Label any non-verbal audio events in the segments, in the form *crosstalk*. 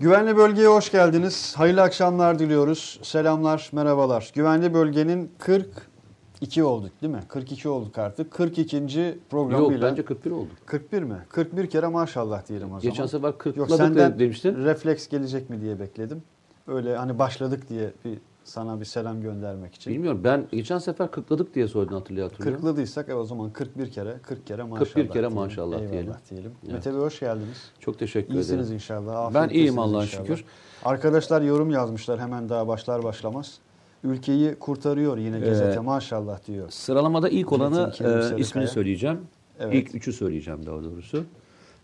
Güvenli bölgeye hoş geldiniz. Hayırlı akşamlar diliyoruz. Selamlar, merhabalar. Güvenli bölgenin 42 olduk değil mi? 42 olduk artık. 42. programıyla. Yok bence 41 oldu. 41 mi? 41 kere maşallah diyelim o zaman. Geçen sefer Yok 40'ladık senden demiştin. refleks gelecek mi diye bekledim. Öyle hani başladık diye bir sana bir selam göndermek için. Bilmiyorum ben geçen sefer 40'ladık diye söyledin hatırlıyor hatırlıyorum. Kırkladıysak e, o zaman 41 kere 40 kere maşallah 41 kere diyelim. maşallah Eyvallah diyelim. diyelim. Evet. Mete Bey hoş geldiniz. Çok teşekkür İyisiniz ederim. inşallah. Ben afiyettesiniz iyiyim Allah'a şükür. Arkadaşlar yorum yazmışlar hemen daha başlar başlamaz. Ülkeyi kurtarıyor yine gazete Ee, maşallah diyor. Sıralamada ilk olanı e, ismini söyleyeceğim. Evet. İlk üçü söyleyeceğim daha doğrusu.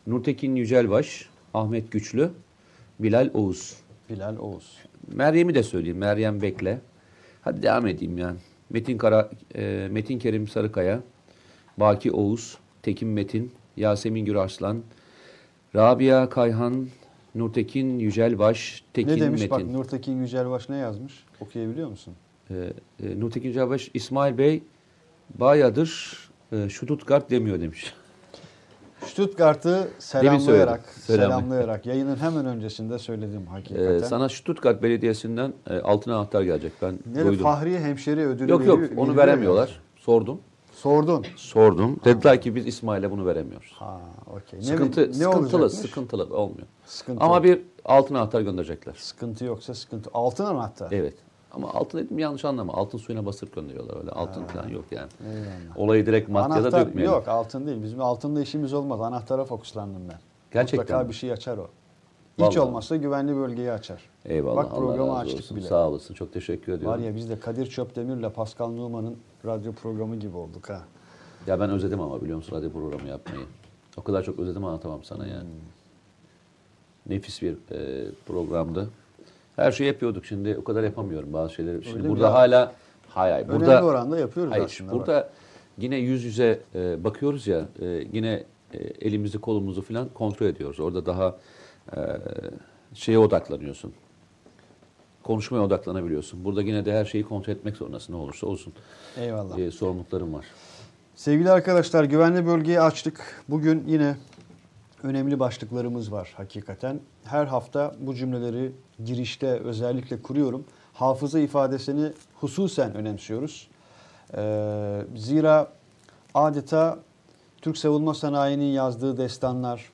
Nurtekin Yücelbaş, Ahmet Güçlü, Bilal Oğuz. Bilal Oğuz. Meryem'i de söyleyeyim. Meryem Bekle. Hadi devam edeyim yani. Metin Kara, e, Metin Kerim Sarıkaya, Baki Oğuz, Tekin Metin, Yasemin Gürarslan, Rabia Kayhan, Nurtekin Yücelbaş, Tekin ne demiş Metin. bak Nurtekin Yücelbaş ne yazmış? Okuyabiliyor musun? E, e, Nurtekin Yücelbaş, İsmail Bey bayağıdır e, Stuttgart demiyor demiş. *laughs* Stuttgart'ı selamlayarak, Selam. selamlayarak yayının hemen öncesinde söyledim hakikaten. E, sana Stuttgart Belediyesi'nden e, altın anahtar gelecek. Ben ne duydum. Fahri Hemşeri ödülü Yok yok veriyor- onu veremiyorlar. Sordum. Sordun. Sordum. Dediler ki biz İsmail'e bunu veremiyoruz. Ha, okey. Ne- Sıkıntı, ne sıkıntılı, olacakmış? sıkıntılı olmuyor. Sıkıntı. Ama bir altın anahtar gönderecekler. sıkıntı yoksa sıkıntı. Altın anahtar. Evet. Ama altın dedim yanlış anlama. Altın suyuna basıp gönderiyorlar öyle. Altın falan yok yani. Eyvallah. Olayı direkt maddiyata Anahtar dökmeyelim. yok altın değil. Bizim altında işimiz olmaz. Anahtara fokuslandım ben. Gerçekten Mutlaka mi? bir şey açar o. Hiç Vallahi. olmazsa güvenli bölgeyi açar. Eyvallah. Bak Allah programı razı açtık olsun. bile. Sağ olasın. Çok teşekkür Var ediyorum. ya biz de Kadir Çöpdemir'le Pascal Numan'ın radyo programı gibi olduk ha. Ya ben özledim ama biliyor musun radyo programı yapmayı. O kadar çok özledim anlatamam sana yani. Hmm. Nefis bir e, programdı. Her şeyi yapıyorduk. Şimdi o kadar yapamıyorum bazı şeyleri. Şimdi mi burada hala hayır Önemli burada oranda yapıyoruz Hayır, aslında. burada bak. yine yüz yüze e, bakıyoruz ya, e, yine e, elimizi kolumuzu falan kontrol ediyoruz. Orada daha e, şeye odaklanıyorsun. Konuşmaya odaklanabiliyorsun. Burada yine de her şeyi kontrol etmek zorundasın ne olursa olsun. Eyvallah. E, sorumluluklarım var. Sevgili arkadaşlar güvenli bölgeyi açtık. Bugün yine önemli başlıklarımız var hakikaten. Her hafta bu cümleleri girişte özellikle kuruyorum. Hafıza ifadesini hususen önemsiyoruz. Ee, zira adeta Türk savunma sanayinin yazdığı destanlar,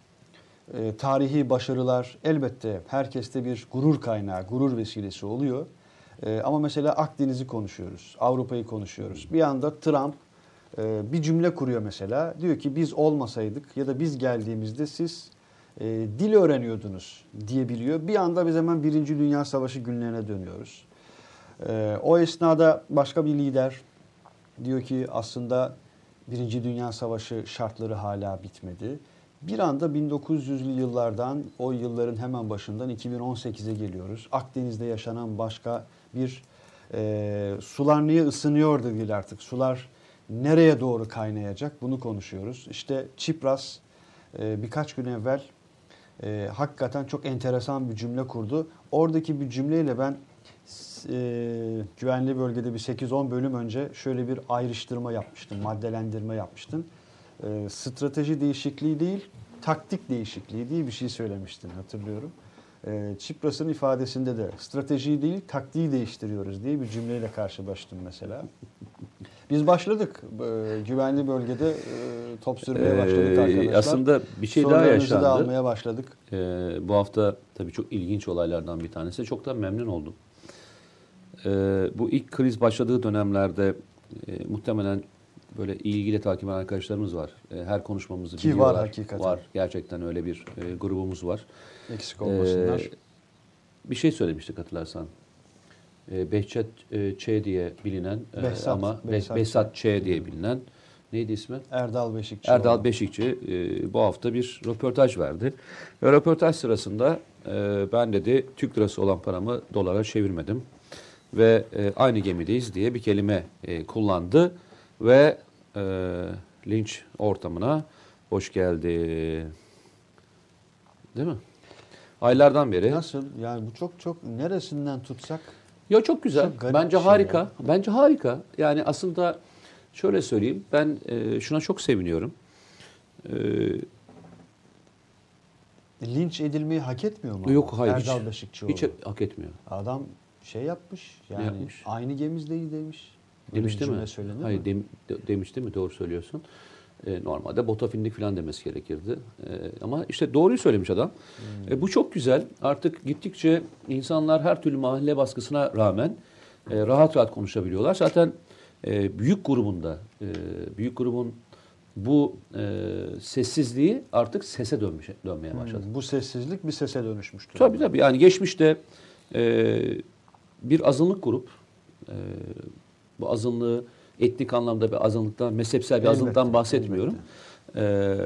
e, tarihi başarılar elbette herkeste bir gurur kaynağı, gurur vesilesi oluyor. E, ama mesela Akdeniz'i konuşuyoruz, Avrupa'yı konuşuyoruz. Bir anda Trump e, bir cümle kuruyor mesela. Diyor ki biz olmasaydık ya da biz geldiğimizde siz e, dil öğreniyordunuz diyebiliyor. Bir anda biz hemen Birinci Dünya Savaşı günlerine dönüyoruz. E, o esnada başka bir lider diyor ki aslında Birinci Dünya Savaşı şartları hala bitmedi. Bir anda 1900'lü yıllardan, o yılların hemen başından 2018'e geliyoruz. Akdeniz'de yaşanan başka bir e, sular niye ısınıyor da değil artık. Sular nereye doğru kaynayacak bunu konuşuyoruz. İşte Çipras e, birkaç gün evvel e, hakikaten çok enteresan bir cümle kurdu. Oradaki bir cümleyle ben e, güvenli bölgede bir 8-10 bölüm önce şöyle bir ayrıştırma yapmıştım, maddelendirme yapmıştım. Strateji değişikliği değil, taktik değişikliği diye bir şey söylemiştin hatırlıyorum. E, Çipras'ın ifadesinde de stratejiyi değil, taktiği değiştiriyoruz diye bir cümleyle karşılaştım mesela. Biz başladık e, güvenli bölgede e, top sürmeye başladık Ee, arkadaşlar. aslında bir şey daha yaşandı. da almaya başladık. Ee, bu hafta tabii çok ilginç olaylardan bir tanesi. Çok da memnun oldum. Ee, bu ilk kriz başladığı dönemlerde e, muhtemelen böyle ilgiyle takip eden arkadaşlarımız var. E, her konuşmamızı Ki var biliyorlar. hakikaten. Var. Gerçekten öyle bir e, grubumuz var. Eksik olmasınlar. Ee, bir şey söylemiştik hatırlarsan. Ee, Behçet e, Ç diye bilinen e, Behzat, ama Be- Behzat Behzat, Ç diye bilinen neydi ismi? Erdal Beşikçi. Erdal Beşikçi e, bu hafta bir röportaj verdi. Ve röportaj sırasında e, ben dedi Türk lirası olan paramı dolara çevirmedim. Ve e, aynı gemideyiz diye bir kelime e, kullandı. Ve e, linç ortamına hoş geldi. Değil mi? Aylardan beri. Nasıl? Yani bu çok çok neresinden tutsak Ya çok güzel. Çok Bence şey harika. ya. Bence harika. Yani aslında şöyle söyleyeyim. Ben e, şuna çok seviniyorum. E, linç edilmeyi hak etmiyor mu? Yok hayır hiç, Erdal Beşikçioğlu. hiç hak etmiyor. Adam şey yapmış yani yapmış? aynı gemizdeyiz demiş. Böyle Demiş değil mi? Hayır dem, de- demiş değil mi? Doğru söylüyorsun. E, normalde botafinlik falan demesi gerekirdi. E, ama işte doğruyu söylemiş adam. Hmm. E, bu çok güzel. Artık gittikçe insanlar her türlü mahalle baskısına rağmen e, rahat rahat konuşabiliyorlar. Zaten e, büyük grubunda, e, büyük grubun bu e, sessizliği artık sese dönmüş, dönmeye başladı. Hmm, Bu sessizlik bir sese dönüşmüştür. Tabii tabii yani geçmişte e, bir azınlık grup e, bu azınlığı etnik anlamda bir azınlıktan, mezhepsel bir azınlıktan bahsetmiyorum. E,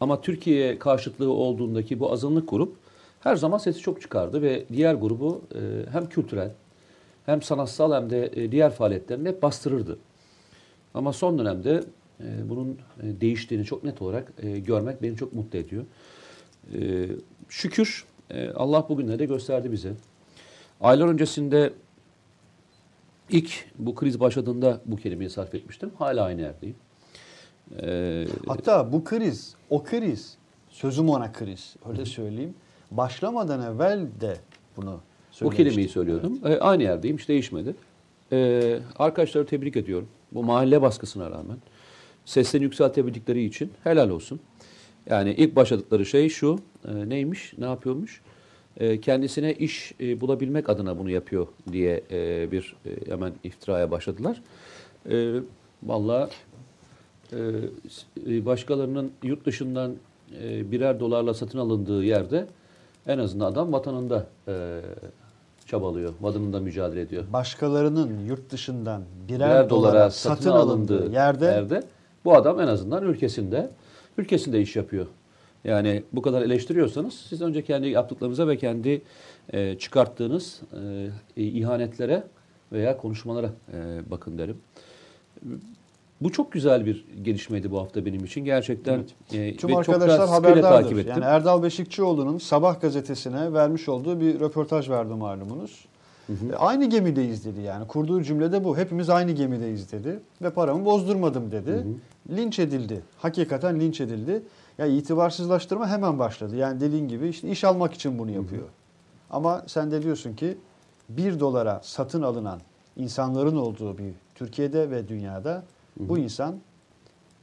ama Türkiye karşıtlığı olduğundaki bu azınlık grup her zaman sesi çok çıkardı ve diğer grubu e, hem kültürel hem sanatsal hem de e, diğer faaliyetlerini hep bastırırdı. Ama son dönemde e, bunun e, değiştiğini çok net olarak e, görmek beni çok mutlu ediyor. E, şükür e, Allah bugünleri de gösterdi bize. Aylar öncesinde ilk bu kriz başladığında bu kelimeyi sarf etmiştim. Hala aynı yerdeyim. E, Hatta bu kriz, o kriz, sözüm ona kriz öyle söyleyeyim. Başlamadan evvel de bunu bu söylemiştim. kelimeyi söylüyordum. E, aynı yerdeyim, hiç değişmedi. E, arkadaşları tebrik ediyorum. Bu mahalle baskısına rağmen seslerini yükseltebildikleri için helal olsun. Yani ilk başladıkları şey şu, e, neymiş, ne yapıyormuş? E, kendisine iş e, bulabilmek adına bunu yapıyor diye e, bir e, hemen iftiraya başladılar. E, Vallahi e, s- e, başkalarının yurt dışından birer dolarla satın alındığı yerde en azından adam vatanında çabalıyor, vatanında mücadele ediyor. Başkalarının yurt dışından birer, Birer dolara, satın, alındığı yerde, bu adam en azından ülkesinde ülkesinde iş yapıyor. Yani bu kadar eleştiriyorsanız siz önce kendi yaptıklarınıza ve kendi e, çıkarttığınız e, ihanetlere veya konuşmalara e, bakın derim. Bu çok güzel bir gelişmeydi bu hafta benim için. Gerçekten e, Tüm arkadaşlar haberdardır. ettim. Yani Erdal Beşikçioğlu'nun Sabah gazetesine vermiş olduğu bir röportaj verdi malumunuz. E, Aynı gemideyiz dedi yani. Kurduğu cümlede bu. Hepimiz aynı gemideyiz dedi. Ve paramı bozdurmadım dedi. Linç edildi. Hakikaten linç edildi. Ya itibarsızlaştırma hemen başladı. Yani dediğin gibi işte iş almak için bunu yapıyor. Ama sen de diyorsun ki bir dolara satın alınan insanların olduğu bir Türkiye'de ve dünyada bu insan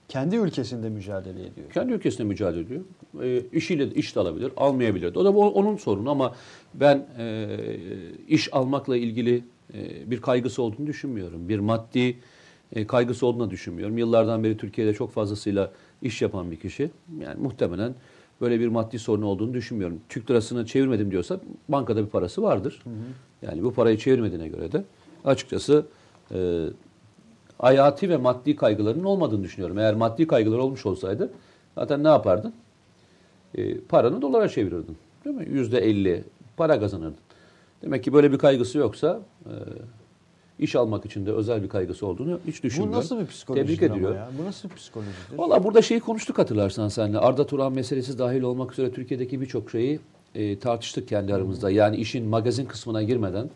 kendi ülkesinde mücadele ediyor. Kendi ülkesinde mücadele ediyor. E, işiyle iş de alabilir, almayabilir. O da o- onun sorunu ama ben e, iş almakla ilgili e, bir kaygısı olduğunu düşünmüyorum. Bir maddi e, kaygısı olduğunu düşünmüyorum. Yıllardan beri Türkiye'de çok fazlasıyla iş yapan bir kişi. Yani muhtemelen böyle bir maddi sorunu olduğunu düşünmüyorum. Türk lirasını çevirmedim diyorsa bankada bir parası vardır. Yani bu parayı çevirmediğine göre de açıkçası e, hayati ve maddi kaygılarının olmadığını düşünüyorum. Eğer maddi kaygılar olmuş olsaydı zaten ne yapardın? E, paranı dolara çevirirdin. Değil mi? Yüzde elli para kazanırdın. Demek ki böyle bir kaygısı yoksa e, iş almak için de özel bir kaygısı olduğunu hiç Bu düşünmüyorum. nasıl bir psikolojidir Tebrik ya? Bu nasıl bir psikolojidir? Valla burada şeyi konuştuk hatırlarsan seninle. Arda Turan meselesi dahil olmak üzere Türkiye'deki birçok şeyi e, tartıştık kendi aramızda. Yani işin magazin kısmına girmeden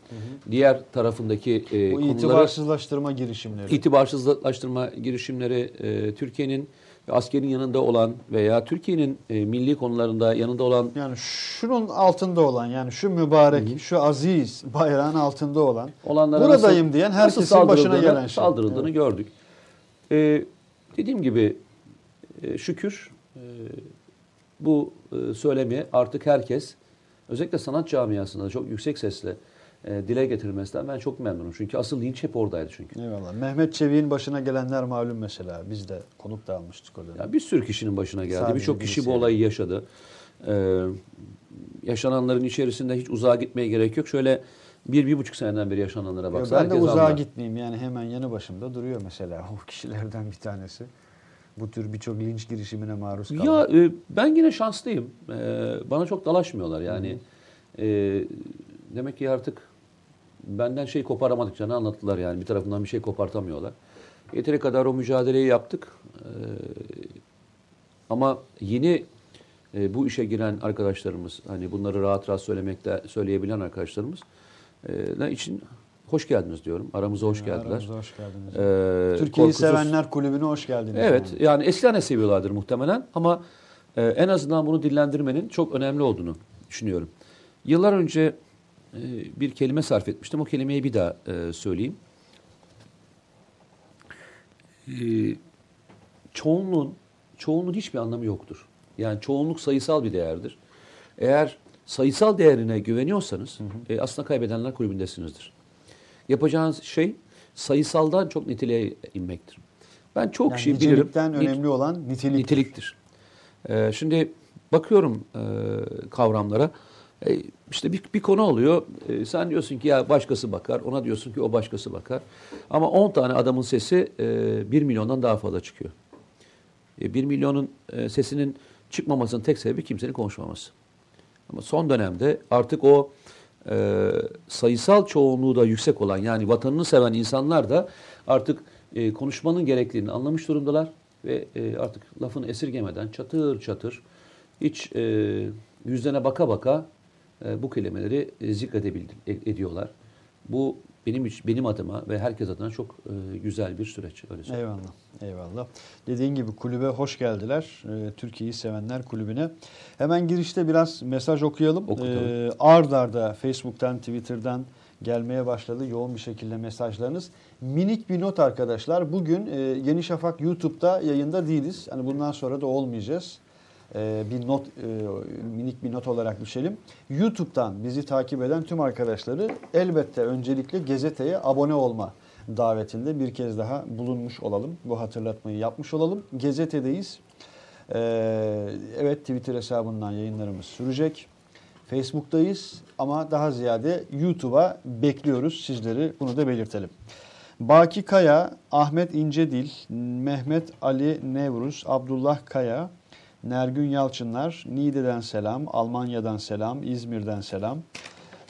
diğer tarafındaki e, Bu konuları itibarsızlaştırma girişimleri. itibarsızlaştırma girişimleri e, Türkiye'nin askerin yanında olan veya Türkiye'nin e, milli konularında yanında olan yani şunun altında olan yani şu mübarek, şu aziz bayrağın altında olan olanlara buradayım nasıl- diyen herkesin başına gelen şey. Saldırıldığını Evet. gördük. E, dediğim gibi e, şükür e, bu e, söylemi artık herkes özellikle sanat camiasında çok yüksek sesle e, dile getirilmesinden ben çok memnunum. Çünkü asıl linç hep oradaydı çünkü. Eyvallah. Mehmet Çevik'in başına gelenler malum mesela. Biz de konuk da almıştık o dönem. Ya bir sürü kişinin başına geldi. Birçok kişi bu olayı yaşadı. Ee, yaşananların içerisinde hiç uzağa gitmeye gerek yok. Şöyle bir, bir buçuk seneden beri yaşananlara Ya baksa ben de uzağa anlar. gitmeyeyim yani hemen yanı başımda duruyor mesela o kişilerden bir tanesi. Bu tür birçok linç girişimine maruz kalan. Ya e, ben yine şanslıyım. E, bana çok dalaşmıyorlar yani. E, demek ki artık benden şey koparamadıklarını anlattılar yani. Bir tarafından bir şey kopartamıyorlar. Yeteri kadar o mücadeleyi yaptık. E, ama yeni e, bu işe giren arkadaşlarımız, hani bunları rahat rahat söylemekte söyleyebilen arkadaşlarımız e, için hoş geldiniz diyorum. Aramıza hoş geldiler. Aramıza hoş geldiniz. E, Türkiye'yi sevenler kulübüne hoş geldiniz. Evet yani. yani eskiden de seviyorlardır muhtemelen ama e, en azından bunu dillendirmenin çok önemli olduğunu düşünüyorum. Yıllar önce e, bir kelime sarf etmiştim. O kelimeyi bir daha e, söyleyeyim. E, çoğunluğun, çoğunluğun hiçbir anlamı yoktur. Yani çoğunluk sayısal bir değerdir. Eğer sayısal değerine güveniyorsanız e, aslında kaybedenler kulübündesinizdir. Yapacağınız şey sayısaldan çok niteliğe inmektir. Ben çok Yani şey bilirim. nicelikten önemli olan nitelik. niteliktir. Ee, şimdi bakıyorum e, kavramlara. E, işte bir, bir konu oluyor. E, sen diyorsun ki ya başkası bakar. Ona diyorsun ki o başkası bakar. Ama 10 tane adamın sesi e, 1 milyondan daha fazla çıkıyor. E, 1 milyonun e, sesinin çıkmamasının tek sebebi kimsenin konuşmaması. Ama son dönemde artık o e, sayısal çoğunluğu da yüksek olan yani vatanını seven insanlar da artık e, konuşmanın gerekliliğini anlamış durumdalar ve e, artık lafını esirgemeden çatır çatır hiç e, yüzlerine baka baka e, bu kelimeleri e, zikredebildi e- ediyorlar. Bu benim benim adıma ve herkes adına çok e, güzel bir süreç öyle söyleyeyim. Eyvallah. Eyvallah. Dediğin gibi kulübe hoş geldiler. Ee, Türkiye'yi sevenler kulübüne. Hemen girişte biraz mesaj okuyalım. Oku tabii. Ee, ard arda Facebook'tan, Twitter'dan gelmeye başladı yoğun bir şekilde mesajlarınız. Minik bir not arkadaşlar. Bugün e, Yeni Şafak YouTube'da yayında değiliz. Hani bundan sonra da olmayacağız. Ee, bir not e, minik bir not olarak düşelim. YouTube'dan bizi takip eden tüm arkadaşları elbette öncelikle gazeteye abone olma davetinde bir kez daha bulunmuş olalım. Bu hatırlatmayı yapmış olalım. Gazetedeyiz. Ee, evet Twitter hesabından yayınlarımız sürecek. Facebook'tayız ama daha ziyade YouTube'a bekliyoruz sizleri. Bunu da belirtelim. Baki Kaya, Ahmet İncedil, Mehmet Ali Nevruz, Abdullah Kaya, Nergün Yalçınlar, Niğde'den selam, Almanya'dan selam, İzmir'den selam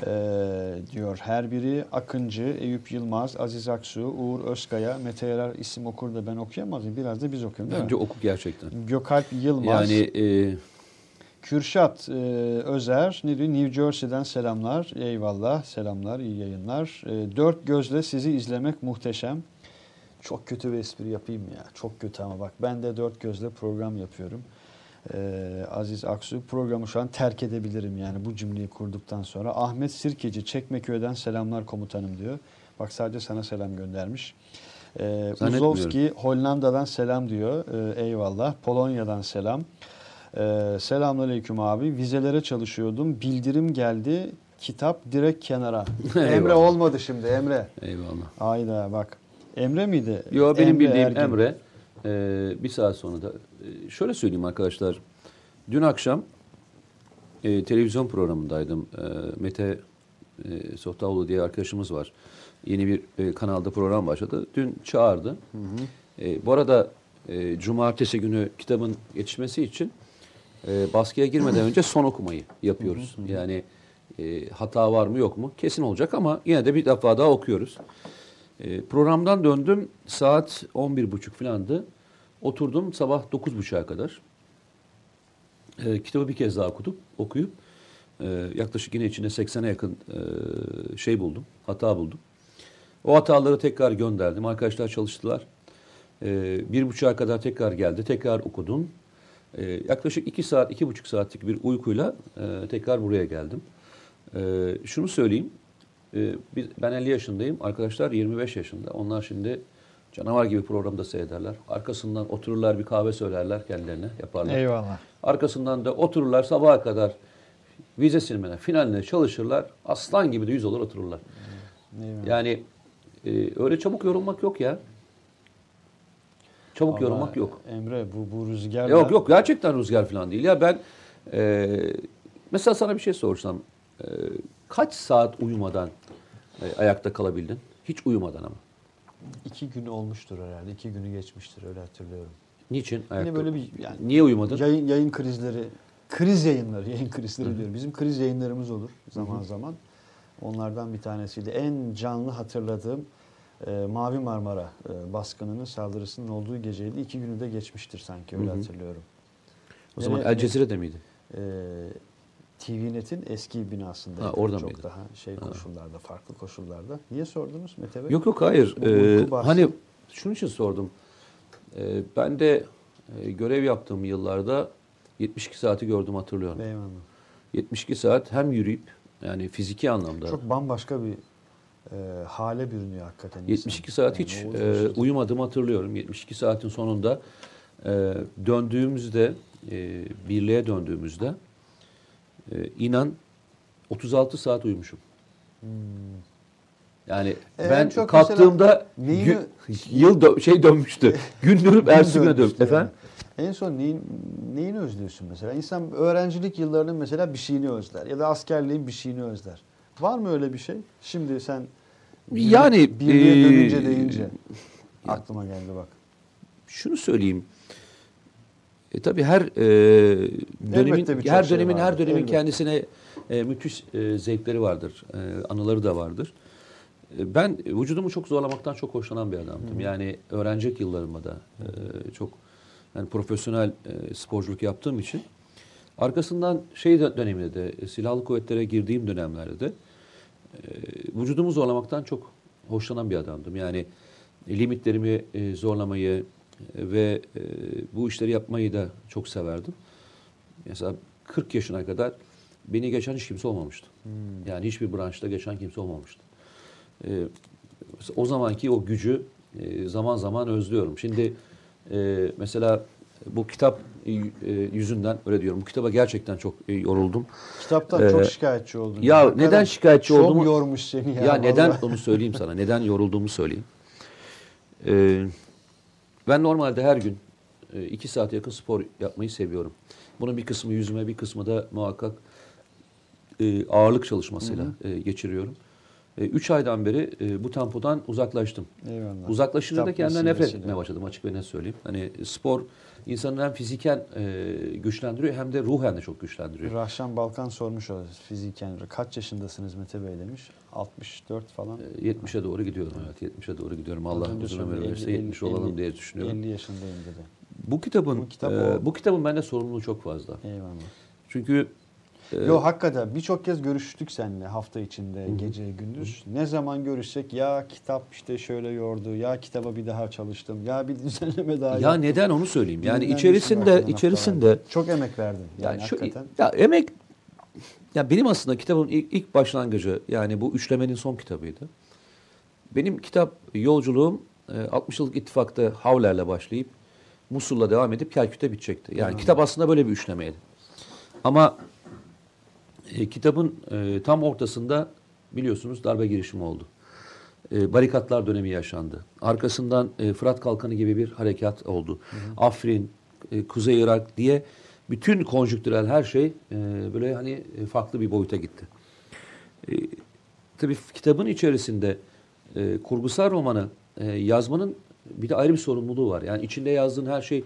ee, diyor her biri. Akıncı, Eyüp Yılmaz, Aziz Aksu, Uğur Özkaya, Mete Yarar isim okur da ben okuyamaz mıyım? Biraz da biz okuyalım değil Bence mi? oku gerçekten. Gökalp Yılmaz. Yani e, Kürşat e, Özer? New Jersey'den selamlar. Eyvallah, selamlar, iyi yayınlar. E, dört gözle sizi izlemek muhteşem. Çok kötü bir espri yapayım ya. Çok kötü ama bak ben de dört gözle program yapıyorum. E, Aziz Aksu programı şu an terk edebilirim yani bu cümleyi kurduktan sonra. Ahmet Sirkeci Çekmeköy'den selamlar komutanım diyor. Bak sadece sana selam göndermiş. E. Uzovski Hollanda'dan selam diyor. E, eyvallah. Polonya'dan selam. Ee, Selamünaleyküm abi. Vizelere çalışıyordum. Bildirim geldi. Kitap direkt kenara. *laughs* Emre olmadı şimdi Emre. eyvallah. Ayda bak. Emre miydi? Yo benim bildiğim Ergin. Emre e, bir saat sonra da e, şöyle söyleyeyim arkadaşlar. Dün akşam e, televizyon programındaydım. E, Mete e, Sohtaoğlu diye arkadaşımız var. Yeni bir e, kanalda program başladı. Dün çağırdı. E, bu arada e, cumartesi günü kitabın yetişmesi için e, baskıya girmeden önce son okumayı yapıyoruz. Yani e, hata var mı yok mu kesin olacak ama yine de bir defa daha okuyoruz. E, programdan döndüm saat 11.30 falandı. Oturdum sabah 9.30'a kadar. E, kitabı bir kez daha okudum, okuyup e, yaklaşık yine içinde 80'e yakın e, şey buldum, hata buldum. O hataları tekrar gönderdim. Arkadaşlar çalıştılar. E, bir buçuğa kadar tekrar geldi. Tekrar okudum. E, yaklaşık iki saat, iki buçuk saatlik bir uykuyla e, tekrar buraya geldim. E, şunu söyleyeyim. E, ben 50 yaşındayım. Arkadaşlar 25 yaşında. Onlar şimdi canavar gibi programda seyrederler. Arkasından otururlar bir kahve söylerler kendilerine yaparlar. Eyvallah. Arkasından da otururlar sabaha kadar vize silmene, finaline çalışırlar. Aslan gibi de yüz olur otururlar. Eyvallah. Yani e, öyle çabuk yorulmak yok ya. Çabuk Vallahi yorulmak yok. Emre bu, bu rüzgarla. Yok yok gerçekten rüzgar falan değil. Ya ben e, mesela sana bir şey sorsam. e, kaç saat uyumadan e, ayakta kalabildin? Hiç uyumadan ama. İki gün olmuştur herhalde. iki günü geçmiştir öyle hatırlıyorum. Niçin ayakta? Yine böyle bir yani Niye uyumadın? yayın, yayın krizleri, kriz yayınları, yayın krizleri diyorum. Bizim kriz yayınlarımız olur zaman zaman. Onlardan bir tanesiydi. En canlı hatırladığım e, Mavi Marmara e, baskınının saldırısının olduğu geceydi. İki günü de geçmiştir sanki öyle Hı hı. hatırlıyorum. O zaman Yine- El Cezire'de miydi? e, TVNet'in eski binasında. Ha, orada çok mıydı? daha şey koşullarda, farklı koşullarda. Niye sordunuz Mete Bey? Yok yok hayır. Bu Ee, hani şunun için sordum. Ee, ben de e, görev yaptığım yıllarda 72 saati gördüm hatırlıyorum. Eyvallah. 72 saat hem yürüyüp yani fiziki anlamda Çok bambaşka bir e, hale bürünüyor hakikaten. insan. 72 saat Yani hiç e, uyumadığımı hatırlıyorum. 72 saatin sonunda e, döndüğümüzde e, birliğe döndüğümüzde e, inan 36 saat uyumuşum. Yani E, en ben çok kalktığımda neyini- gün- *laughs* yıl dö- şey dönmüştü. Gün dönüp ertesi güne dönmüştü. Efendim? En son neyin, neyini özlüyorsun mesela? İnsan öğrencilik yıllarının mesela bir şeyini özler. Ya da askerliğin bir şeyini özler. Var mı öyle bir şey? Şimdi sen Yani, birliğe e, dönünce deyince aklıma geldi bak. şunu söyleyeyim. E, tabii her e, dönemin her şey dönemin her vardır, dönemin elbette. kendisine e, müthiş e, zevkleri vardır. E, anıları da vardır. E, ben vücudumu çok zorlamaktan çok hoşlanan bir adamdım. Yani öğrencilik yıllarımda da e, çok yani profesyonel e, sporculuk yaptığım için arkasından şey dö- döneminde de e, silahlı kuvvetlere girdiğim dönemlerde de e, vücudumu zorlamaktan çok hoşlanan bir adamdım. Yani limitlerimi e, zorlamayı ve e, bu işleri yapmayı da çok severdim. Mesela 40 yaşına kadar beni geçen hiç kimse olmamıştı. Yani hiçbir branşta geçen kimse olmamıştı. E, o zamanki o gücü e, zaman zaman özlüyorum. Şimdi e, mesela bu kitap e, yüzünden öyle diyorum. Bu kitaba gerçekten çok e, yoruldum. Kitaptan Ee, çok şikayetçi oldun. ya Hakikaten neden şikayetçi çok olduğumu- yormuş seni ya. Ya, neden vallahi. onu söyleyeyim sana. Neden yorulduğumu söyleyeyim. Ee, ben normalde her gün e, iki saate yakın spor yapmayı seviyorum. Bunun bir kısmı yüzüme, bir kısmı da muhakkak e, ağırlık çalışmasıyla e, geçiriyorum. E, üç aydan beri e, bu tempodan uzaklaştım. Eyvallah. Uzaklaşınca da kendimden nefret etmeye başladım açık ve net söyleyeyim. Hani spor insanı hem fiziken e, güçlendiriyor hem de ruhen de çok güçlendiriyor. Rahşan Balkan sormuş o fiziken. Kaç yaşındasınız Mete Bey demiş. 64 falan. E, 70'e doğru gidiyorum evet. 70'e doğru gidiyorum. Allah uzun ömür verirse 50, 70 olalım diye düşünüyorum. 50 yaşındayım dedi. Bu kitabın Bu kitap e, bu kitabın bende sorumluluğu çok fazla. Eyvallah. Çünkü e, Yo hakikaten birçok kez görüştük seninle hafta içinde gece gündüz. Ne zaman görüşsek ya kitap işte şöyle yordu ya kitaba bir daha çalıştım ya bir *laughs* düzenleme daha ya yaptım. neden onu söyleyeyim. Yani Bilmem içerisinde içerisinde çok emek verdin yani, yani şu hakikaten. ya emek ya benim aslında kitabın ilk, ilk başlangıcı yani bu üçlemenin son kitabıydı. Benim kitap yolculuğum e, 60 yıllık ittifakta Havler'le başlayıp Musul'la devam edip Kerkük'te bitecekti. Yani kitap aslında böyle bir üçlemeydi. Ama e, kitabın e, tam ortasında biliyorsunuz darbe girişimi oldu. E, barikatlar dönemi yaşandı. Arkasından e, Fırat Kalkanı gibi bir harekat oldu. Afrin, e, Kuzey Irak diye bütün konjüktürel her şey e, böyle hani e, farklı bir boyuta gitti. E, tabii kitabın içerisinde e, kurgusal romanı e, yazmanın bir de ayrı bir sorumluluğu var. Yani içinde yazdığın her şey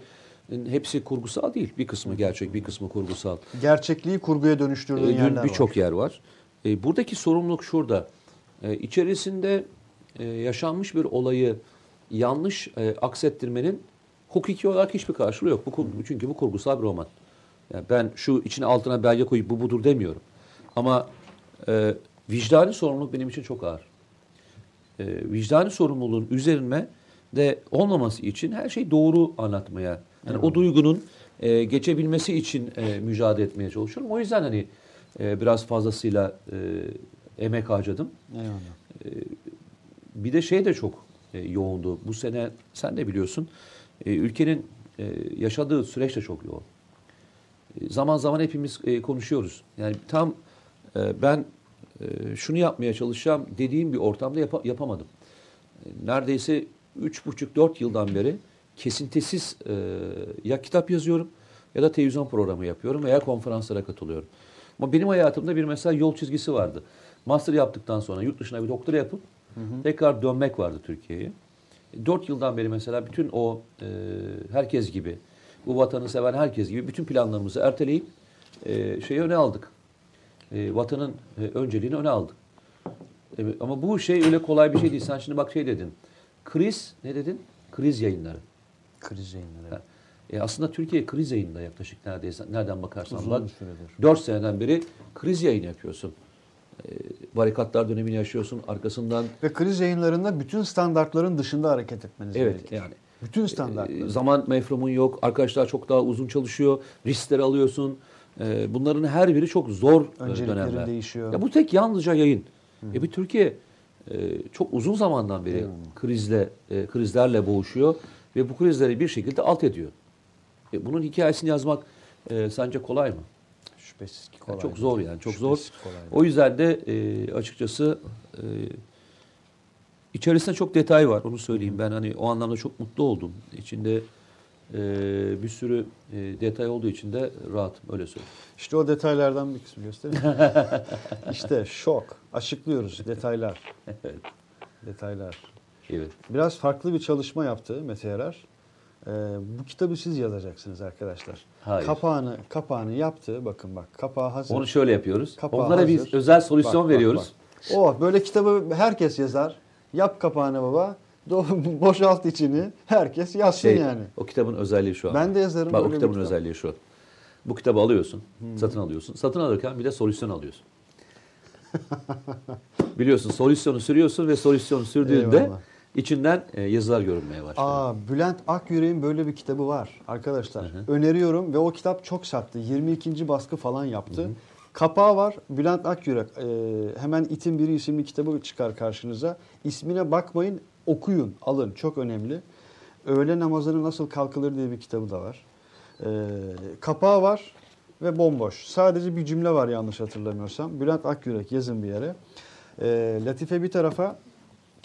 hepsi kurgusal değil. Bir kısmı gerçek, bir kısmı kurgusal. Gerçekliği kurguya dönüştürdüğün E, yerler Birçok yer var. E, buradaki sorumluluk şurada. E, içerisinde e, yaşanmış bir olayı yanlış e, aksettirmenin hukuki olarak hiçbir karşılığı yok. Bu, çünkü bu kurgusal bir roman. Yani ben şu içine altına belge koyup bu budur demiyorum. Ama e, vicdani sorumluluk benim için çok ağır. E, vicdani sorumluluğun üzerine de olmaması için her şeyi doğru anlatmaya, yani o duygunun e, geçebilmesi için e, mücadele etmeye çalışıyorum. O yüzden hani e, biraz fazlasıyla e, emek harcadım. Eyvallah. Bir de şey de çok e, yoğundu. Bu sene sen de biliyorsun e, ülkenin e, yaşadığı süreç de çok yoğun. E, zaman zaman hepimiz e, konuşuyoruz. Yani tam e, ben e, şunu yapmaya çalışacağım dediğim bir ortamda yapa- yapamadım. E, neredeyse üç buçuk dört yıldan beri kesintisiz e, ya kitap yazıyorum ya da televizyon programı yapıyorum veya konferanslara katılıyorum. Ama benim hayatımda bir mesela yol çizgisi vardı. Master yaptıktan sonra yurt dışına bir doktora yapıp tekrar dönmek vardı Türkiye'ye. E, Dört yıldan beri mesela bütün o e, herkes gibi, bu vatanı seven herkes gibi bütün planlarımızı erteleyip e, şeyi öne aldık. E, vatanın e, önceliğini öne aldık. Evet, ama bu şey öyle kolay bir şey değil. Sen şimdi bak şey dedin. Kriz ne dedin? Kriz yayınları. Kriz yayınları. E aslında Türkiye kriz yayında yaklaşık neredeyse nereden bakarsan Uzun bak. bir süredir. 4 seneden beri kriz yayın yapıyorsun. E, barikatlar dönemini yaşıyorsun. Arkasından Ve kriz yayınlarında bütün standartların dışında hareket etmeniz evet gerekir. yani Bütün standartları. E, zaman mefrumun yok. Arkadaşlar çok daha uzun çalışıyor. Riskleri alıyorsun. E, bunların her biri çok zor e, Önceliklerin dönemler. değişiyor. Ya bu tek yalnızca yayın. E bir Türkiye e, çok uzun zamandan beri krizle e, krizlerle boğuşuyor ve bu krizleri bir şekilde alt ediyor. E, bunun hikayesini yazmak e, sence kolay mı? Şüphesiz ki Yani kolay. çok zor yani çok Şüphesiz zor. kolay. O yüzden de e, açıkçası e, içerisinde çok detay var onu söyleyeyim. Ben hani o anlamda çok mutlu oldum. İçinde e, bir sürü e, detay olduğu için de rahatım öyle söyleyeyim. İşte o detaylardan bir kısmı göstereyim. *laughs* işte şok. Açıklıyoruz detaylar. Evet. Detaylar. Evet. Biraz farklı bir çalışma yaptı Mete Yarar. Ee, bu kitabı siz yazacaksınız arkadaşlar. Hayır. Kapağını kapağını yaptı. Bakın bak kapağı hazır. Onu şöyle yapıyoruz. Kapağı Onlara biz hazır. özel solüsyon Bak, bak, veriyoruz. bak. Oh böyle kitabı herkes yazar. Yap kapağını baba. *laughs* Boşalt içini. Herkes yazsın Şey, yani. O kitabın özelliği şu an. Ben de yazarım Bak o bir kitabın kitap. özelliği şu. Bu kitabı alıyorsun, satın alıyorsun. Satın alırken bir de solüsyon alıyorsun. *laughs* Biliyorsun solüsyonu sürüyorsun ve solüsyonu sürdüğünde Eyvallah. İçinden e, yazılar görünmeye başlıyor. Aa Bülent Akyürek'in böyle bir kitabı var arkadaşlar. Hı hı. Öneriyorum ve o kitap çok sattı. 22. baskı falan yaptı. Kapağı var. Bülent Akyürek. Ee, hemen İtin Biri isimli kitabı çıkar karşınıza. İsmine bakmayın, okuyun, alın. Çok önemli. Öğle namazını nasıl kalkılır diye bir kitabı da var. Ee, kapağı var ve bomboş. Sadece bir cümle var yanlış hatırlamıyorsam. Bülent Akyürek yazın bir yere. Ee, Latife bir tarafa,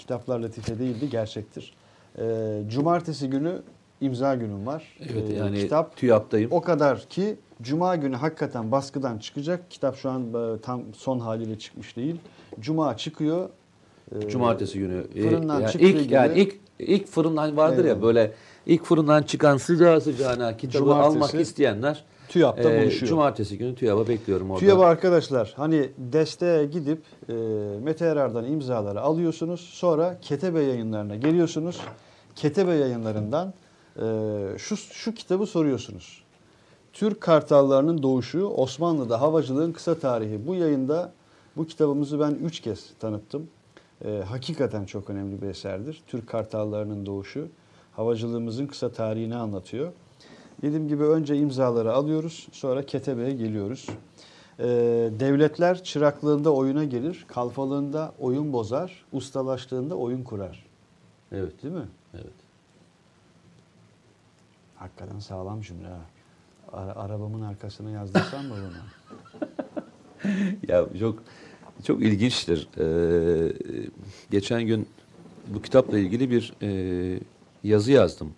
kitaplar latife değildi, gerçektir. Ee, cumartesi günü imza günüm var. Evet Ee, yani kitap TÜYAP'tayım. o kadar ki Cuma günü hakikaten baskıdan çıkacak. Kitap şu an e, tam son haliyle çıkmış değil. Cuma çıkıyor. Ee, Cumartesi günü. E, fırından yani çıktığı ilk gibi- yani ilk ilk fırından vardır ya Eyvallah. böyle ilk fırından çıkan sıcağı sıcağına kitabı Cumartesi almak isteyenler TÜYAP'ta e, buluşuyor. Cumartesi günü TÜYAP'a bekliyorum orada. TÜYAP'a arkadaşlar hani desteğe gidip e, Mete Yarar'dan imzaları alıyorsunuz. Sonra Ketebe yayınlarına geliyorsunuz. Ketebe yayınlarından e, şu, şu kitabı soruyorsunuz. Türk Kartallarının Doğuşu, Osmanlı'da Havacılığın Kısa Tarihi. Bu yayında bu kitabımızı ben üç kez tanıttım. E, hakikaten çok önemli bir eserdir. Türk Kartallarının Doğuşu, havacılığımızın kısa tarihini anlatıyor. Dediğim gibi önce imzaları alıyoruz, sonra Ketebe'ye geliyoruz. Ee, devletler çıraklığında oyuna gelir, kalfalığında oyun bozar, ustalaştığında oyun kurar. Evet. Değil mi? Evet. Hakikaten sağlam cümle ha. Ara- arabamın arkasına yazdırsam mı bunu? *laughs* Ya çok çok ilginçtir. Ee, geçen gün bu kitapla ilgili bir e, yazı yazdım.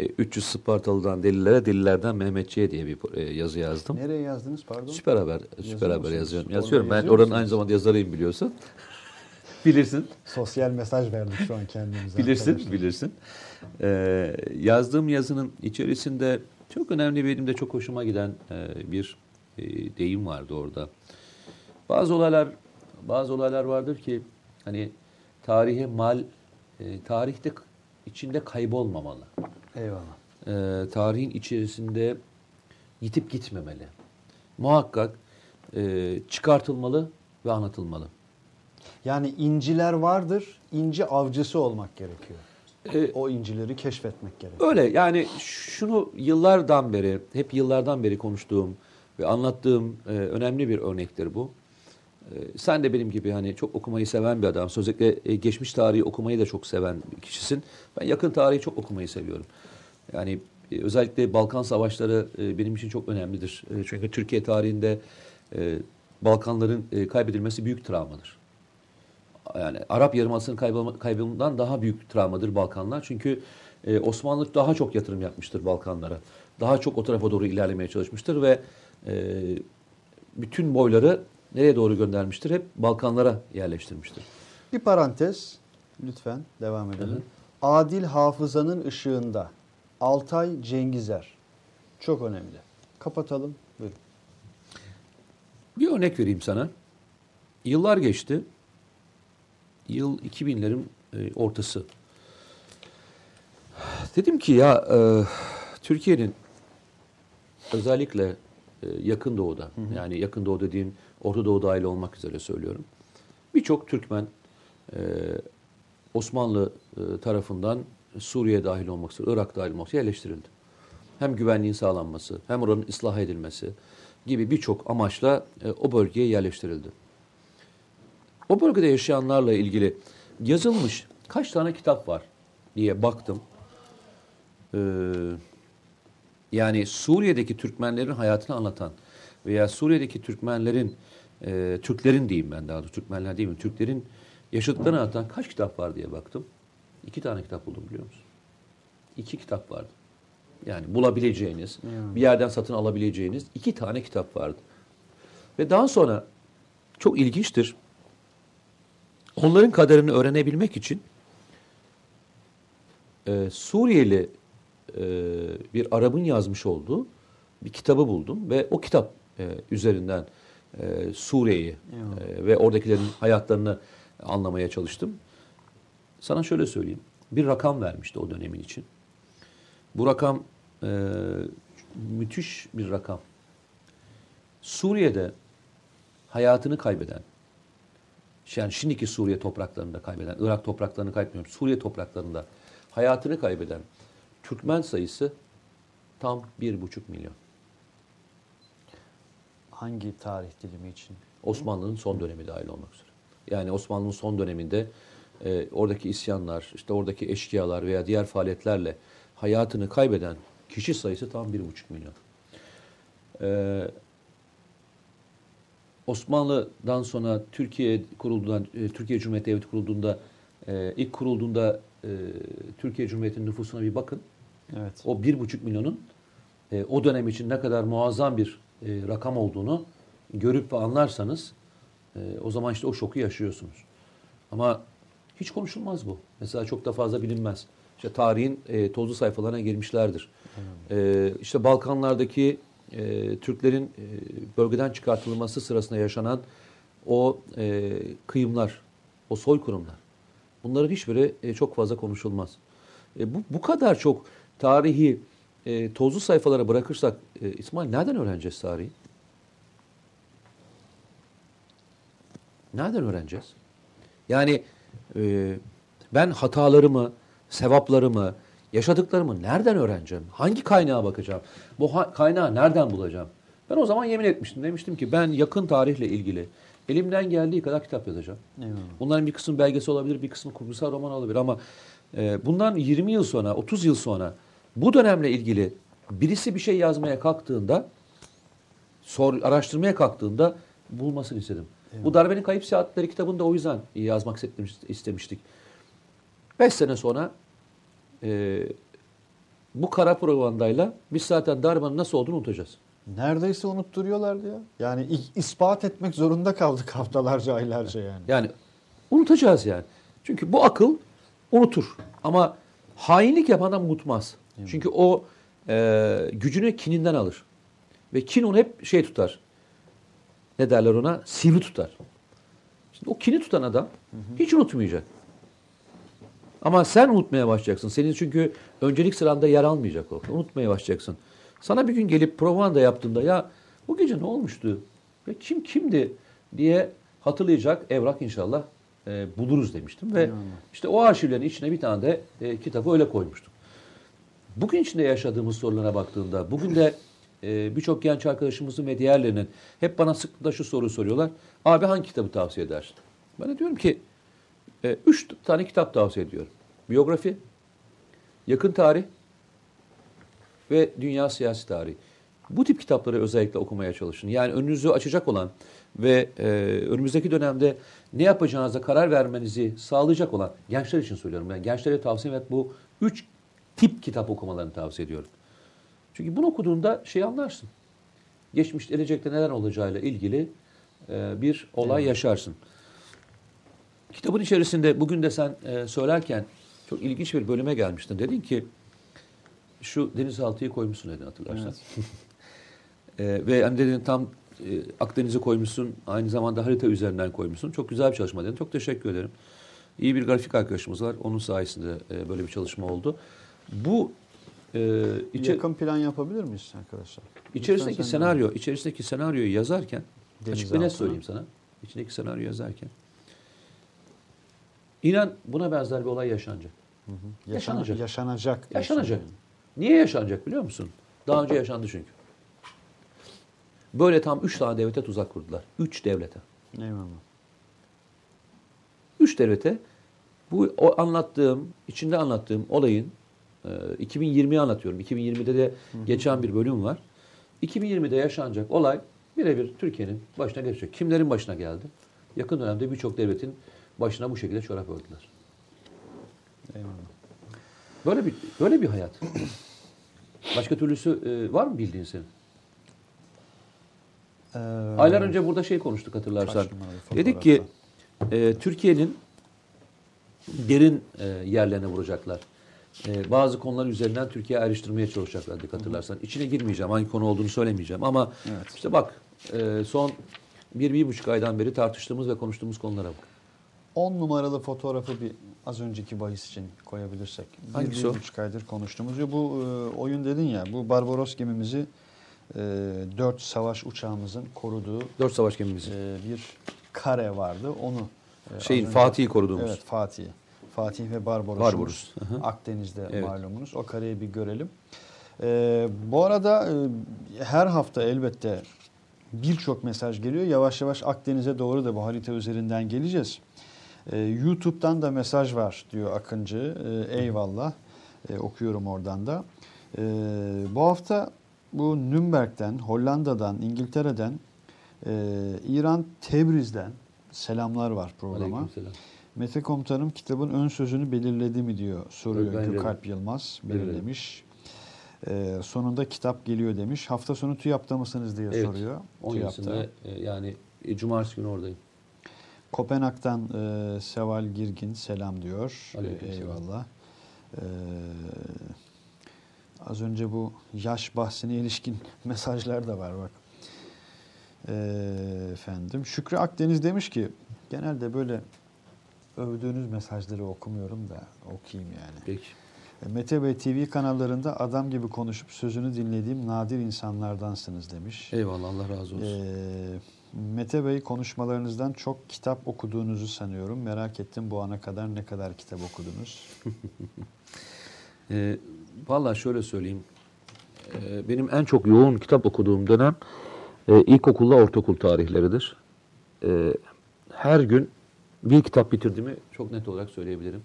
E, 300 Spartalı'dan delillere, delilerden Mehmetçi'ye diye bir e, yazı yazdım. Nereye yazdınız pardon? Süper haber, Yazıyor süper haber yazıyorum. Orada Yazıyorum. Ben oranın musunuz? aynı zamanda yazarıyım biliyorsun. *laughs* Bilirsin. Sosyal mesaj verdik şu an kendimize. Bilirsin, arkadaşlar. bilirsin. Ee, yazdığım yazının içerisinde çok önemli benim de çok hoşuma giden e, bir e, deyim vardı orada. Bazı olaylar bazı olaylar vardır ki hani tarihe mal e, tarihte içinde kaybolmamalı. Eyvallah. E, tarihin içerisinde yitip gitmemeli. Muhakkak e, çıkartılmalı ve anlatılmalı. Yani inciler vardır, inci avcısı olmak gerekiyor. E, O incileri keşfetmek gerekiyor. Öyle yani şunu yıllardan beri, hep yıllardan beri konuştuğum ve anlattığım e, önemli bir örnektir bu. E, sen de benim gibi hani çok okumayı seven bir adam. Özellikle e, geçmiş tarihi okumayı da çok seven bir kişisin. Ben yakın tarihi çok okumayı seviyorum. Yani e, özellikle Balkan Savaşları e, benim için çok önemlidir. Çünkü Türkiye tarihinde Balkanların kaybedilmesi büyük travmadır yani Arap Yarımadası'nın kaybolundan daha büyük travmadır Balkanlar. Çünkü Osmanlı daha çok yatırım yapmıştır Balkanlara. Daha çok o tarafa doğru ilerlemeye çalışmıştır ve bütün boyları nereye doğru göndermiştir? Hep Balkanlara yerleştirmiştir. Bir parantez lütfen devam edelim. Adil hafızanın ışığında Altay Cengizer. Çok önemli. Kapatalım. Buyurun. Bir örnek vereyim sana. Yıllar geçti. Yıl 2000'lerin e, ortası. Dedim ki ya e, Türkiye'nin özellikle e, yakın doğuda yani yakın doğu dediğim Orta Doğu dahil olmak üzere söylüyorum. Birçok Türkmen e, Osmanlı e, tarafından Suriye dahil olmak üzere, Irak dahil olmak üzere yerleştirildi. Hem güvenliğin sağlanması, hem oranın ıslah edilmesi gibi birçok amaçla e, o bölgeye yerleştirildi. O bölgede yaşayanlarla ilgili yazılmış kaç tane kitap var diye baktım. Ee, yani Suriye'deki Türkmenlerin hayatını anlatan veya Suriye'deki Türkmenlerin, e, Türklerin diyeyim ben daha doğrusu Türkmenler değil mi? Türklerin yaşadıklarını anlatan kaç kitap var diye baktım. İki tane kitap buldum biliyor musun? İki kitap vardı. Yani bulabileceğiniz, bir yerden satın alabileceğiniz iki tane kitap vardı. Ve daha sonra çok ilginçtir. Onların kaderini öğrenebilmek için e, Suriyeli e, bir Arap'ın yazmış olduğu bir kitabı buldum ve o kitap e, üzerinden e, Suriye'yi e, ve oradakilerin hayatlarını anlamaya çalıştım. Sana şöyle söyleyeyim. Bir rakam vermişti o dönemin için. Bu rakam e, müthiş bir rakam. Suriye'de hayatını kaybeden, yani şimdiki Suriye topraklarında kaybeden, Irak topraklarını kaybetmiyorum, Suriye topraklarında hayatını kaybeden Türkmen sayısı tam bir buçuk milyon. Hangi tarih dilimi için? Osmanlı'nın son dönemi dahil olmak üzere. Yani Osmanlı'nın son döneminde e, oradaki isyanlar, işte oradaki eşkıyalar veya diğer faaliyetlerle hayatını kaybeden kişi sayısı tam bir buçuk milyon. Ee, Osmanlı'dan sonra Türkiye kurulduğunda, e, Türkiye Cumhuriyeti Devleti kurulduğunda, e, ilk kurulduğunda e, Türkiye Cumhuriyeti'nin nüfusuna bir bakın. Evet. O bir buçuk milyonun e, o dönem için ne kadar muazzam bir e, rakam olduğunu görüp ve anlarsanız e, o zaman işte o şoku yaşıyorsunuz. Ama hiç konuşulmaz bu. Mesela çok da fazla bilinmez. İşte tarihin e, tozlu sayfalarına girmişlerdir. E, işte Balkanlardaki e, Türklerin e, bölgeden çıkartılması sırasında yaşanan o e, kıyımlar, o soykırımlar. Bunların hiçbiri e, çok fazla konuşulmaz. E, bu, bu kadar çok tarihi e, tozlu sayfalara bırakırsak e, İsmail nereden öğreneceğiz tarihi? Nereden öğreneceğiz? Yani e, ben hatalarımı, sevaplarımı, yaşadıklarımı nereden öğreneceğim? Hangi kaynağa bakacağım? Bu ha- kaynağı nereden bulacağım? Ben o zaman yemin etmiştim. Demiştim ki ben yakın tarihle ilgili elimden geldiği kadar kitap yazacağım. Eyvallah. Bunların bir kısmı belgesi olabilir, bir kısmı kurgusal roman olabilir ama e, bundan 20 yıl sonra, 30 yıl sonra bu dönemle ilgili birisi bir şey yazmaya kalktığında, sor, araştırmaya kalktığında bulmasını istedim. Bu Darbenin Kayıp Saatleri kitabını da o yüzden yazmak istemiş- istemiştik. Beş sene sonra e, bu kara propagandayla biz zaten darbenin nasıl olduğunu unutacağız. Neredeyse unutturuyorlardı ya. Yani ispat etmek zorunda kaldık *laughs* haftalarca, aylarca yani. Yani unutacağız yani. Çünkü bu akıl unutur. Ama hainlik yapan adam unutmaz. Çünkü o e, gücünü kininden alır. Ve kin onu hep şey tutar. Ne derler ona? Sivri tutar. Şimdi o kini tutan adam hiç unutmayacak. Ama sen unutmaya başlayacaksın. Senin çünkü öncelik sıranda yer almayacak o. Unutmaya başlayacaksın. Sana bir gün gelip propaganda yaptığında ya bu gece ne olmuştu? Ya kim kimdi diye hatırlayacak evrak inşallah e, buluruz demiştim. Ve işte o arşivlerin içine bir tane de e, kitabı öyle koymuştum. Bugün içinde yaşadığımız sorunlara baktığımda, bugün de e, birçok genç arkadaşımızın ve diğerlerinin hep bana sıklıkla şu soruyu soruyorlar. Abi hangi kitabı tavsiye edersin? Ben de diyorum ki e, üç tane kitap tavsiye ediyorum. Biyografi, yakın tarih ve dünya siyasi tarihi. Bu tip kitapları özellikle okumaya çalışın. Yani önünüzü açacak olan ve e, önümüzdeki dönemde ne yapacağınıza karar vermenizi sağlayacak olan gençler için söylüyorum. Ben gençlere tavsiye et bu üç tip kitap okumalarını tavsiye ediyorum. Çünkü bunu okuduğunda şey anlarsın. Geçmişte, gelecekte neler olacağıyla ilgili e, bir olay yaşarsın. Kitabın içerisinde bugün de sen e, söylerken çok ilginç bir bölüme gelmiştin. Dedin ki şu denizaltıyı koymuşsun dedin hatırlarsan. *laughs* E, ve hani dedin tam e, Akdeniz'i koymuşsun. Aynı zamanda harita üzerinden koymuşsun. Çok güzel bir çalışma dedin. Çok teşekkür ederim. İyi bir grafik arkadaşımız var. Onun sayesinde e, böyle bir çalışma oldu. Bu e, içe- Yakın plan yapabilir miyiz arkadaşlar? İçerisindeki Lütfen sen senaryo, içerisindeki senaryoyu yazarken Deniz açık ve net söyleyeyim sana. İçindeki senaryo yazarken inan buna benzer bir olay yaşanacak. Yaşana- Yaşanacak. Yaşanacak. Yaşanacak. diyorsun. Niye yaşanacak biliyor musun? Daha önce yaşandı çünkü. Böyle tam üç tane devlete tuzak kurdular. Üç devlete. Eyvallah. Üç devlete bu o anlattığım, içinde anlattığım olayın 2020'yi anlatıyorum. 2020'de de geçen bir bölüm var. 2020'de yaşanacak olay birebir Türkiye'nin başına gelecek. Kimlerin başına geldi? Yakın dönemde birçok devletin başına bu şekilde çorap ördüler. Eyvallah. Böyle bir böyle bir hayat. Başka türlüsü e, var mı bildiğin senin? Ee, Aylar önce burada şey konuştuk hatırlarsan. Dedik ki e, Türkiye'nin derin e, yerlerine vuracaklar. E, bazı konular üzerinden Türkiye ayrıştırmaya çalışacaklar dedik hatırlarsan. İçine girmeyeceğim, hangi konu olduğunu söylemeyeceğim ama Evet. işte bak e, son bir, bir buçuk aydan beri tartıştığımız ve konuştuğumuz konulara bak. 10 numaralı fotoğrafı bir az önceki bahis için koyabilirsek. Bir, Hangisi bir o? buçuk aydır konuştuğumuz. Ya bu e, oyun dedin ya bu Barbaros gemimizi e, 4 savaş uçağımızın koruduğu Dört savaş gemimizi. e, bir kare vardı. Onu e, Şeyin Fatih'i koruduğumuz. Evet Fatih. Fatih ve. Barbaros, hı. Akdeniz'de Evet. malumunuz. O kareyi bir görelim. E, bu arada e, her hafta elbette birçok mesaj geliyor. Yavaş yavaş Akdeniz'e doğru da bu harita üzerinden geleceğiz. E, YouTube'dan da mesaj var diyor Akıncı. E, eyvallah. E, okuyorum oradan da. E, bu hafta bu Nürnberg'den, Hollanda'dan, İngiltere'den, e, İran Tebriz'den selamlar var programa. Aleykümselam. Mete Komutanım kitabın ön sözünü belirledi mi diyor soruyor Belirledim. Gökalp Yılmaz. Belirlemiş. Ee, sonunda kitap geliyor demiş. Hafta sonu TÜYAP'ta mısınız diye Evet. soruyor. 17'sinde e, yani e, cumartesi günü oradayım. Kopenhag'dan e, Seval Girgin selam diyor. Aleykümselam. Eyvallah. Ee, az önce bu yaş bahsine ilişkin *laughs* mesajlar da var bak. Ee, efendim Şükrü Akdeniz demiş ki genelde böyle övdüğünüz mesajları okumuyorum da okuyayım yani. Peki. E, Mete Bey TV kanallarında adam gibi konuşup sözünü dinlediğim nadir insanlardansınız demiş. Eyvallah Allah razı olsun. Ee, Mete Bey konuşmalarınızdan çok kitap okuduğunuzu sanıyorum. Merak ettim bu ana kadar ne kadar kitap okudunuz? *laughs* E, Valla şöyle söyleyeyim. E, benim en çok yoğun kitap okuduğum dönem e, ilkokulla ortaokul tarihleridir. E, her gün bir kitap bitirdiğimi çok net olarak söyleyebilirim.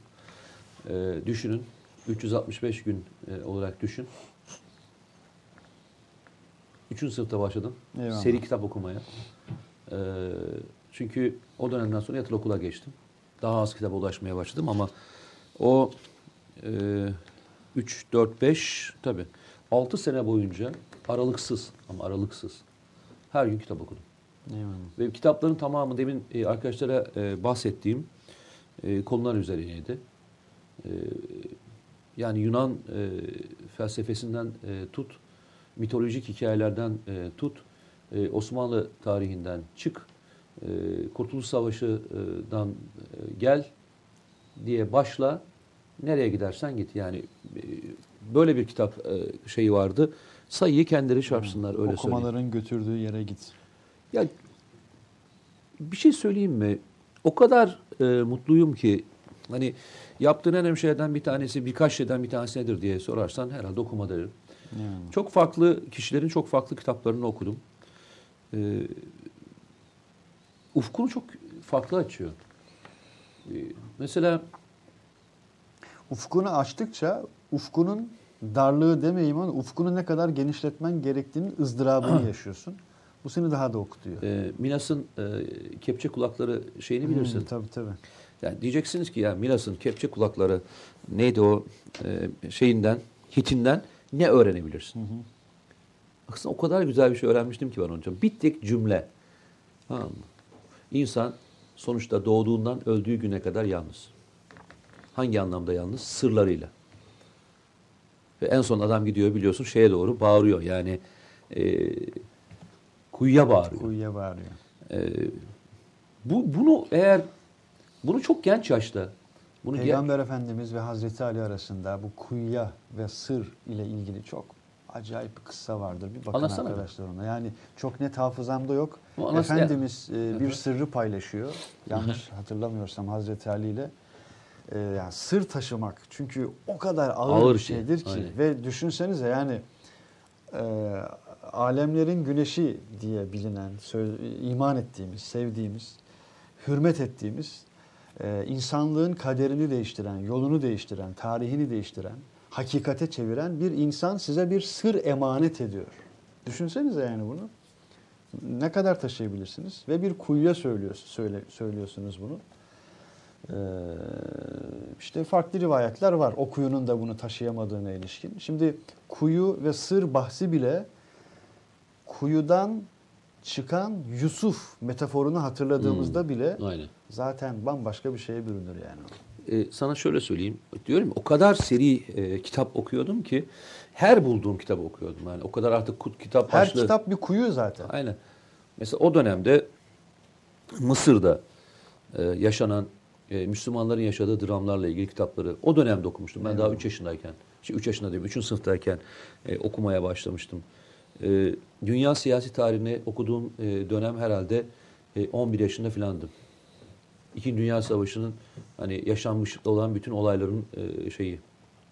E, düşünün. 365 gün e, olarak düşün. Üçüncü sınıfta başladım. Eyvallah. Seri kitap okumaya. E, çünkü o dönemden sonra yatılı okula geçtim. Daha az kitaba ulaşmaya başladım ama o e, 3, 4, 5 tabii 6 sene boyunca aralıksız ama aralıksız her gün kitap okudum. Eyvallah. Ve kitapların tamamı demin e, arkadaşlara e, bahsettiğim e, konular üzerineydi. E, yani Yunan e, felsefesinden e, tut, mitolojik hikayelerden e, tut, e, Osmanlı tarihinden çık, e, Kurtuluş Savaşı'dan e, gel diye başla, nereye gidersen git. Yani e, böyle bir kitap e, şeyi vardı. Sayıyı kendileri çarpsınlar öyle söyleyeyim. Okumaların götürdüğü yere git. Ya bir şey söyleyeyim mi? O kadar e, mutluyum ki hani yaptığın en önemli şeylerden bir tanesi birkaç şeyden bir tanesi nedir diye sorarsan herhalde okuma derim. Eyvallah. Çok farklı kişilerin çok farklı kitaplarını okudum. E, ufkunu çok farklı açıyor. E, mesela Ufkunu açtıkça ufkunun darlığı demeyeyim ama ufkunu ne kadar genişletmen gerektiğinin ızdırabını *clears throat* yaşıyorsun. Bu seni daha da okutuyor. e, Milas'ın e, kepçe kulakları şeyini bilirsin. Hmm, tabii tabii. Yani diyeceksiniz ki ya Milas'ın kepçe kulakları neydi o e, şeyinden, hitinden ne öğrenebilirsin? Aslında o kadar güzel bir şey öğrenmiştim ki ben hocam. Bir tek cümle. Tamam mı? İnsan sonuçta doğduğundan öldüğü güne kadar yalnız. Hangi anlamda yalnız? Sırlarıyla. Ve en son adam gidiyor biliyorsun şeye doğru bağırıyor. Yani e, kuyuya bağırıyor. Kuyuya bağırıyor. Ee, bu bunu eğer bunu çok genç yaşta bunu Peygamber Efendimiz ve Hazreti Ali arasında bu kuyuya ve sır ile ilgili çok acayip bir kıssa vardır. Bir bakın Anlatsana arkadaşlar ona. Yani çok net hafızamda yok. Efendimiz e, bir sırrı paylaşıyor. Yanlış hatırlamıyorsam Hazreti Ali ile. e, yani sır taşımak çünkü o kadar ağır, Ağır bir şey, şeydir ki aynen. ve düşünsenize yani e, alemlerin güneşi diye bilinen, iman ettiğimiz, sevdiğimiz, hürmet ettiğimiz, e, insanlığın kaderini değiştiren, yolunu değiştiren, tarihini değiştiren, hakikate çeviren bir insan size bir sır emanet ediyor. Düşünsenize yani bunu. Ne kadar taşıyabilirsiniz? Ve bir kuyuya söylüyorsunuz, söyle, söylüyorsunuz bunu. Ee, işte farklı rivayetler var. O kuyunun da bunu taşıyamadığına ilişkin. Şimdi kuyu ve sır bahsi bile kuyudan çıkan Yusuf metaforunu hatırladığımızda Hmm. bile Aynen. zaten bambaşka bir şeye bürünür yani. Ee, sana şöyle söyleyeyim. Diyorum o kadar seri e, kitap okuyordum ki her bulduğum kitabı okuyordum. Yani o kadar artık kut kitap Her başlı. kitap bir kuyu zaten. Aynen. Mesela o dönemde Mısır'da e, yaşanan e, Müslümanların yaşadığı dramlarla ilgili kitapları o dönemde okumuştum. Ben daha 3 yaşındayken, şey 3 yaşında değil, 3. sınıftayken e, okumaya başlamıştım. E, dünya siyasi tarihini okuduğum e, dönem herhalde e, 11 yaşında filandım. İkinci Dünya Savaşı'nın hani yaşanmışlıkta olan bütün olayların e, şeyi,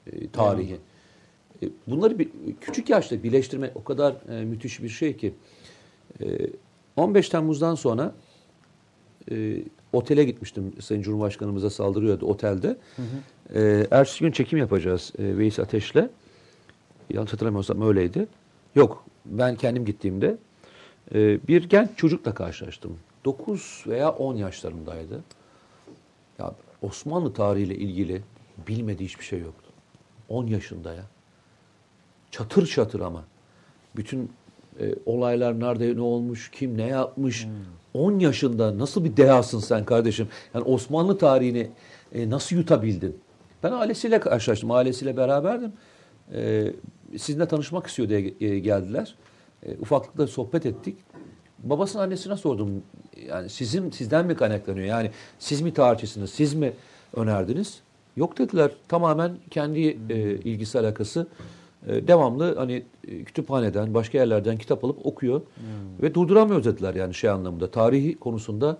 e, tarihi. E, bunları bir, küçük yaşta birleştirme o kadar e, müthiş bir şey ki. E, 15 Temmuz'dan sonra e, otele gitmiştim. Sayın Cumhurbaşkanımıza saldırıyordu otelde. E, ertesi gün çekim yapacağız e, Veys Ateş'le. Yanlış hatırlamıyorsam öyleydi. Yok ben kendim gittiğimde e, bir genç çocukla karşılaştım. 9 veya 10 yaşlarındaydı. Ya Osmanlı tarihiyle ilgili bilmediği hiçbir şey yoktu. 10 yaşında ya. Çatır çatır ama. Bütün e, olaylar nerede ne olmuş, kim ne yapmış. 10 yaşında nasıl bir dehasın sen kardeşim? Yani Osmanlı tarihini e, nasıl yutabildin? Ben ailesiyle karşılaştım. Ailesiyle beraberdim. E, sizinle tanışmak istiyor diye e, geldiler. E, ufaklıkta sohbet ettik. Babasının annesine sordum. Yani sizin sizden mi kaynaklanıyor? Yani siz mi tarihçisiniz? Siz mi önerdiniz? Yok dediler. Tamamen kendi e, ilgisi alakası. E, devamlı hani e, kütüphaneden, başka yerlerden kitap alıp okuyor ve durduramıyoruz dediler yani şey anlamında. Tarihi konusunda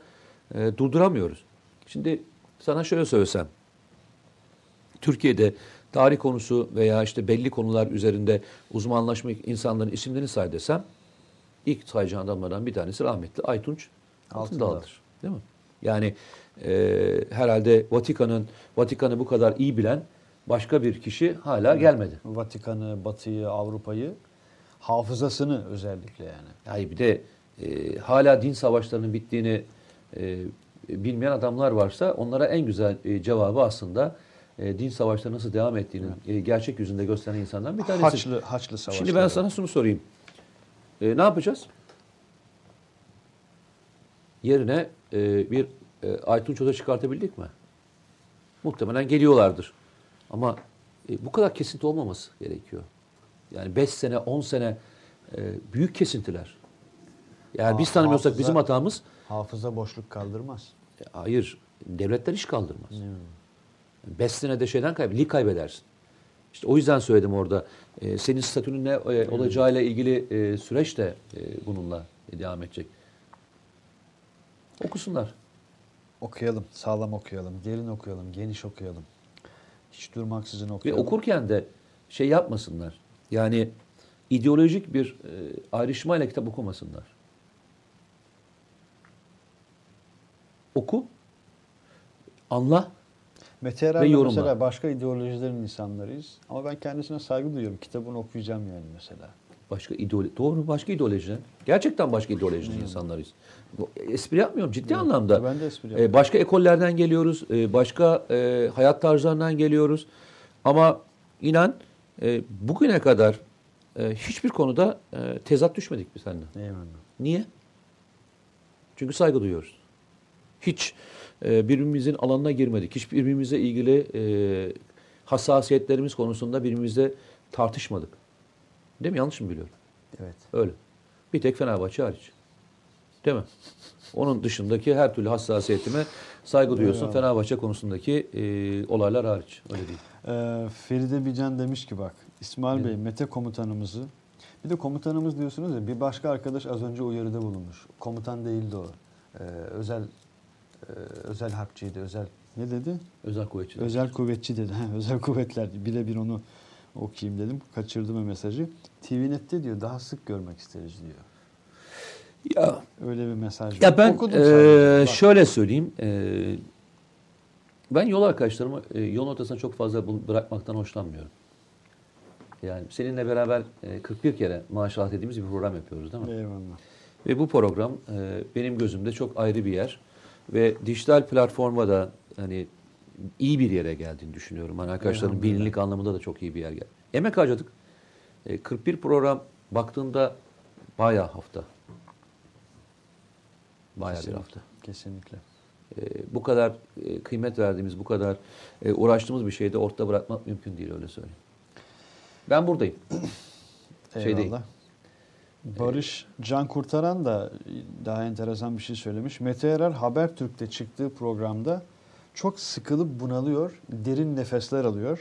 e, durduramıyoruz. Şimdi sana şöyle söylesem. Türkiye'de tarih konusu veya işte belli konular üzerinde uzmanlaşmış insanların isimlerini say desem ilk sayacağım adamlardan bir tanesi rahmetli Aytunç Altındağ. Altındağ'dır. Değil mi? Yani e, herhalde Vatikan'ın Vatikan'ı bu kadar iyi bilen başka bir kişi hala gelmedi. Vatikan'ı, Batı'yı, Avrupa'yı, hafızasını özellikle yani. Yani bir de e, hala din savaşlarının bittiğini e, bilmeyen adamlar varsa onlara en güzel e, cevabı aslında e, din savaşları nasıl devam ettiğini e, gerçek yüzünde gösteren insandan bir tanesi. Haçlı, Haçlı Savaşları. Şimdi ben sana şunu sorayım. E, ne yapacağız? Yerine e, bir e, Aytunç Hoca çıkartabildik mi? Muhtemelen geliyorlardır. Ama e, bu kadar kesinti olmaması gerekiyor. Yani 5 sene, 10 sene e, büyük kesintiler. Biz Ha- tanımıyorsak hafıza- bizim hatamız Hafıza boşluk kaldırmaz. e, hayır. Devletler iş kaldırmaz. 5 senede şeyden kaybeder, lig kaybedersin. İşte o yüzden söyledim orada. E, senin statünün ne e, olacağıyla ilgili e, süreç de e, bununla devam edecek. Okusunlar. Okuyalım, sağlam okuyalım, derin okuyalım, geniş okuyalım. Hiç durmaksızın Ve okuyalım. okurken de şey yapmasınlar. Yani ideolojik bir e, ayrışmayla kitap okumasınlar. Oku, anla, Mete Ve yorumla. mesela başka ideolojilerin insanlarıyız. Ama ben kendisine saygı duyuyorum. Kitabını okuyacağım yani mesela. Başka ideoloji, doğru başka ideolojiden. Gerçekten başka ideolojiden insanlarız. Bu, espri yapmıyorum ciddi anlamda. Ben de espri Ee, yapıyorum. başka ekollerden geliyoruz, e, başka e, hayat tarzlarından geliyoruz. Ama inan e, bugüne kadar e, hiçbir konuda e, tezat düşmedik biz seninle. Eyvallah. Niye? Çünkü saygı duyuyoruz. Hiç e, birbirimizin alanına girmedik. Hiç birbirimize ilgili e, hassasiyetlerimiz konusunda birbirimizle tartışmadık. Değil mi? Yanlış mı biliyorum? Evet. Öyle. Bir tek Fenerbahçe hariç. Değil mi? Onun dışındaki her türlü hassasiyetime saygı duyuyorsun. Eyvallah. Fenerbahçe konusundaki e, olaylar hariç. Öyle değil. Ee, Feride Bican demiş ki bak İsmail Bey Mete komutanımızı bir de komutanımız diyorsunuz ya bir başka arkadaş az önce uyarıda bulunmuş. Komutan değildi o. Ee, özel özel harpçıydı. Özel ne dedi? Özel kuvvetçi. Özel kuvvetçi dedi. Ha, özel kuvvetler. Birebir onu okuyayım dedim. Kaçırdım o mesajı. TVNet'te diyor daha sık görmek isteriz diyor. Ya Öyle bir mesaj var. Ya ben Okudum eee, sadece. Bak. şöyle söyleyeyim. eee, ben yol arkadaşlarımı eee, yol ortasına çok fazla bırakmaktan hoşlanmıyorum. Yani seninle beraber eee, 41 kere maşallah dediğimiz bir program yapıyoruz değil mi? Eyvallah. Ve bu program eee, benim gözümde çok ayrı bir yer. Ve dijital platforma da hani iyi bir yere geldiğini düşünüyorum. Hani arkadaşların bilinlik anlamında da çok iyi bir yer geldi. Emek harcadık. Eee, 41 program baktığında bayağı hafta. Bayağı bir Kesinlikle. hafta. Kesinlikle. E, bu kadar e, kıymet verdiğimiz, bu kadar e, uğraştığımız bir şeyi de ortada bırakmak mümkün değil öyle söyleyeyim. Ben buradayım. *clears throat* Şey değil. Eyvallah. Barış Can Kurtaran da daha enteresan bir şey söylemiş. Mete Erer Habertürk'te çıktığı programda çok sıkılıp bunalıyor, derin nefesler alıyor.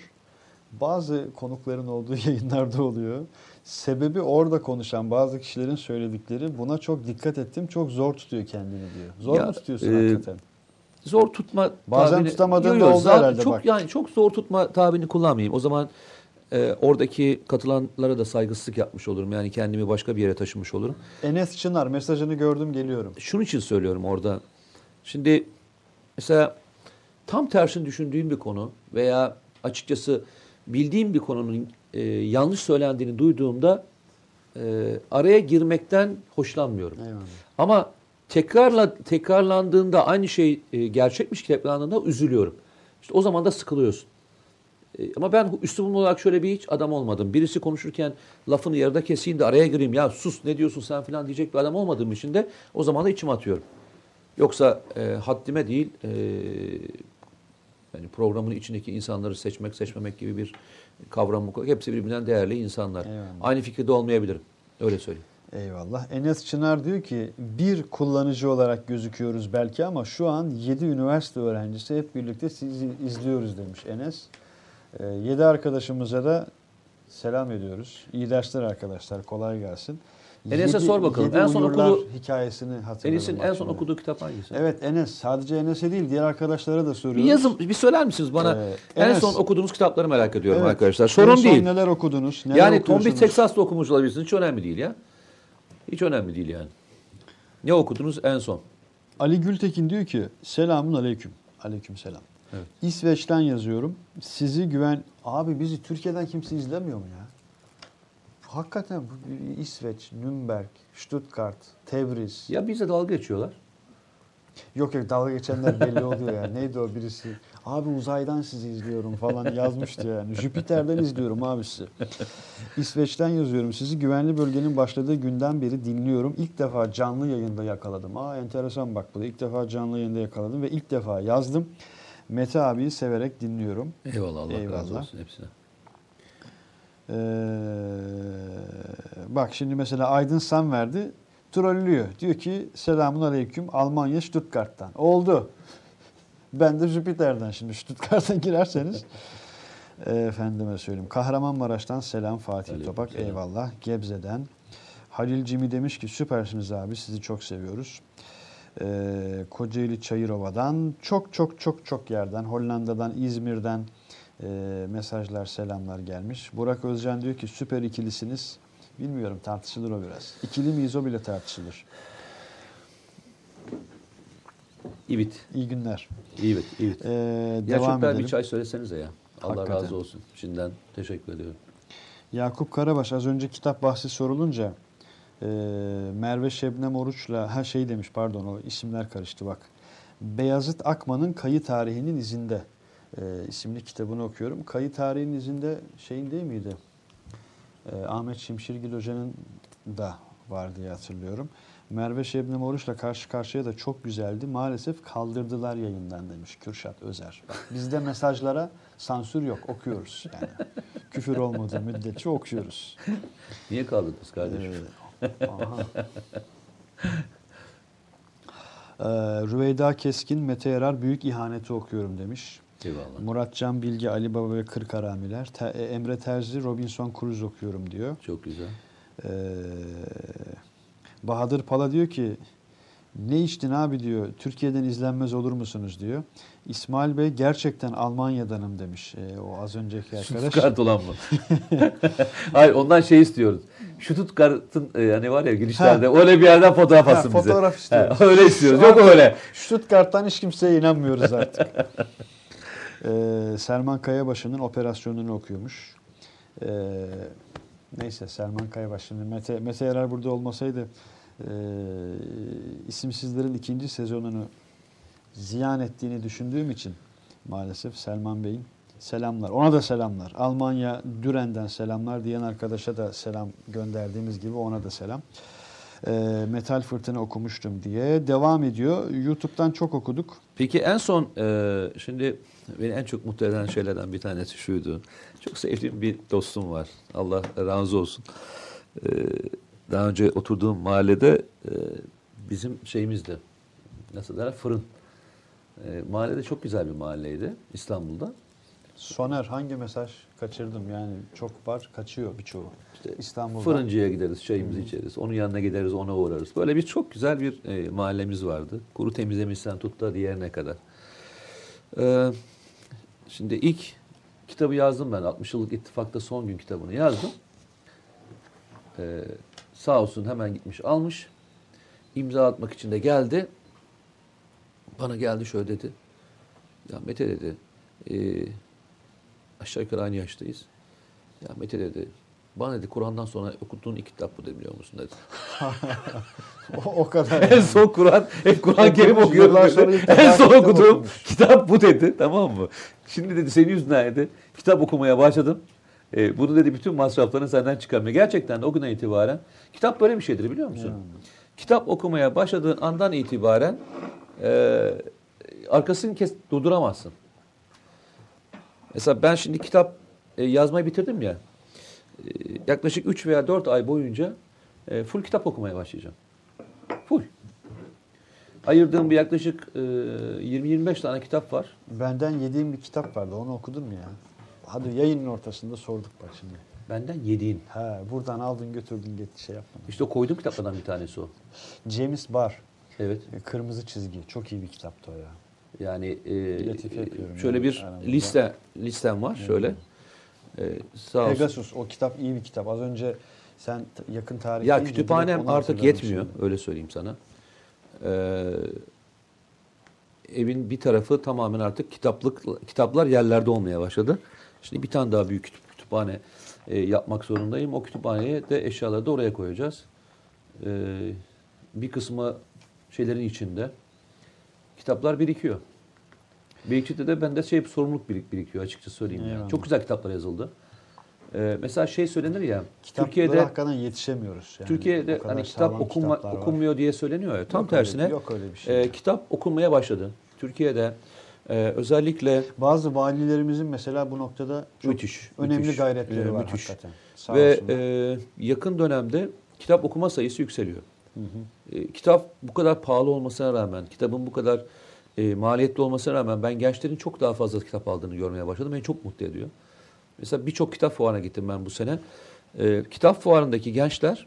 Bazı konukların olduğu *laughs* yayınlarda oluyor. Sebebi orada konuşan bazı kişilerin söyledikleri. Buna çok dikkat ettim. Çok zor tutuyor kendini diyor. Zor Ya, mu tutuyorsun e, hakikaten? Zor tutma Bazen tabirini- tutamadığın Yo, da oldu zaten herhalde çok bak. yani çok zor tutma tabirini kullanmayayım. O zaman e, oradaki katılanlara da saygısızlık yapmış olurum. Yani kendimi başka bir yere taşımış olurum. Enes Çınar mesajını gördüm geliyorum. Şunun için söylüyorum orada. Şimdi mesela tam tersini düşündüğüm bir konu veya açıkçası bildiğim bir konunun e, yanlış söylendiğini duyduğumda e, araya girmekten hoşlanmıyorum. Eyvallah. Ama tekrarla tekrarlandığında aynı şey e, gerçekmiş ki tekrarlandığında üzülüyorum. İşte o zaman da sıkılıyorsun. E, ama ben üslubum olarak şöyle bir hiç adam olmadım. Birisi konuşurken lafını yarıda keseyim de araya gireyim. Ya sus ne diyorsun sen falan diyecek bir adam olmadığım için de o zaman da içime atıyorum. Yoksa e, haddime değil e, yani programın içindeki insanları seçmek seçmemek gibi bir kavram yok. Hepsi birbirinden değerli insanlar. Eyvallah. Aynı fikirde olmayabilirim. Öyle söyleyeyim. Eyvallah. Enes Çınar diyor ki bir kullanıcı olarak gözüküyoruz belki ama şu an 7 üniversite öğrencisi hep birlikte sizi izliyoruz demiş Enes. 7 arkadaşımıza da selam ediyoruz. İyi dersler arkadaşlar. Kolay gelsin. Enes'e sor bakalım. En son okuduğu- hikayesini hatırladım. Enes'in en son okuduğu kitap hangisi? Evet Enes. Sadece Enes'e değil diğer arkadaşlara da Bir soruyoruz. yazın, bir söyler misiniz bana? Ee, en Enes- son okuduğunuz kitapları merak ediyorum Evet. arkadaşlar. En Sorun son değil. neler okudunuz? Neler Yani? Tombik Texas'ta okumuş olabilirsiniz. Hiç önemli değil ya. Hiç önemli değil yani. Ne okudunuz en son? Ali Gültekin diyor ki selamun aleyküm. Aleyküm selam. Evet. İsveç'ten yazıyorum. Sizi güven... Abi bizi Türkiye'den kimse izlemiyor mu ya? Hakikaten bu İsveç, Nürnberg, Stuttgart, Tebriz. Ya bize dalga geçiyorlar. Yok yok dalga geçenler belli *laughs* oluyor ya. Neydi o birisi? Abi uzaydan sizi izliyorum falan yazmıştı yani. Jüpiter'den izliyorum abi sizi. İsveç'ten yazıyorum. Sizi güvenli bölgenin başladığı günden beri dinliyorum. İlk defa canlı yayında yakaladım. Aa enteresan bak bu da. İlk defa canlı yayında yakaladım ve ilk defa yazdım. Mete abiyi severek dinliyorum. Eyvallah Allah razı Eyvallah. olsun hepsine. Ee, bak şimdi mesela Aydın San verdi. Trollüyor. Diyor ki selamun aleyküm Almanya Stuttgart'tan. Oldu. Ben de Jüpiter'den şimdi Stuttgart'tan *laughs* girerseniz. Ee, Efendime söyleyeyim. Kahramanmaraş'tan selam Fatih Aleyküm Topak. selam. Eyvallah. Gebze'den. Halil Cimi demiş ki süpersiniz abi sizi çok seviyoruz. Ee, Kocaeli Çayırova'dan çok çok çok çok yerden Hollanda'dan İzmir'den e, mesajlar selamlar gelmiş. Burak Özcan diyor ki süper ikilisiniz. Bilmiyorum tartışılır o biraz. İkili miyiz o bile tartışılır. İbit. İyi günler. İbit. İbit. Ee, Ya devam çocuklar edelim. bir çay söylesenize ya. Allah Hakikaten. razı olsun. Şimdiden teşekkür ediyorum. Yakup Karabaş az önce kitap bahsi sorulunca e, Merve Şebnem Oruç'la ha şey demiş pardon o isimler karıştı bak. Beyazıt Akman'ın Kayı Tarihinin İzinde e, isimli kitabını okuyorum. Kayı Tarihinin İzinde şeyin değil miydi? E, Ahmet Şimşirgil Hoca'nın da var diye hatırlıyorum. Merve Şebnem Oruç'la karşı karşıya da çok güzeldi. Maalesef kaldırdılar yayından demiş Kürşat Özer. Bak, bizde mesajlara sansür yok. Okuyoruz yani. Küfür olmadığı müddetçe okuyoruz. Niye kaldınız kardeşim? Ee. *laughs* Ee, Rüveyda Keskin, Mete Yarar Büyük İhaneti okuyorum demiş. Eyvallah. Muratcan Bilge, Ali Baba ve Kırk Haramiler. Te- e, Emre Terzi, Robinson Cruz okuyorum diyor. Çok güzel. Ee, Bahadır Pala diyor ki Ne içtin abi diyor. Türkiye'den izlenmez olur musunuz diyor. İsmail Bey gerçekten Almanya'danım demiş. E, o az önceki arkadaş. Stuttgart olan mı? *laughs* Hayır ondan şey istiyoruz. Stuttgart'ın e, hani var ya girişlerde öyle bir yerden fotoğraf Ha, atsın bize. fotoğraf istiyoruz. Ha, *laughs* öyle istiyoruz. Yok öyle. Stuttgart'tan hiç kimseye inanmıyoruz artık. Ee, *laughs* Selman Kayabaşı'nın operasyonunu okuyormuş. Ee, neyse Selman Kayabaşı'nın Mete, Mete Yarar burada olmasaydı e, isimsizlerin ikinci sezonunu ziyan ettiğini düşündüğüm için maalesef Selman Bey'in selamlar. Ona da selamlar. Almanya Düren'den selamlar diyen arkadaşa da selam gönderdiğimiz gibi ona da selam. Ee, Metal Fırtına okumuştum diye devam ediyor. YouTube'dan çok okuduk. Peki en son e, şimdi beni en çok mutlu eden şeylerden bir tanesi şuydu. Çok sevdiğim bir dostum var. Allah razı olsun. E, daha önce oturduğum mahallede e, bizim şeyimizdi. Nasıl derler? Fırın. E, mahallede çok güzel bir mahalleydi İstanbul'da. Soner hangi mesaj kaçırdım yani çok var kaçıyor birçoğu. İşte İstanbul'da. Fırıncıya gideriz, çayımızı içeriz. Onun yanına gideriz, ona uğrarız. Böyle bir çok güzel bir e, mahallemiz vardı. Kuru temizlemişsen tut da diğerine kadar. Ee, şimdi ilk kitabı yazdım ben. 60 yıllık ittifakta son gün kitabını yazdım. Ee, sağ olsun hemen gitmiş almış. İmza atmak için de geldi. Bana geldi şöyle dedi. Ya Mete dedi. E, aşağı yukarı aynı yaştayız. Ya Mete dedi. Bana dedi Kur'an'dan sonra okuttuğun iki kitap bu dedi biliyor musun dedi. *laughs* o, o kadar. en son Kur'an, hep Kur'an Okumuş, okuyorum dedi. En son okuduğum okumuş. kitap bu dedi tamam mı? Şimdi dedi senin yüzünden dedi kitap okumaya başladım. E, bunu dedi bütün masraflarını senden çıkarmıyor. Gerçekten de o günden itibaren kitap böyle bir şeydir biliyor musun? Kitap okumaya başladığın andan itibaren e, arkasını kes durduramazsın. Mesela ben şimdi kitap e, yazmayı bitirdim ya. E, yaklaşık 3 veya 4 ay boyunca e, full kitap okumaya başlayacağım. Full. Ayırdığım bir yaklaşık e, 20-25 tane kitap var. Benden yediğim bir kitap vardı onu okudun mu ya? Hadi yayının ortasında sorduk bak şimdi. Benden yediğin. Ha, buradan aldın götürdün gitti şey yapmadın. İşte koyduğum kitaplardan bir tanesi o. James Barr. Evet. e, Kırmızı çizgi. Çok iyi bir kitaptı o ya. Yani e, şöyle yani bir aramızda. liste listem var şöyle. E, sağ olsun. Pegasus o kitap iyi bir kitap. Az önce sen yakın tarih Ya kütüphanem artık yetmiyor. şimdi. Öyle söyleyeyim sana. Ee, evin bir tarafı tamamen artık kitaplık kitaplar yerlerde olmaya başladı. Şimdi bir tane daha büyük kütüp- kütüphane e, yapmak zorundayım. O kütüphaneye de eşyaları da oraya koyacağız. Ee, bir kısmı şeylerin içinde. Kitaplar birikiyor. Biriktikçe de bende şey sorumluluk birik, birikiyor açıkça söyleyeyim. Yani. Çok güzel kitaplar yazıldı. Ee, mesela şey söylenir ya. Kitaplara Türkiye'de hakikaten yetişemiyoruz. Yani. Türkiye'de hani kitap okunma, kitaplar var. okunmuyor diye söyleniyor ya. Tam Yok öyle- tersine yok öyle bir şey. e, kitap okunmaya başladı. Türkiye'de e, özellikle Bazı valilerimizin mesela bu noktada çok Müthiş, önemli müthiş. gayretleri Ee, var müthiş. hakikaten. Sağ ve olsunlar. e, yakın dönemde kitap okuma sayısı yükseliyor. E, kitap bu kadar pahalı olmasına rağmen, kitabın bu kadar e, maliyetli olmasına rağmen ben gençlerin çok daha fazla kitap aldığını görmeye başladım. Beni çok mutlu ediyor. Mesela birçok kitap fuarına gittim ben bu sene. E, kitap fuarındaki gençler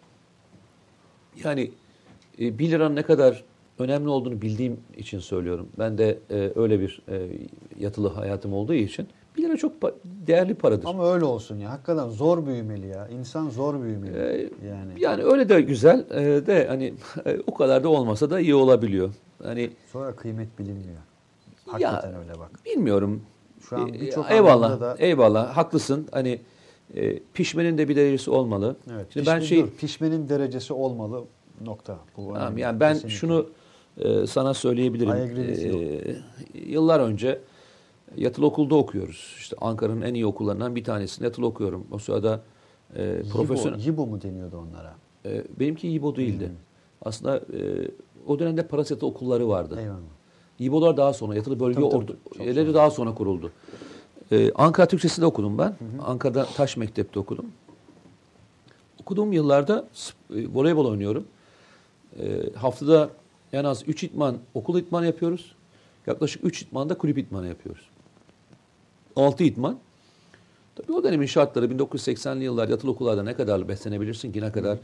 yani e, 1 liranın ne kadar önemli olduğunu bildiğim için söylüyorum. Ben de e, öyle bir e, yatılı hayatım olduğu için 1 lira çok pa- değerli paradır. Ama öyle olsun ya. Hakikaten zor büyümeli ya. İnsan zor büyümeli. Ee, yani. Yani öyle de güzel e, de hani o kadar da olmasa da iyi olabiliyor. Hani Sonra kıymet bilinmiyor. Hakikaten Ya, öyle bak. bilmiyorum. Şu an E, birçok eyvallah. da- Eyvallah. Haklısın. Hani e, pişmenin de bir derecesi olmalı. Evet. Şimdi pişme, ben şey dur, pişmenin derecesi olmalı nokta. Bu Tamam, yani ben Kesinlikle. şunu e, sana söyleyebilirim. I agree with you. E, yıllar önce yatılı okulda okuyoruz. İşte Ankara'nın en iyi okullarından bir tanesinde yatılı okuyorum. O sırada e, profesyonel Yibo, Yibo mu deniyordu onlara? e, benimki İbo değildi. Aslında e, o dönemde parasetli okulları vardı. Eyvallah. İbolar daha sonra, yatılı bölge Tabii, tabii, ordu- tabii. Çok yerleri daha sonra kuruldu. Ee, Ankara Türkçesi'de okudum ben. Ankara'da Taş Mektep'te okudum. Okuduğum yıllarda e, voleybol oynuyorum. Ee, haftada en az 3 itman okul itmanı yapıyoruz. Yaklaşık 3 itman da kulüp itmanı yapıyoruz. 6 itman. Tabii o dönemin şartları 1980'li yıllar yatılı okullarda ne kadar beslenebilirsin ki ne kadar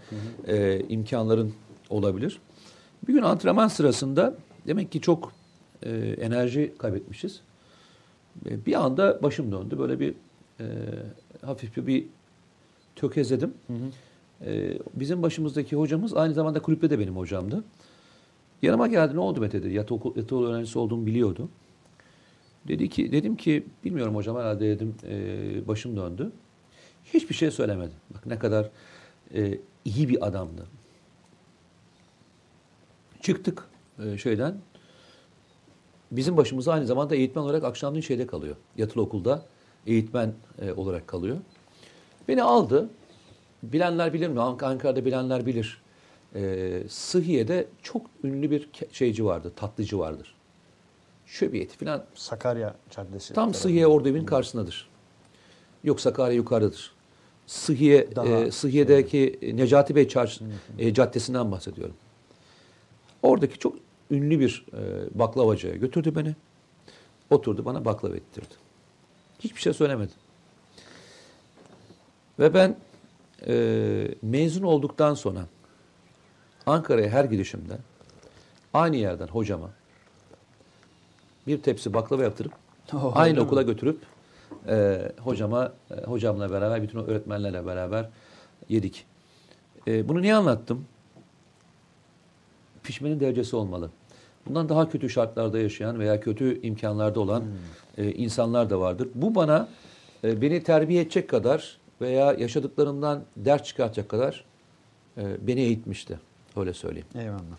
e, imkanların olabilir. Bir gün antrenman sırasında demek ki çok e, enerji kaybetmişiz. E, bir anda başım döndü. Böyle bir e, hafif bir, bir tökezledim. E, bizim başımızdaki hocamız aynı zamanda kulüpte de benim hocamdı. Yanıma geldi ne oldu Mete dedi. Yatı, okul, yatı öğrencisi olduğumu biliyordu. Dedi ki dedim ki bilmiyorum hocam herhalde dedim e, başım döndü. Hiçbir şey söylemedi. Bak ne kadar e, iyi bir adamdı. Çıktık e, şeyden. Bizim başımıza aynı zamanda eğitmen olarak akşamleyin şeyde kalıyor. Yatılı okulda eğitmen e, olarak kalıyor. Beni aldı. Bilenler bilir mi? Ank- Ankara'da bilenler bilir. E, Sıhiye'de çok ünlü bir şeyci vardı, tatlıcı vardır. Şöbiyeti falan Sakarya Caddesi. Tam. Sıhhiye Ordu'nun karşısındadır. Yok Sakarya yukarıdadır. Sıhhiye, Daha e, Sıhhiye'deki Necati Bey Çarşı, e, Caddesi'nden bahsediyorum. Oradaki çok ünlü bir e, baklavacıya götürdü beni. Oturdu bana baklava ettirdi. Hiçbir şey söylemedi. Ve ben e, mezun olduktan sonra Ankara'ya her gidişimde aynı yerden hocama bir tepsi baklava yaptırıp *laughs* Oh, aynı mi? okula götürüp e, hocama e, hocamla beraber bütün o öğretmenlerle beraber yedik. E, bunu niye anlattım? Pişmenin derecesi olmalı. Bundan daha kötü şartlarda yaşayan veya kötü imkanlarda olan e, insanlar da vardır. Bu bana e, beni terbiye edecek kadar veya yaşadıklarımdan ders çıkartacak kadar e, beni eğitmişti. Öyle söyleyeyim. Eyvallah.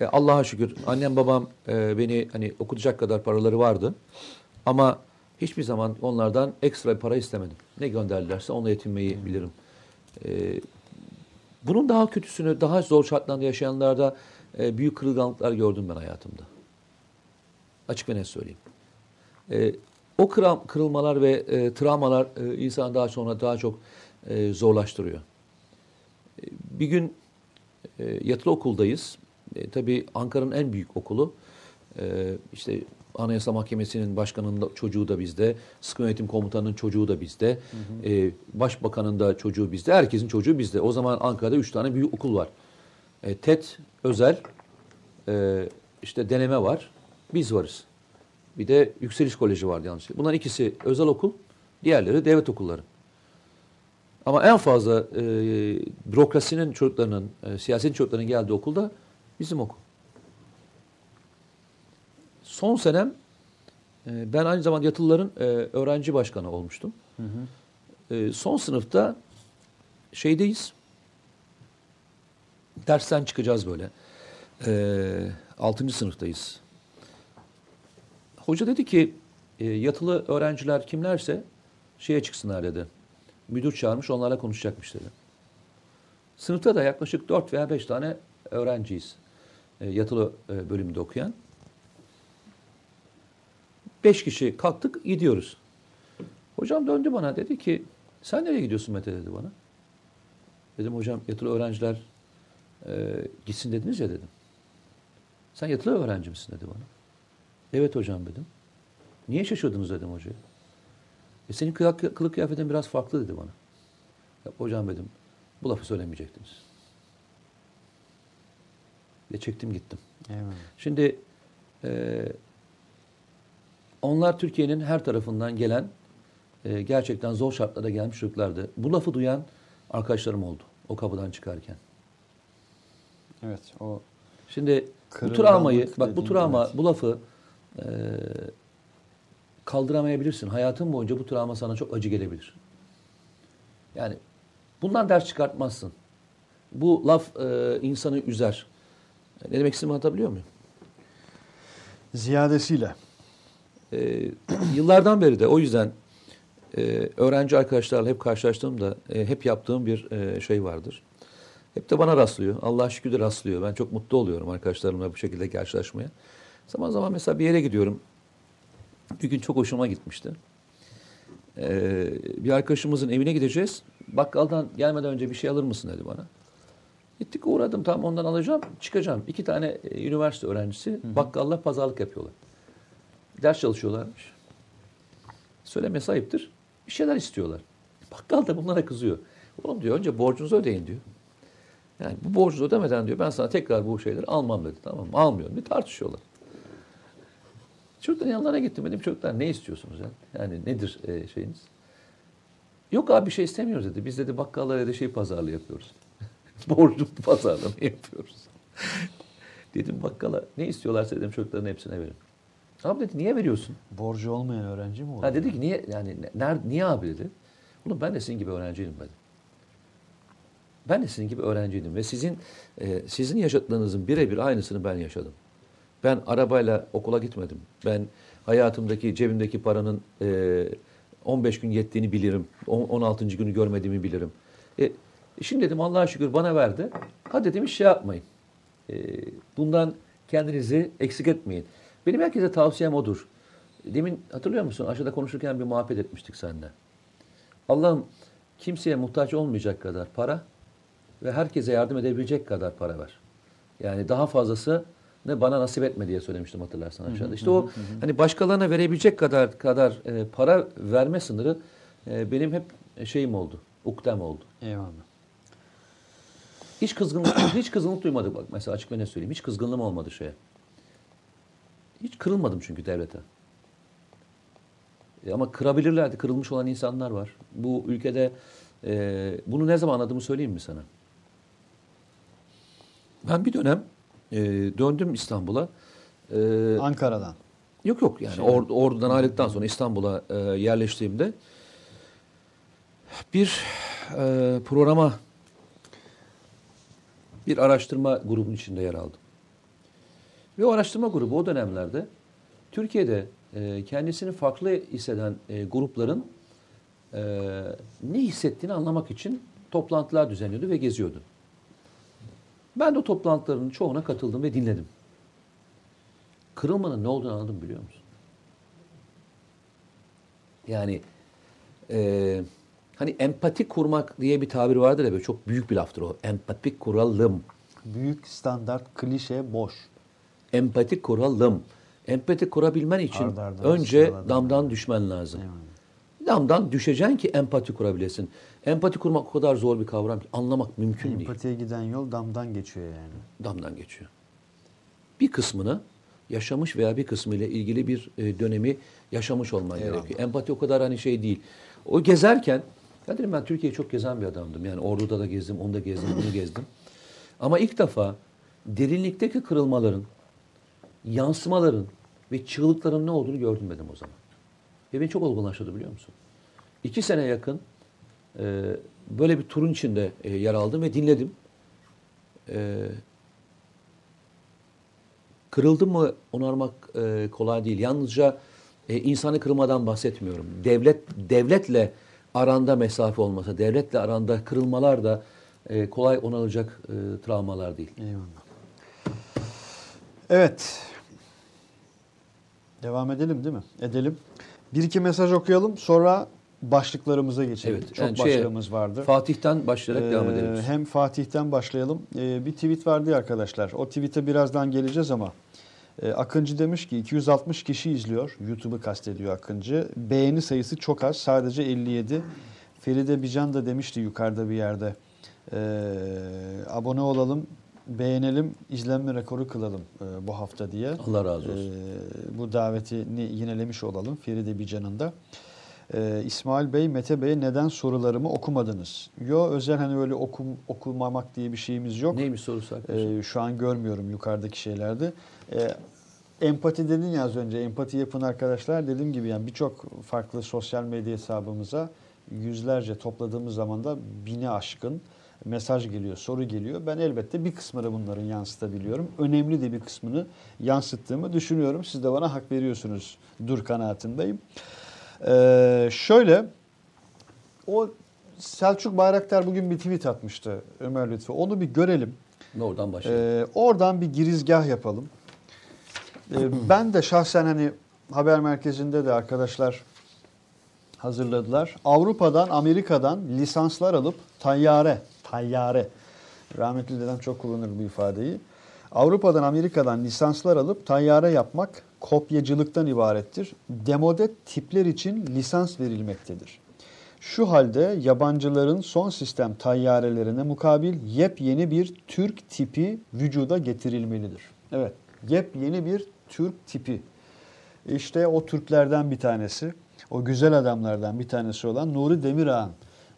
E, Allah'a şükür annem babam e, beni hani okutacak kadar paraları vardı. Ama hiçbir zaman onlardan ekstra para istemedim. Ne gönderdilerse onunla yetinmeyi bilirim. E, bunun daha kötüsünü, daha zor şartlarda yaşayanlarda e, büyük kırılganlıklar gördüm ben hayatımda. Açık ve net söyleyeyim. E, o kıram, kırılmalar ve e, travmalar e, insanı daha sonra daha çok e, zorlaştırıyor. E, bir gün e, yatılı okuldayız. E, tabii Ankara'nın en büyük okulu. E, işte Anayasa Mahkemesi'nin başkanının da- çocuğu da bizde. Sıkı Yönetim Komutanı'nın çocuğu da bizde. E, Başbakanın da çocuğu bizde. Herkesin çocuğu bizde. O zaman Ankara'da üç tane büyük okul var. E, TED, özel, e, işte deneme var. Biz varız. Bir de Yükseliş Koleji vardı yanlış. Bunların ikisi özel okul, diğerleri devlet okulları. Ama en fazla e, bürokrasinin çocuklarının, e, siyasetin çocuklarının geldiği okulda bizim okul. Son senem e, ben aynı zamanda yatılıların e, öğrenci başkanı olmuştum. E, son sınıfta şeydeyiz. Dersten çıkacağız böyle. E, 6. sınıftayız. Hoca dedi ki e, yatılı öğrenciler kimlerse şeye çıksınlar dedi. Müdür çağırmış onlarla konuşacakmış dedi. Sınıfta da yaklaşık 4 veya 5 tane öğrenciyiz. E, yatılı e, bölümde okuyan. 5 kişi kalktık gidiyoruz. Hocam döndü bana dedi ki sen nereye gidiyorsun Mete dedi bana. Dedim hocam yatılı öğrenciler e, gitsin dediniz ya dedim. Sen yatılı öğrenci misin dedi bana. Evet hocam dedim. Niye şaşırdınız dedim hocaya. E senin kılık, kılık kıyafetin biraz farklı dedi bana. Ya, hocam dedim bu lafı söylemeyecektiniz. Ve çektim gittim. Eyvallah. Şimdi e, onlar Türkiye'nin her tarafından gelen e, gerçekten zor şartlarda gelmiş çocuklardı. Bu lafı duyan arkadaşlarım oldu o kapıdan çıkarken. Evet o Şimdi bu travmayı, bak bu travma, evet. bu lafı e, kaldıramayabilirsin. Hayatın boyunca bu travma sana çok acı gelebilir. Yani bundan ders çıkartmazsın. Bu laf e, insanı üzer. Ne demek istediğimi anlatabiliyor muyum? ziyadesiyle. E, *clears throat* yıllardan beri de o yüzden e, öğrenci arkadaşlarla hep karşılaştığımda e, hep yaptığım bir e, şey vardır. Hep de bana rastlıyor. Allah şükür de rastlıyor. Ben çok mutlu oluyorum arkadaşlarımla bu şekilde karşılaşmaya. Zaman zaman mesela bir yere gidiyorum. Bir gün çok hoşuma gitmişti. Ee, bir arkadaşımızın evine gideceğiz. Bakkaldan gelmeden önce bir şey alır mısın dedi bana. Gittik uğradım tam ondan alacağım çıkacağım. İki tane e, üniversite öğrencisi bakkalla pazarlık yapıyorlar. Ders çalışıyorlarmış. Söylemesi ayıptır. Bir şeyler istiyorlar. Bakkal da bunlara kızıyor. Oğlum diyor önce borcunuzu ödeyin diyor. Yani bu borcu ödemeden diyor ben sana tekrar bu şeyleri almam dedi. Tamam mı? Almıyorum. Bir tartışıyorlar. Çocukların yanlarına gittim dedim çocuklar ne istiyorsunuz yani? Yani nedir e, şeyiniz? Yok abi bir şey istemiyoruz dedi. Biz dedi bakkallara da şey pazarlığı yapıyoruz. *laughs* Borcu pazarlama yapıyoruz. *laughs* dedim bakkala ne istiyorlarsa dedim çocukların hepsine verin. Abi dedi niye veriyorsun? Borcu olmayan öğrenci mi olur? Ha dedi ki niye yani nerede niye abi dedi. Oğlum ben de sizin gibi öğrenciydim ben. Ben de sizin gibi öğrenciydim ve sizin e, sizin yaşadıklarınızın birebir aynısını ben yaşadım. Ben arabayla okula gitmedim. Ben hayatımdaki cebimdeki paranın e, 15 gün yettiğini bilirim. On- 16. günü görmediğimi bilirim. E, şimdi dedim Allah'a şükür bana verdi. Ha dedim şey yapmayın. E, bundan kendinizi eksik etmeyin. Benim herkese tavsiyem odur. Demin hatırlıyor musun? Aşağıda konuşurken bir muhabbet etmiştik seninle. Allah'ım kimseye muhtaç olmayacak kadar para ve herkese yardım edebilecek kadar para ver. Yani daha fazlası ne bana nasip etme diye söylemiştim hatırlarsan aşağıda. İşte o hani başkalarına verebilecek kadar kadar e, para verme sınırı e, benim hep şeyim oldu. Ukdem oldu. Eyvallah. Hiç kızgınlık *clears throat* hiç kızgınlık duymadık bak mesela açık ve ne söyleyeyim. Hiç kızgınlığım olmadı şeye. Hiç kırılmadım çünkü devlete. E, ama kırabilirlerdi. Kırılmış olan insanlar var. Bu ülkede e, bunu ne zaman anladığımı söyleyeyim mi sana? Ben bir dönem e, döndüm İstanbul'a. E, Ankara'dan. Yok yok yani or, oradan ayrıldıktan sonra İstanbul'a e, yerleştiğimde bir e, programa bir araştırma grubunun içinde yer aldım. Ve o araştırma grubu o dönemlerde Türkiye'de e, kendisini farklı hisseden e, grupların e, ne hissettiğini anlamak için toplantılar düzenliyordu ve geziyordu. Ben de o toplantıların çoğuna katıldım ve dinledim. Kırılmanın ne olduğunu anladım biliyor musun? Yani e, hani empati kurmak diye bir tabir vardır ya böyle çok büyük bir laftır o. Empati kuralım. Büyük standart, klişe, boş. Empati kuralım. Empati kurabilmen için Arda arda önce damdan düşmen lazım. Eyvallah. Damdan düşeceksin ki empati kurabilesin. Empati kurmak o kadar zor bir kavram ki anlamak mümkün değil. Empatiye giden yol damdan geçiyor yani. damdan geçiyor. Bir kısmını yaşamış veya bir kısmıyla ilgili bir e, dönemi yaşamış olman Eyvallah. gerekiyor. Empati o kadar hani şey değil. O gezerken, ya dedim ben Türkiye'yi çok gezen bir adamdım. Yani Ordu'da da gezdim, onu da gezdim, bunu gezdim. Ama ilk defa derinlikteki kırılmaların, yansımaların ve çığlıkların ne olduğunu gördüm dedim o zaman. Ve beni çok olgunlaştırdı biliyor musun? İki sene yakın e, böyle bir turun içinde e, yer aldım ve dinledim. E, kırıldı mı onarmak e, kolay değil. Yalnızca e, insanı kırmadan bahsetmiyorum. Devlet devletle aranda mesafe olmasa, devletle aranda kırılmalar da e, kolay onarılacak e, travmalar değil. Eyvallah. Evet. Devam edelim değil mi? Edelim. Bir iki mesaj okuyalım sonra başlıklarımıza geçelim. Evet, Çok yani şeye, başlığımız vardı. Fatih'ten başlayarak devam Ee, edelim. Hem Fatih'ten başlayalım. Ee, bir tweet vardı ya arkadaşlar. O tweet'e birazdan geleceğiz ama e, Akıncı demiş ki 260 kişi izliyor. YouTube'u kastediyor Akıncı. Beğeni sayısı çok az. Sadece 57. Feride Bican da demişti yukarıda bir yerde. Ee, abone olalım, beğenelim, izlenme rekoru kılalım e, bu hafta diye. Allah razı olsun. Ee, bu davetini yinelemiş olalım Feride Bican'ın da. Ee, İsmail Bey, Mete Bey neden sorularımı okumadınız? Yo özel hani öyle okum, okumamak diye bir şeyimiz yok. Neymiş sorusu arkadaşlar? Ee, şu an görmüyorum yukarıdaki şeylerde. Ee, empati dedin ya az önce. Empati yapın arkadaşlar. Dediğim gibi yani birçok farklı sosyal medya hesabımıza yüzlerce topladığımız zaman da bini aşkın mesaj geliyor, soru geliyor. Ben elbette bir kısmını bunların yansıtabiliyorum. Önemli de bir kısmını yansıttığımı düşünüyorum. Siz de bana hak veriyorsunuz. Dur kanaatindeyim. Ee, şöyle o Selçuk Bayraktar bugün bir tweet atmıştı Ömer Lütfü. Onu bir görelim. Oradan başlayalım. Ee, oradan bir girizgah yapalım. Ee, *laughs* ben de şahsen hani haber merkezinde de arkadaşlar hazırladılar. Avrupa'dan, Amerika'dan lisanslar alıp tayyare, tayyare. Rahmetli dedem çok kullanır bu ifadeyi. Avrupa'dan, Amerika'dan lisanslar alıp tayyare yapmak kopyacılıktan ibarettir. Demode tipler için lisans verilmektedir. Şu halde yabancıların son sistem tayyarelerine mukabil yepyeni bir Türk tipi vücuda getirilmelidir. Evet, yepyeni bir Türk tipi. İşte o Türklerden bir tanesi, o güzel adamlardan bir tanesi olan Nuri Demirağ'ın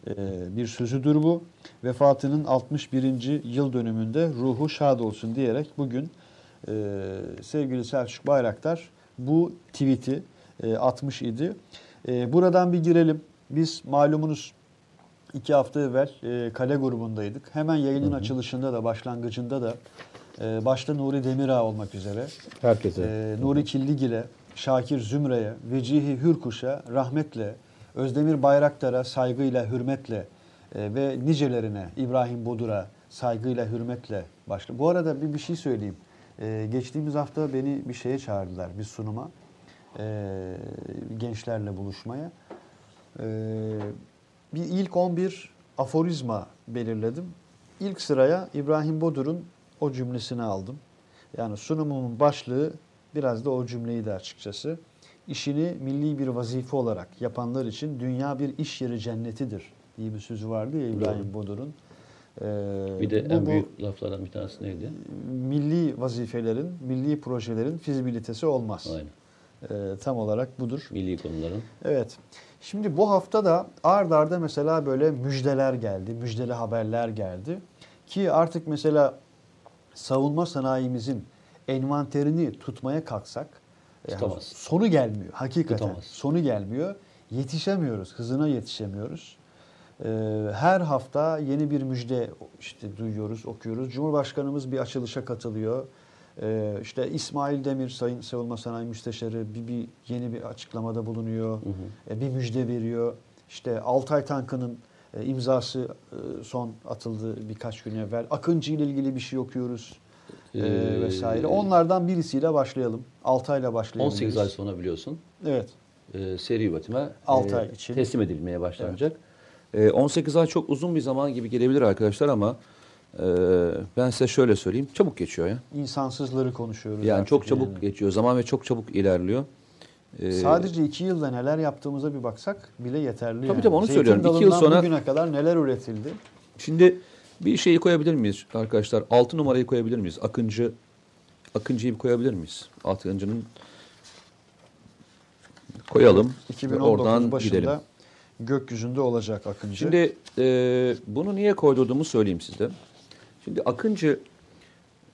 e, bir sözüdür bu. Vefatının 61. yıl dönümünde ruhu şad olsun diyerek bugün e, sevgili Selçuk Bayraktar bu tweet'i e, atmış idi. E, buradan bir girelim. Biz malumunuz iki hafta evvel e, kale grubundaydık. Hemen yayının açılışında da başlangıcında da e, başta Nuri Demirağ olmak üzere Herkese. e, Nuri Killigil'e, Şakir Zümre'ye, Vecihi Hürkuş'a rahmetle, Özdemir Bayraktar'a saygıyla, hürmetle e, ve nicelerine İbrahim Bodur'a saygıyla, hürmetle başla. Bu arada bir, bir şey söyleyeyim. E, geçtiğimiz hafta beni bir şeye çağırdılar, bir sunuma. E, gençlerle buluşmaya. E, bir ilk 11 aforizma belirledim. İlk sıraya İbrahim Bodur'un o cümlesini aldım. Yani sunumumun başlığı biraz da o cümleyi de açıkçası. İşini milli bir vazife olarak yapanlar için dünya bir iş yeri cennetidir diye bir sözü vardı ya İbrahim Bodur'un. Ee, Bir de bu- en bu büyük laflardan bir tanesi neydi? milli vazifelerin, milli projelerin fizibilitesi olmaz. Aynen. Ee, tam olarak budur. Milli konuların. Evet. Şimdi bu hafta da ard arda mesela böyle müjdeler geldi, müjdeli haberler geldi. Ki artık mesela savunma sanayimizin envanterini tutmaya kalksak yani Tutamaz. sonu gelmiyor. Hakikaten Tutamaz. sonu gelmiyor. Yetişemiyoruz, hızına yetişemiyoruz. Ee, her hafta yeni bir müjde işte duyuyoruz, okuyoruz. Cumhurbaşkanımız bir açılışa katılıyor. Ee, işte İsmail Demir Sayın Savunma Sanayi Müsteşarı bir, bir yeni bir açıklamada bulunuyor. E, bir müjde veriyor. İşte Altay tankının e, imzası e, son atıldı birkaç gün evvel. Akıncı ile ilgili bir şey okuyoruz e, Ee, vesaire. Onlardan birisiyle başlayalım. Altay'la başlayalım. 18 ay sonra biliyorsun Evet. e, seri üretime Altı ay için. teslim edilmeye başlanacak. Ee, 18 ay çok uzun bir zaman gibi gelebilir arkadaşlar ama e, ben size şöyle söyleyeyim. Çabuk geçiyor ya. İnsansızları konuşuyoruz. Yani çok çabuk yani. geçiyor. Zaman ve çok çabuk ilerliyor. Ee, Sadece iki yılda neler yaptığımıza bir baksak bile yeterli. Tabii yani. tabii, onu Zeytin söylüyorum. İki yıl sonra- bugüne kadar neler üretildi? Şimdi bir şeyi koyabilir miyiz arkadaşlar? 6 numarayı koyabilir miyiz? Akıncı Akıncı'yı bir koyabilir miyiz? Akıncı'nın koyalım. ve 2019 oradan başında gidelim. Gökyüzünde olacak Akıncı. Şimdi e, bunu niye koyduğumu söyleyeyim size. Şimdi Akıncı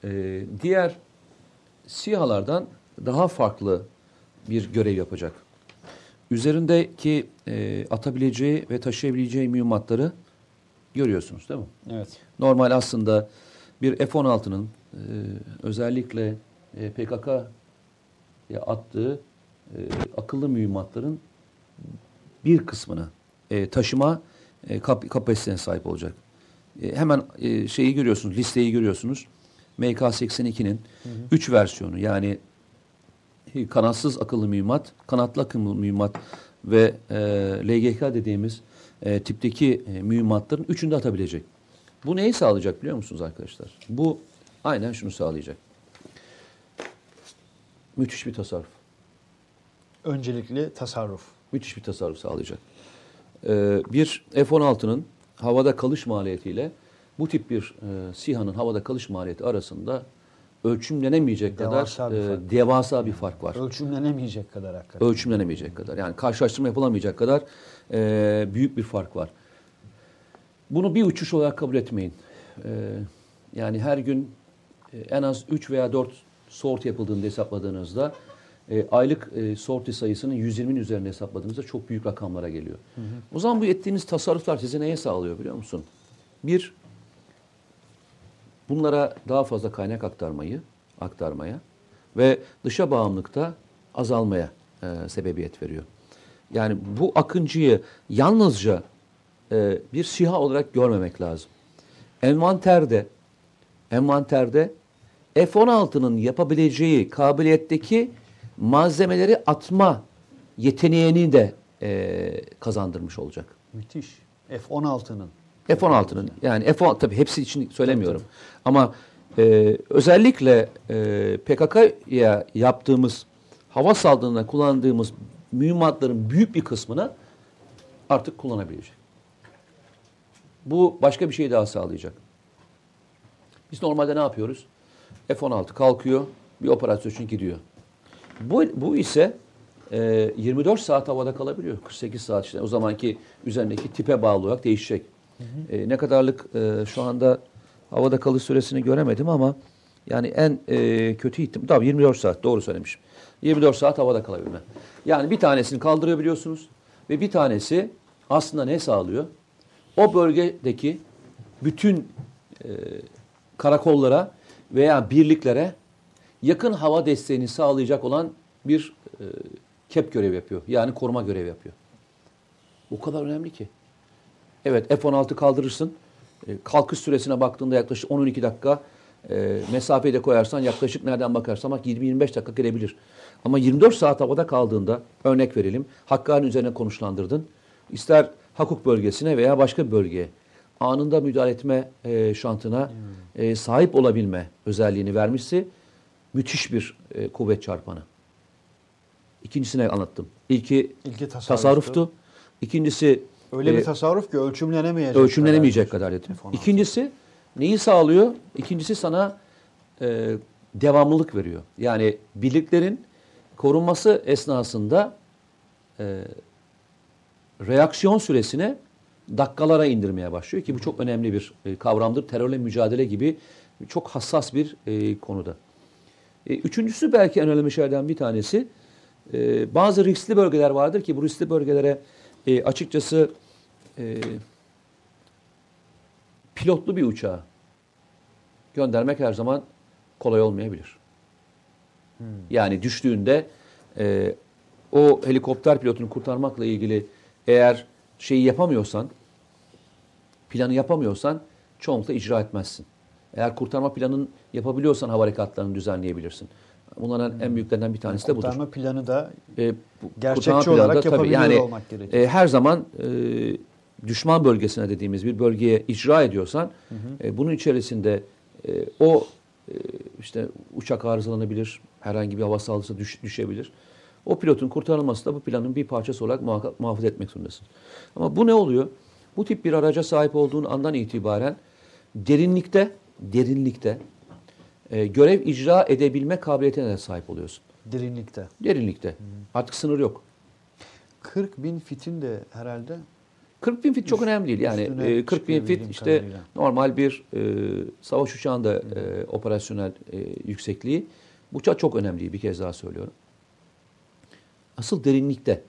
e, diğer SİHA'lardan daha farklı bir görev yapacak. Üzerindeki e, atabileceği ve taşıyabileceği mühimmatları görüyorsunuz değil mi? evet. Normal aslında bir F-16'nın e, özellikle e, PKK'ya attığı e, akıllı mühimmatların bir kısmını e, taşıma e, kap- kapasitesine sahip olacak. E, hemen e, şeyi görüyorsunuz, listeyi görüyorsunuz. MK82'nin 3 versiyonu yani kanatsız akıllı mühimmat, kanatlı akıllı mühimmat ve e, LGK dediğimiz e, tipteki e, mühimmatların üçünü de atabilecek. Bu neyi sağlayacak biliyor musunuz arkadaşlar? Bu aynen şunu sağlayacak. Müthiş bir tasarruf. Öncelikli tasarruf. Müthiş bir tasarruf sağlayacak. Ee, bir F-16'nın havada kalış maliyetiyle bu tip bir e, SİHA'nın havada kalış maliyeti arasında ölçümlenemeyecek Devasa kadar bir e, devasa bir fark var. Ölçümlenemeyecek kadar hakikaten. Ölçümlenemeyecek kadar. Yani karşılaştırma yapılamayacak kadar e, büyük bir fark var. Bunu bir uçuş olarak kabul etmeyin. E, yani her gün e, en az 3 veya 4 sort yapıldığını hesapladığınızda e, aylık e, sorti sayısının 120'nin üzerinde hesapladığınızda çok büyük rakamlara geliyor. O zaman bu ettiğiniz tasarruflar size neye sağlıyor biliyor musun? Bir, bunlara daha fazla kaynak aktarmayı, aktarmaya ve dışa bağımlılıkta azalmaya e, sebebiyet veriyor. Yani bu akıncıyı yalnızca e, bir siha olarak görmemek lazım. Envanterde, envanterde F-16'nın yapabileceği kabiliyetteki malzemeleri atma yeteneğini de e, kazandırmış olacak. Müthiş. F-16'nın. F-16'nın yani F-16 tabii hepsi için söylemiyorum. Ama e, özellikle e, PKK'ya yaptığımız hava saldırısında kullandığımız mühimmatların büyük bir kısmını artık kullanabilecek. Bu başka bir şey daha sağlayacak. Biz normalde ne yapıyoruz? F-16 kalkıyor, bir operasyon için gidiyor. Bu, bu ise e, 24 saat havada kalabiliyor. 48 saat işte. O zamanki üzerindeki tipe bağlı olarak değişecek. E, ne kadarlık e, şu anda havada kalış süresini göremedim ama yani en e, kötü ihtim tabii 24 saat doğru söylemişim. 24 saat havada kalabilme. Yani bir tanesini kaldırabiliyorsunuz ve bir tanesi aslında ne sağlıyor? O bölgedeki bütün e, karakollara veya birliklere yakın hava desteğini sağlayacak olan bir e, kep görev yapıyor. Yani koruma görevi yapıyor. O kadar önemli ki. Evet F-16 kaldırırsın. E, kalkış süresine baktığında yaklaşık 10-12 dakika e, mesafeyi de koyarsan yaklaşık nereden bakarsan bak 20-25 dakika gelebilir. Ama 24 saat havada kaldığında örnek verelim. Hakkari'nin üzerine konuşlandırdın. İster Hakuk bölgesine veya başka bir bölgeye anında müdahale etme e, şantına e, sahip olabilme özelliğini vermişse müthiş bir e, kuvvet çarpanı. İkincisine anlattım. İlki İlki tasarruftu. tasarruftu. İkincisi Öyle e, bir tasarruf ki ölçümlenemeyecek. ölçümlenemeyecek kadar dedim. F-16. İkincisi neyi sağlıyor? İkincisi sana e, devamlılık veriyor. Yani birliklerin korunması esnasında e, reaksiyon süresine dakikalara indirmeye başlıyor ki bu çok önemli bir e, kavramdır. Terörle mücadele gibi çok hassas bir e, konuda. E, üçüncüsü belki en önemli şeylerden bir tanesi e, bazı riskli bölgeler vardır ki bu riskli bölgelere e, açıkçası e, pilotlu bir uçağı göndermek her zaman kolay olmayabilir. Yani düştüğünde e, o helikopter pilotunu kurtarmakla ilgili eğer şeyi yapamıyorsan, planı yapamıyorsan çoğunlukla icra etmezsin. Eğer kurtarma planını yapabiliyorsan hava harekatlarını düzenleyebilirsin. Bunların en büyüklerinden bir tanesi de budur. Kurtarma planı da E, bu Gerçekçi olarak da tabii yapabiliyor olmak gerekir. e, her zaman e, düşman bölgesine dediğimiz bir bölgeye icra ediyorsan e, bunun içerisinde e, o e, işte uçak arızalanabilir, herhangi bir hava saldırısı düş, düşebilir. O pilotun kurtarılması da bu planın bir parçası olarak muha- muhafaza etmek zorundasın. Ama bu ne oluyor? Bu tip bir araca sahip olduğun andan itibaren derinlikte, derinlikte e, görev icra edebilme kabiliyetine de sahip oluyorsun. derinlikte. Derinlikte. Artık sınır yok. 40 bin fitin de herhalde 40 bin fit çok önemli değil. Yani üstüne e, 40 bin fit işte kadarıyla. normal bir e, savaş uçağında e, operasyonel e, yüksekliği. Bu uçak çok önemli bir kez daha söylüyorum. Asıl derinlikte.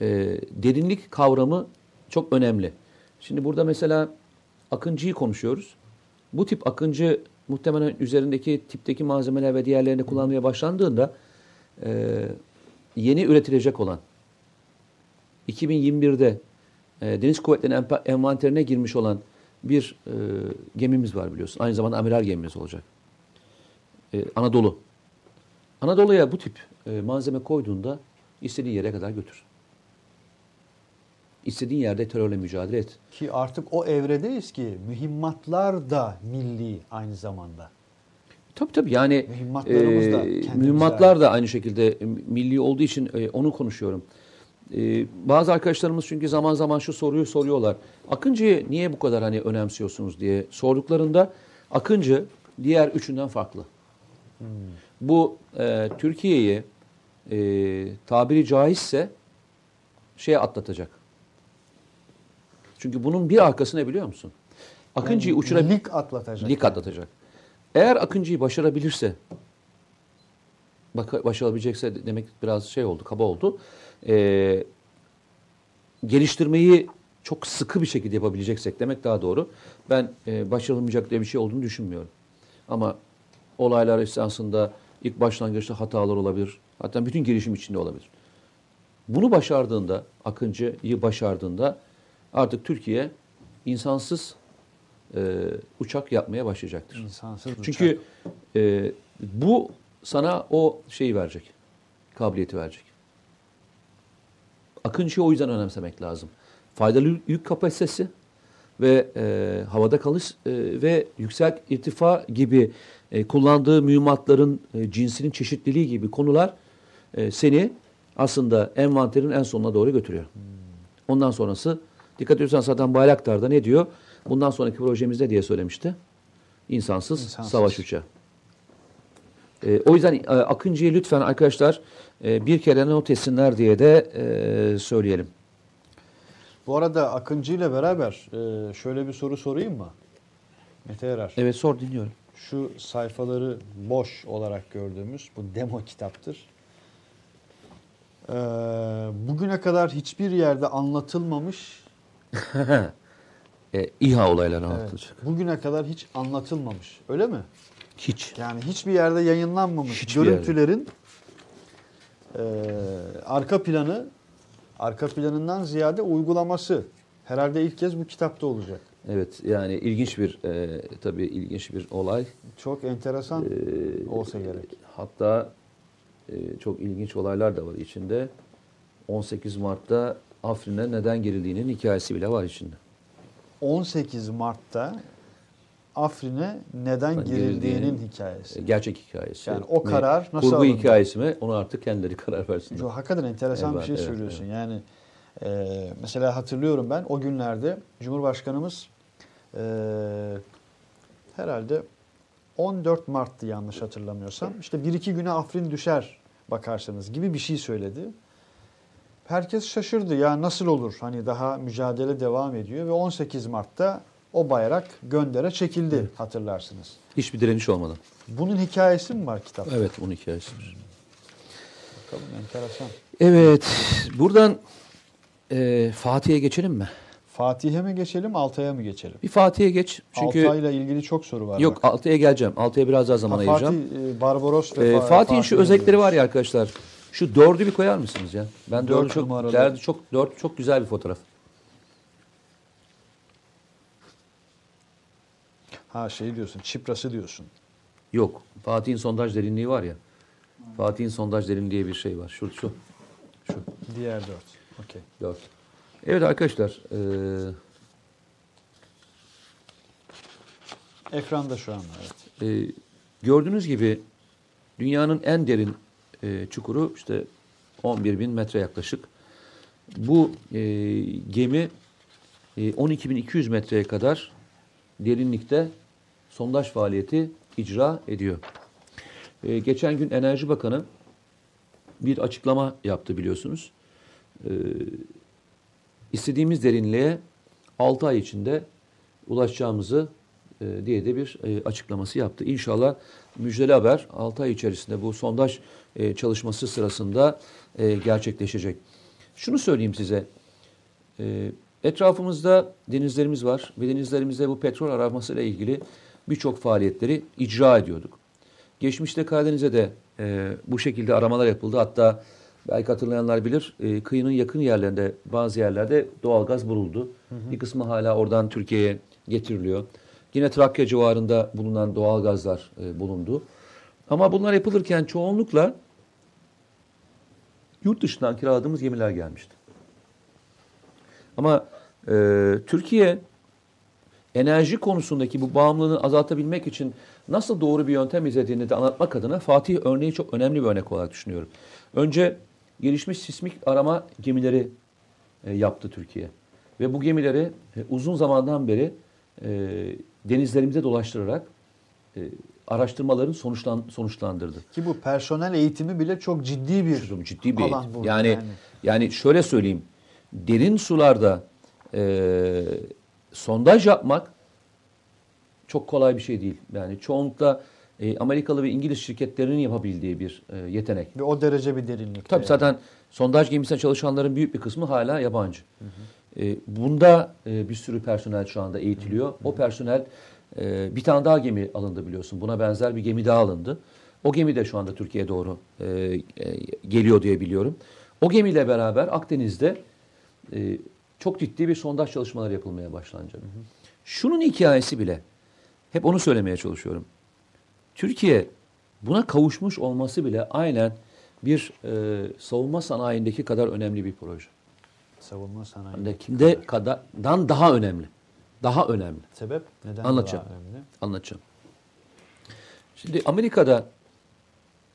E, derinlik kavramı çok önemli. Şimdi burada mesela akıncıyı konuşuyoruz. Bu tip akıncı muhtemelen üzerindeki tipteki malzemeler ve diğerlerini kullanmaya başlandığında e, yeni üretilecek olan 2021'de e, Deniz Kuvvetleri'nin envanterine girmiş olan bir e, gemimiz var biliyorsun. Aynı zamanda amiral gemimiz olacak. E, Anadolu. Anadolu'ya bu tip e, malzeme koyduğunda istediğin yere kadar götür. İstediğin yerde terörle mücadele et. ki artık o evredeyiz ki mühimmatlar da milli aynı zamanda. Tabii tabii yani Mühimmatlarımız da e, kendimize mühimmatlar da aynı şekilde milli olduğu için e, onu konuşuyorum. E, bazı arkadaşlarımız çünkü zaman zaman şu soruyu soruyorlar. Akıncı'yı niye bu kadar hani önemsiyorsunuz diye sorduklarında Akıncı diğer üçünden farklı. Hmm. Bu e, Türkiye'yi e, tabiri caizse şeye atlatacak. Çünkü bunun bir arkası ne biliyor musun? Akıncı'yı uçurabilir. Lig atlatacak. Lig atlatacak. Eğer Akıncı'yı başarabilirse, başarabilecekse de- demek biraz şey oldu, kaba oldu. Ee, geliştirmeyi çok sıkı bir şekilde yapabileceksek demek daha doğru. Ben e, başarılmayacak diye bir şey olduğunu düşünmüyorum. Ama olaylar esnasında ilk başlangıçta hatalar olabilir. Hatta bütün gelişim içinde olabilir. Bunu başardığında, Akıncı'yı başardığında artık Türkiye insansız e, uçak yapmaya başlayacaktır. İnsansız Çünkü e, bu sana o şeyi verecek. Kabiliyeti verecek. Akıncı'yı o yüzden önemsemek lazım. Faydalı yük kapasitesi ve e, havada kalış e, ve yüksek irtifa gibi e, kullandığı mühimmatların e, cinsinin çeşitliliği gibi konular e, seni aslında envanterin en sonuna doğru götürüyor. Ondan sonrası dikkat ediyorsan zaten Bayraktar'da ne diyor? Bundan sonraki projemizde diye söylemişti. İnsansız, İnsansız. savaş uçağı. E, o yüzden e, Akıncı'ya lütfen arkadaşlar e, bir kere not etsinler diye de e, söyleyelim. Bu arada Akıncı ile beraber e, şöyle bir soru sorayım mı? Mete Erer. Evet sor dinliyorum. Şu sayfaları boş olarak gördüğümüz bu demo kitaptır. Ee, bugüne kadar hiçbir yerde anlatılmamış, *laughs* E, İHA olayları evet, anlatılacak. bugüne kadar hiç anlatılmamış. Öyle mi? Hiç. Yani hiçbir yerde yayınlanmamış Hiçbir görüntülerin e, arka planı, arka planından ziyade uygulaması herhalde ilk kez bu kitapta olacak. Evet yani ilginç bir e, tabii ilginç bir olay. Çok enteresan E, olsa gerek. Hatta e, çok ilginç olaylar da var içinde. 18 Mart'ta Afrin'e neden girildiğinin hikayesi bile var içinde. 18 Mart'ta Afrin'e neden Ben girildiğinin girildiğinin, hikayesi. E, Gerçek hikayesi. Yani o karar nasıl Kurgu alındı? hikayesi mi? Onu artık kendileri *laughs* karar versinler. Çok hakikaten enteresan bir Evet, şey evet, söylüyorsun. Yani e, mesela hatırlıyorum ben o günlerde Cumhurbaşkanımız e, herhalde 14 Mart'tı yanlış hatırlamıyorsam. İşte bir iki güne Afrin düşer bakarsanız gibi bir şey söyledi. Herkes şaşırdı ya nasıl olur hani daha mücadele devam ediyor ve 18 Mart'ta o bayrak göndere çekildi hatırlarsınız. Hiçbir direniş olmadan. Bunun hikayesi mi var kitapta? Evet bunun hikayesi var. Bakalım enteresan. Evet buradan e, Fatih'e geçelim mi? Fatih'e mi geçelim, Altay'a mı geçelim? Bir Fatih'e geç. Çünkü Altay'la ilgili çok soru var. yok. Altay'a geleceğim. Altay'a biraz daha zaman Ha, ayıracağım. Fatih, e, Barbaros ve Ee, Fa- Fatih'in şu Fatih'e özellikleri var ya arkadaşlar. Şu dördü bir koyar mısınız ya? Ben Dört dördü çok numaralı. derdi çok dört çok güzel bir fotoğraf. Ha şey diyorsun, Çipras'ı diyorsun. Yok. Fatih'in sondaj derinliği var ya. Fatih'in sondaj derinliği diye bir şey var. Şu şu şu Diğer dört. Okey. dört. Evet arkadaşlar. eee, Ekranda şu anda evet. e, gördüğünüz gibi dünyanın en derin e, çukuru işte 11 bin metre yaklaşık. Bu e, gemi e, 12.200 metreye kadar derinlikte sondaj faaliyeti icra ediyor. E, geçen gün Enerji Bakanı bir açıklama yaptı biliyorsunuz. E, istediğimiz derinliğe 6 ay içinde ulaşacağımızı e, diye de bir e, açıklaması yaptı. İnşallah müjdeli haber 6 ay içerisinde bu sondaj e, çalışması sırasında e, gerçekleşecek. Şunu söyleyeyim size. E, etrafımızda denizlerimiz var ve denizlerimizde bu petrol aramasıyla ilgili birçok faaliyetleri icra ediyorduk. Geçmişte Karadeniz'e de e, bu şekilde aramalar yapıldı. Hatta belki hatırlayanlar bilir e, kıyının yakın yerlerinde bazı yerlerde doğalgaz bulundu. Bir kısmı hala oradan Türkiye'ye getiriliyor. Yine Trakya civarında bulunan doğalgazlar e, bulundu. Ama bunlar yapılırken çoğunlukla yurt dışından kiraladığımız gemiler gelmişti. Ama e, Türkiye enerji konusundaki bu bağımlılığını azaltabilmek için nasıl doğru bir yöntem izlediğini de anlatmak adına Fatih örneği çok önemli bir örnek olarak düşünüyorum. Önce gelişmiş sismik arama gemileri e, yaptı Türkiye. Ve bu gemileri e, uzun zamandan beri e, denizlerimize dolaştırarak e, araştırmaların sonuçlan, sonuçlandırdı. Ki bu personel eğitimi bile çok ciddi bir Çok ciddi bir alan eğitim. burada. yani, yani şöyle söyleyeyim. Derin sularda e, sondaj yapmak çok kolay bir şey değil. Yani çoğunlukla e, Amerikalı ve İngiliz şirketlerinin yapabildiği bir e, yetenek. Ve o derece bir derinlikte. Tabii yani. zaten sondaj gemisinde çalışanların büyük bir kısmı hala yabancı. E, bunda e, bir sürü personel şu anda eğitiliyor. O personel e, bir tane daha gemi alındı biliyorsun. Buna benzer bir gemi daha alındı. O gemi de şu anda Türkiye'ye doğru e, geliyor diye biliyorum. O gemiyle beraber Akdeniz'de çok ciddi bir sondaj çalışmaları yapılmaya başlanacak. Şunun hikayesi bile hep onu söylemeye çalışıyorum. Türkiye buna kavuşmuş olması bile aynen bir e, savunma sanayindeki kadar önemli bir proje. Savunma sanayi. Kimde kadardan daha önemli. Daha önemli. Sebep? Neden Anlatacağım. daha önemli? Anlatacağım. Şimdi Amerika'da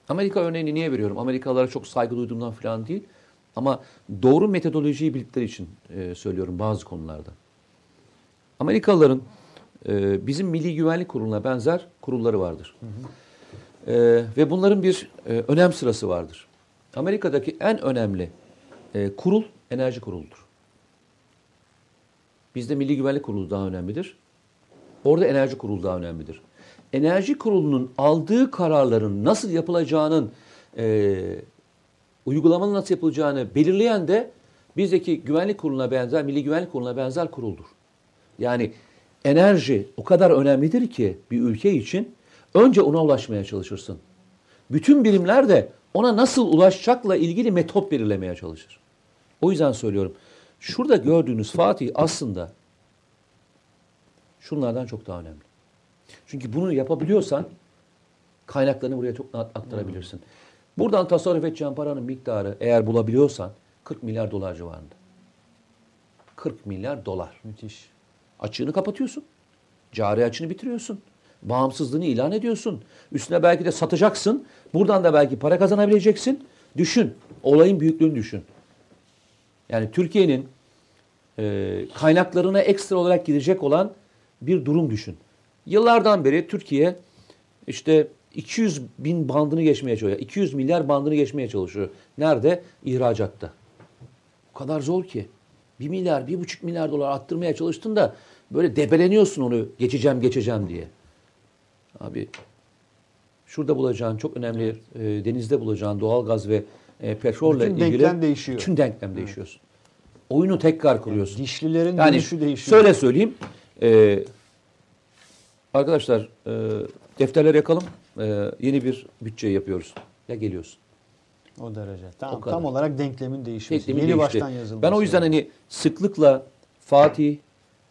Amerika örneğini niye veriyorum? Amerikalılara çok saygı duyduğumdan falan değil. Ama doğru metodolojiyi bildikleri için e, söylüyorum bazı konularda. Amerikalıların e, bizim Milli Güvenlik Kurulu'na benzer kurulları vardır. E, ve bunların bir e, önem sırası vardır. Amerika'daki en önemli e, kurul enerji kuruludur. Bizde Milli Güvenlik Kurulu daha önemlidir. Orada enerji kurulu daha önemlidir. Enerji kurulunun aldığı kararların nasıl yapılacağının, e, uygulamanın nasıl yapılacağını belirleyen de bizdeki güvenlik kuruluna benzer, Milli Güvenlik Kurulu'na benzer kuruldur. Yani enerji o kadar önemlidir ki bir ülke için önce ona ulaşmaya çalışırsın. Bütün birimler de ona nasıl ulaşacakla ilgili metot belirlemeye çalışır. O yüzden söylüyorum. Şurada gördüğünüz Fatih aslında şunlardan çok daha önemli. Çünkü bunu yapabiliyorsan kaynaklarını buraya çok rahat aktarabilirsin. Buradan tasarruf edeceğin paranın miktarı eğer bulabiliyorsan 40 milyar dolar civarında. 40 milyar dolar. Müthiş. Açığını kapatıyorsun. Cari açını bitiriyorsun. Bağımsızlığını ilan ediyorsun. Üstüne belki de satacaksın. Buradan da belki para kazanabileceksin. Düşün. Olayın büyüklüğünü düşün. Yani Türkiye'nin e, kaynaklarına ekstra olarak gidecek olan bir durum düşün. Yıllardan beri Türkiye işte 200 bin bandını geçmeye çalışıyor. 200 milyar bandını geçmeye çalışıyor. Nerede? İhracatta. O kadar zor ki. 1 milyar, 1,5 milyar dolar attırmaya çalıştın da böyle debeleniyorsun onu geçeceğim geçeceğim diye. Abi şurada bulacağın çok önemli e, denizde bulacağın doğal gaz ve e, petrolle Bütün ilgili denklem değişiyor. bütün denklem değişiyorsun. Oyunu tekrar kuruyorsun. Dişlilerin Yani dönüşü değişiyor. şöyle söyleyeyim. e, arkadaşlar e, defterler yakalım. E, yeni bir bütçe yapıyoruz. Ya geliyorsun. O derece. Tamam, O kadar. tam olarak denklemin değişmesi. Tekniği Yeni değişti. baştan yazılması. Ben o yüzden hani sıklıkla Fatih,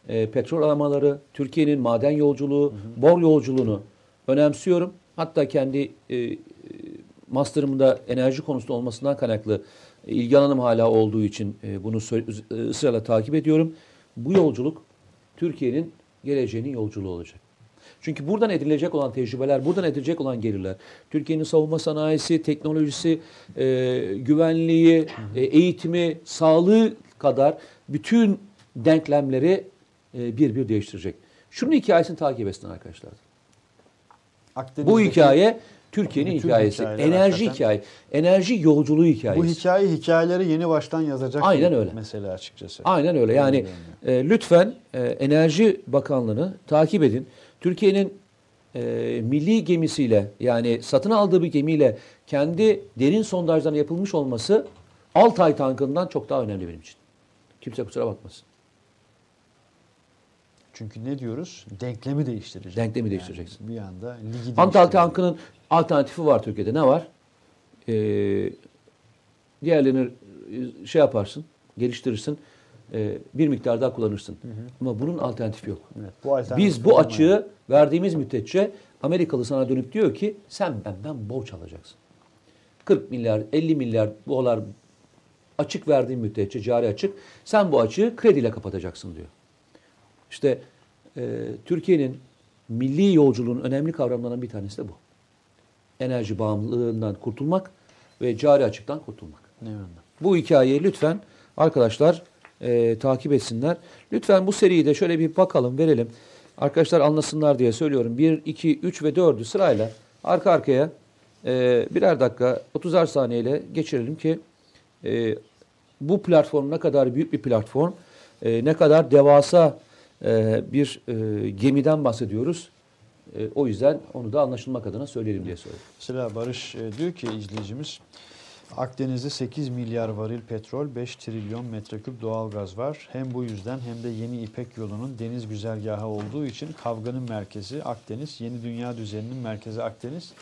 e, petrol aramaları, Türkiye'nin maden yolculuğu, bor yolculuğunu önemsiyorum. Hatta kendi e, master'ımda enerji konusunda olmasından kaynaklı e, ilgi alanım hala olduğu için e, bunu ısrarla takip ediyorum. Bu yolculuk Türkiye'nin geleceğinin yolculuğu olacak. Çünkü buradan edilecek olan tecrübeler, buradan edilecek olan gelirler, Türkiye'nin savunma sanayisi, teknolojisi, e, güvenliği, e, eğitimi, sağlığı kadar bütün denklemleri e, bir bir değiştirecek. Şunun hikayesini takip etsin arkadaşlar. Bu Akdeniz'deki- hikaye Türkiye'nin hikayesi. Enerji hakikaten- hikaye. Enerji yolculuğu hikayesi. Bu hikaye hikayeleri yeni baştan yazacak. Aynen öyle. Mesele açıkçası. Aynen öyle. Yani e, lütfen e, Enerji Bakanlığı'nı takip edin. Türkiye'nin e, milli gemisiyle yani satın aldığı bir gemiyle kendi derin sondajlarına yapılmış olması Altay tankından çok daha önemli benim için. Kimse kusura bakmasın. Çünkü ne diyoruz? Denklemi değiştirecek. Denklemi değiştireceksin. Yani bir anda ligi Antal değiştirecek. tankının alternatifi var Türkiye'de. Ne var? Ee, diğerlerini şey yaparsın, geliştirirsin. e, bir miktar daha kullanırsın. Ama bunun alternatifi yok. Evet, bu alternatif Biz bu açığı verdiğimiz müddetçe Amerikalı sana dönüp diyor ki sen benden borç alacaksın. 40 milyar, 50 milyar dolar açık verdiğin müddetçe cari açık sen bu açığı krediyle kapatacaksın diyor. İşte e, Türkiye'nin milli yolculuğun önemli kavramlarından bir tanesi de bu. Enerji bağımlılığından kurtulmak ve cari açıktan kurtulmak. Yönde? Bu hikayeyi lütfen arkadaşlar e, takip etsinler. Lütfen bu seriyi de şöyle bir bakalım, verelim. Arkadaşlar anlasınlar diye söylüyorum. 1, 2, 3 ve 4'ü sırayla arka arkaya e, birer dakika 30'ar saniyeyle geçirelim ki e, bu platform ne kadar büyük bir platform, e, ne kadar devasa e, bir e, gemiden bahsediyoruz. E, o yüzden onu da anlaşılmak adına söyleyelim diye söyledim. Mesela Barış diyor ki izleyicimiz Akdeniz'de 8 milyar varil petrol, 5 trilyon metreküp doğalgaz var. Hem bu yüzden hem de yeni İpek yolunun deniz güzergahı olduğu için kavganın merkezi Akdeniz, yeni dünya düzeninin merkezi Akdeniz.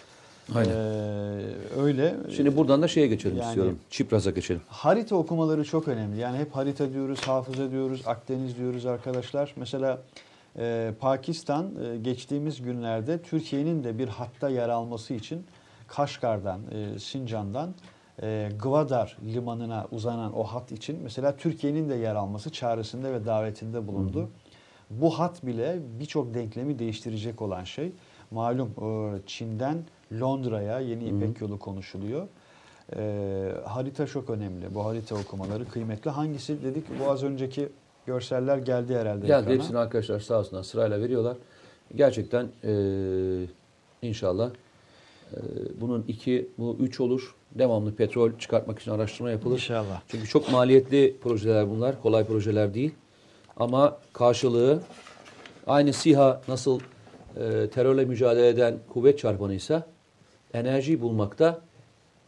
Aynen. Ee, öyle. Şimdi buradan da şeye geçelim Yani- istiyorum. Çipraz'a geçelim. Harita okumaları çok önemli. Yani hep harita diyoruz, hafıza diyoruz, Akdeniz diyoruz arkadaşlar. Mesela e, Pakistan e, geçtiğimiz günlerde Türkiye'nin de bir hatta yer alması için Kaşgar'dan, e, Sincan'dan e, Gwadar limanına uzanan o hat için mesela Türkiye'nin de yer alması çağrısında ve davetinde bulundu. Bu hat bile birçok denklemi değiştirecek olan şey. Malum e, Çin'den Londra'ya yeni İpek yolu konuşuluyor. Ee, harita çok önemli. Bu harita okumaları kıymetli. Hangisi dedik? Bu az önceki görseller geldi herhalde Geldi ekrana. hepsini arkadaşlar sağ olsunlar sırayla veriyorlar. Gerçekten eee, inşallah eee, bunun iki, bu üç olur. Devamlı petrol çıkartmak için araştırma yapılır. İnşallah. Çünkü çok maliyetli projeler bunlar. Kolay projeler değil. Ama karşılığı aynı SİHA nasıl eee, terörle mücadele eden kuvvet çarpanıysa enerjiyi bulmakta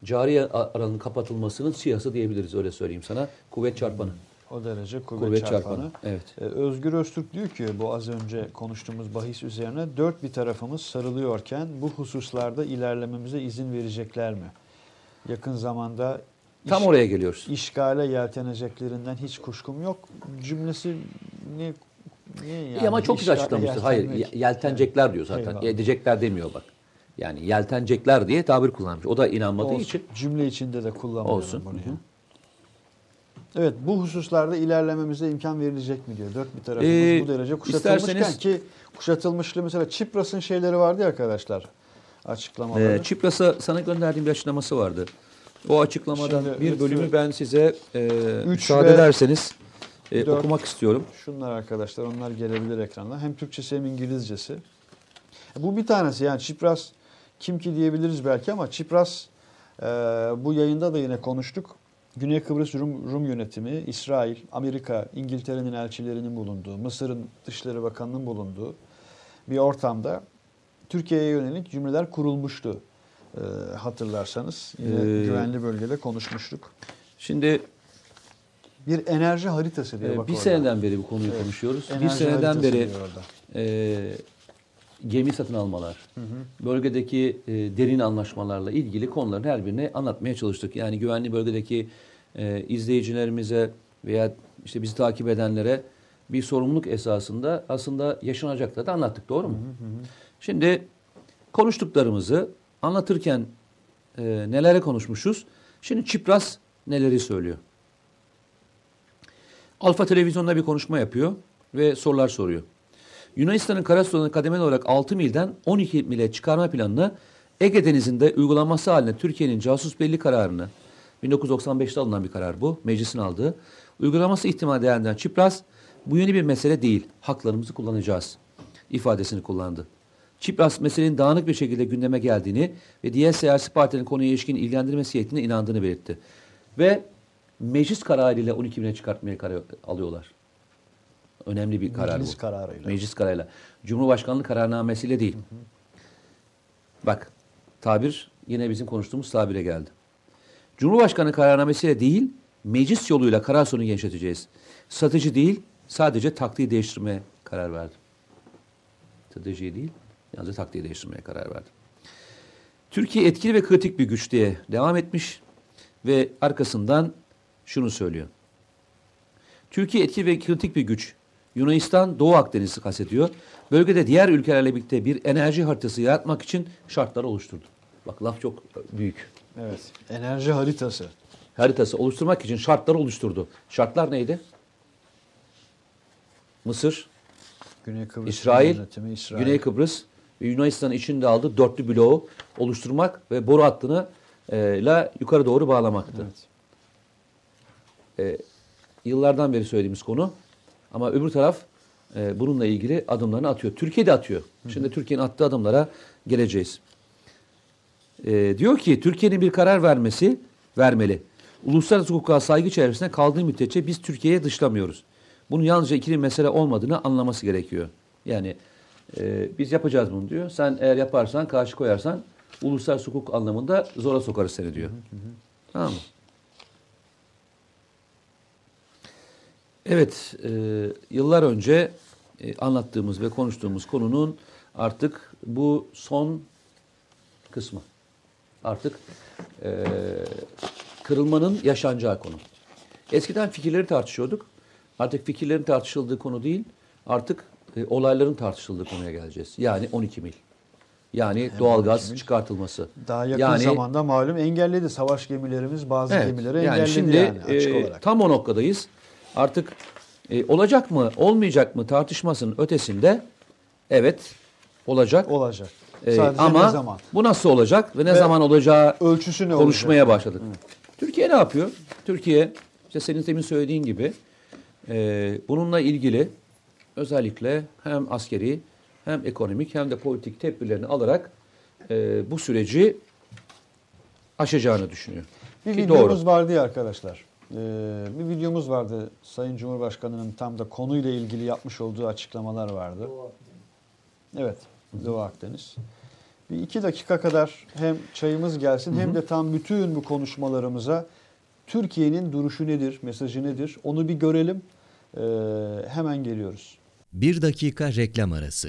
cari aranın kapatılmasının SİHA'sı diyebiliriz öyle söyleyeyim sana. Kuvvet çarpanı. O derece kuvvet, Kuvvet çarpanı. çarpanı. Evet. Ee, Özgür Öztürk diyor ki bu az önce konuştuğumuz bahis üzerine dört bir tarafımız sarılıyorken bu hususlarda ilerlememize izin verecekler mi? Yakın zamanda Tam iş- oraya geliyoruz. işgale yelteneceklerinden hiç kuşkum yok. Cümlesi ne niye yani? İyi ama çok güzel açıklamıştır. Hayır, yeltenecekler diyor zaten. Eyvallah. Edecekler demiyor bak. Yani yeltenecekler diye tabir kullanmış. O da inanmadığı Olsun. için. Cümle içinde de kullanmıyorum Olsun. bunu. Hı hı. ya. Evet bu hususlarda ilerlememize imkan verilecek mi diyor. Dört bir tarafımız Ee, bu derece kuşatılmışken isterseniz- ki kuşatılmışlığı mesela Çipras'ın şeyleri vardı ya arkadaşlar açıklamaları. Ee, Çipras'a sana gönderdiğim bir açıklaması vardı. O açıklamadan Şimdi bir lütfen- bölümü ben size e, müsaade ederseniz e, okumak istiyorum. Şunlar arkadaşlar onlar gelebilir ekranda. Hem Türkçesi hem İngilizcesi. E, Bu bir tanesi yani Çipras kim ki diyebiliriz belki ama Çipras e, bu yayında da yine konuştuk. Güney Kıbrıs Rum, Rum yönetimi, İsrail, Amerika, İngiltere'nin elçilerinin bulunduğu, Mısır'ın Dışişleri Bakanı'nın bulunduğu bir ortamda Türkiye'ye yönelik cümleler kurulmuştu. E, hatırlarsanız yine Ee, güvenli bölgede konuşmuştuk. Şimdi Bir enerji haritası diyor e, bak bir orada. seneden beri bu konuyu Evet. konuşuyoruz. bir seneden beri e, gemi satın almalar, bölgedeki e, derin anlaşmalarla ilgili konuların her birini anlatmaya çalıştık. Yani güvenli bölgedeki e, izleyicilerimize veya işte bizi takip edenlere bir sorumluluk esasında aslında yaşanacakları da anlattık. Doğru mu? Şimdi konuştuklarımızı anlatırken e, nelere konuşmuşuz? Şimdi Çipras neleri söylüyor? Alfa Televizyon'da bir konuşma yapıyor ve sorular soruyor. Yunanistan'ın karasularını kademeli olarak 6 milden 12 mile çıkarma planını Ege Denizi'nde uygulanması haline Türkiye'nin casus belli kararını 1995'te alınan bir karar bu. Meclisin aldığı. Uygulaması ihtimali değerlendiren Çipras bu yeni bir mesele değil. Haklarımızı kullanacağız ifadesini kullandı. Çipras meselenin dağınık bir şekilde gündeme geldiğini ve diğer siyasi partilerin konuya ilişkin ilgilendirmesi gerektiğine inandığını belirtti. Ve meclis kararıyla 12 bine çıkartmaya karar alıyorlar. Önemli bir karar Meclis bu. kararıyla. Meclis kararıyla. Cumhurbaşkanlığı kararnamesiyle değil. Bak tabir yine bizim konuştuğumuz tabire geldi. Cumhurbaşkanı kararnamesiyle değil, meclis yoluyla karar sonu genişleteceğiz. Strateji değil, sadece taktiği değiştirmeye karar verdim. Stratejiyi değil, yalnızca taktiği değiştirmeye karar verdim. Türkiye etkili ve kritik bir güç diye devam etmiş ve arkasından şunu söylüyor. Türkiye etkili ve kritik bir güç. Yunanistan Doğu Akdeniz'i kastediyor. Bölgede diğer ülkelerle birlikte bir enerji haritası yaratmak için şartlar oluşturdu. Bak laf çok büyük. Evet. Enerji haritası. Haritası oluşturmak için şartlar oluşturdu. Şartlar neydi? Mısır, Güney Kıbrıs İsrail, yönetimi, İsrail. Güney Kıbrıs ve Yunanistan'ın içinde aldığı dörtlü bloğu oluşturmak ve boru hattını e, la yukarı doğru bağlamaktı. Evet. E, yıllardan beri söylediğimiz konu. Ama öbür taraf e, bununla ilgili adımlarını atıyor. Türkiye de atıyor. Şimdi Türkiye'nin attığı adımlara geleceğiz. E, diyor ki Türkiye'nin bir karar vermesi vermeli. Uluslararası hukuka saygı çerçevesinde kaldığı müddetçe biz Türkiye'ye dışlamıyoruz. Bunun yalnızca ikili mesele olmadığını anlaması gerekiyor. Yani e, biz yapacağız bunu diyor. Sen eğer yaparsan, karşı koyarsan uluslararası hukuk anlamında zora sokarız seni diyor. Tamam mı? Evet, e, yıllar önce e, anlattığımız ve konuştuğumuz konunun artık bu son kısmı. Artık e, kırılmanın yaşanacağı konu. Eskiden fikirleri tartışıyorduk. Artık fikirlerin tartışıldığı konu değil, artık e, olayların tartışıldığı konuya geleceğiz. Yani 12 mil. Yani doğalgaz 12 mil. çıkartılması. Daha yakın yani, zamanda malum engelledi. Savaş gemilerimiz bazı Evet, gemileri yani engelledi şimdi yani açık e, olarak. tam o noktadayız. Artık e, olacak mı, olmayacak mı tartışmasının ötesinde evet olacak. Olacak. E, Sadece ama ne zaman? bu nasıl olacak ve ne Ve zaman olacağı Ölçüsü ne konuşmaya olacak? başladık. Türkiye ne yapıyor? Türkiye işte senin demin söylediğin gibi e, bununla ilgili özellikle hem askeri hem ekonomik hem de politik tedbirlerini alarak e, bu süreci aşacağını düşünüyor. Bir Ki videomuz doğru. vardı ya arkadaşlar. Ee, bir videomuz vardı. Sayın Cumhurbaşkanı'nın tam da konuyla ilgili yapmış olduğu açıklamalar vardı. Evet. Doğu Akdeniz. Bir iki dakika kadar hem çayımız gelsin hem de tam bütün bu konuşmalarımıza Türkiye'nin duruşu nedir, mesajı nedir onu bir görelim. Ee, hemen geliyoruz. Bir dakika reklam arası.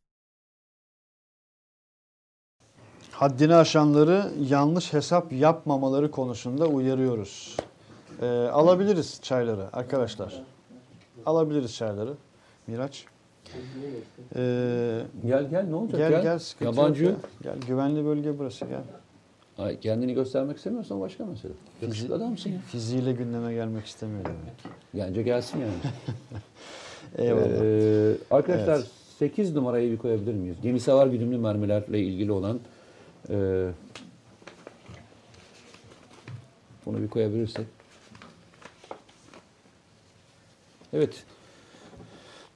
Haddini aşanları yanlış hesap yapmamaları konusunda uyarıyoruz. Ee, alabiliriz çayları arkadaşlar. Alabiliriz çayları. Miraç. Ee, Gel gel ne olacak gel gel sıkıntı Yabancı yok ya. Gel güvenli bölge burası gel. Ay, kendini göstermek istemiyorsan başka mesele. Yakışıklı adamsın ya. Fiziğiyle gündeme gelmek istemiyor demek. Gence gelsin yani. *laughs* Eyvallah. Ee, arkadaşlar Evet. 8 numarayı bir koyabilir miyiz? Gemisavar güdümlü mermilerle ilgili olan e, bunu bir koyabilirsek. Evet.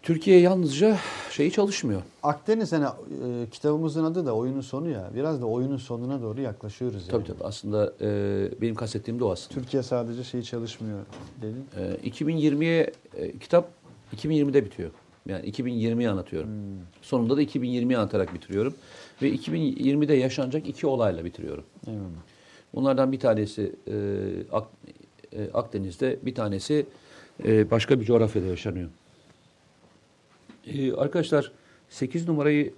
Türkiye yalnızca şeyi çalışmıyor. Akdeniz hani e, kitabımızın adı da oyunun sonu ya. Biraz da oyunun sonuna doğru yaklaşıyoruz yani. Tabii tabii aslında e, benim kastettiğim de o aslında. Türkiye sadece şeyi çalışmıyor dedin. E, 2020'ye e, kitap 2020'de bitiyor. Yani 2020'yi anlatıyorum. Sonunda da 2020'yi anlatarak bitiriyorum. Ve 2020'de yaşanacak iki olayla bitiriyorum. Eyvallah. Bunlardan bir tanesi e, Ak- e, Akdeniz'de, bir tanesi e, başka bir coğrafyada yaşanıyor. E, arkadaşlar 8 numarayı e,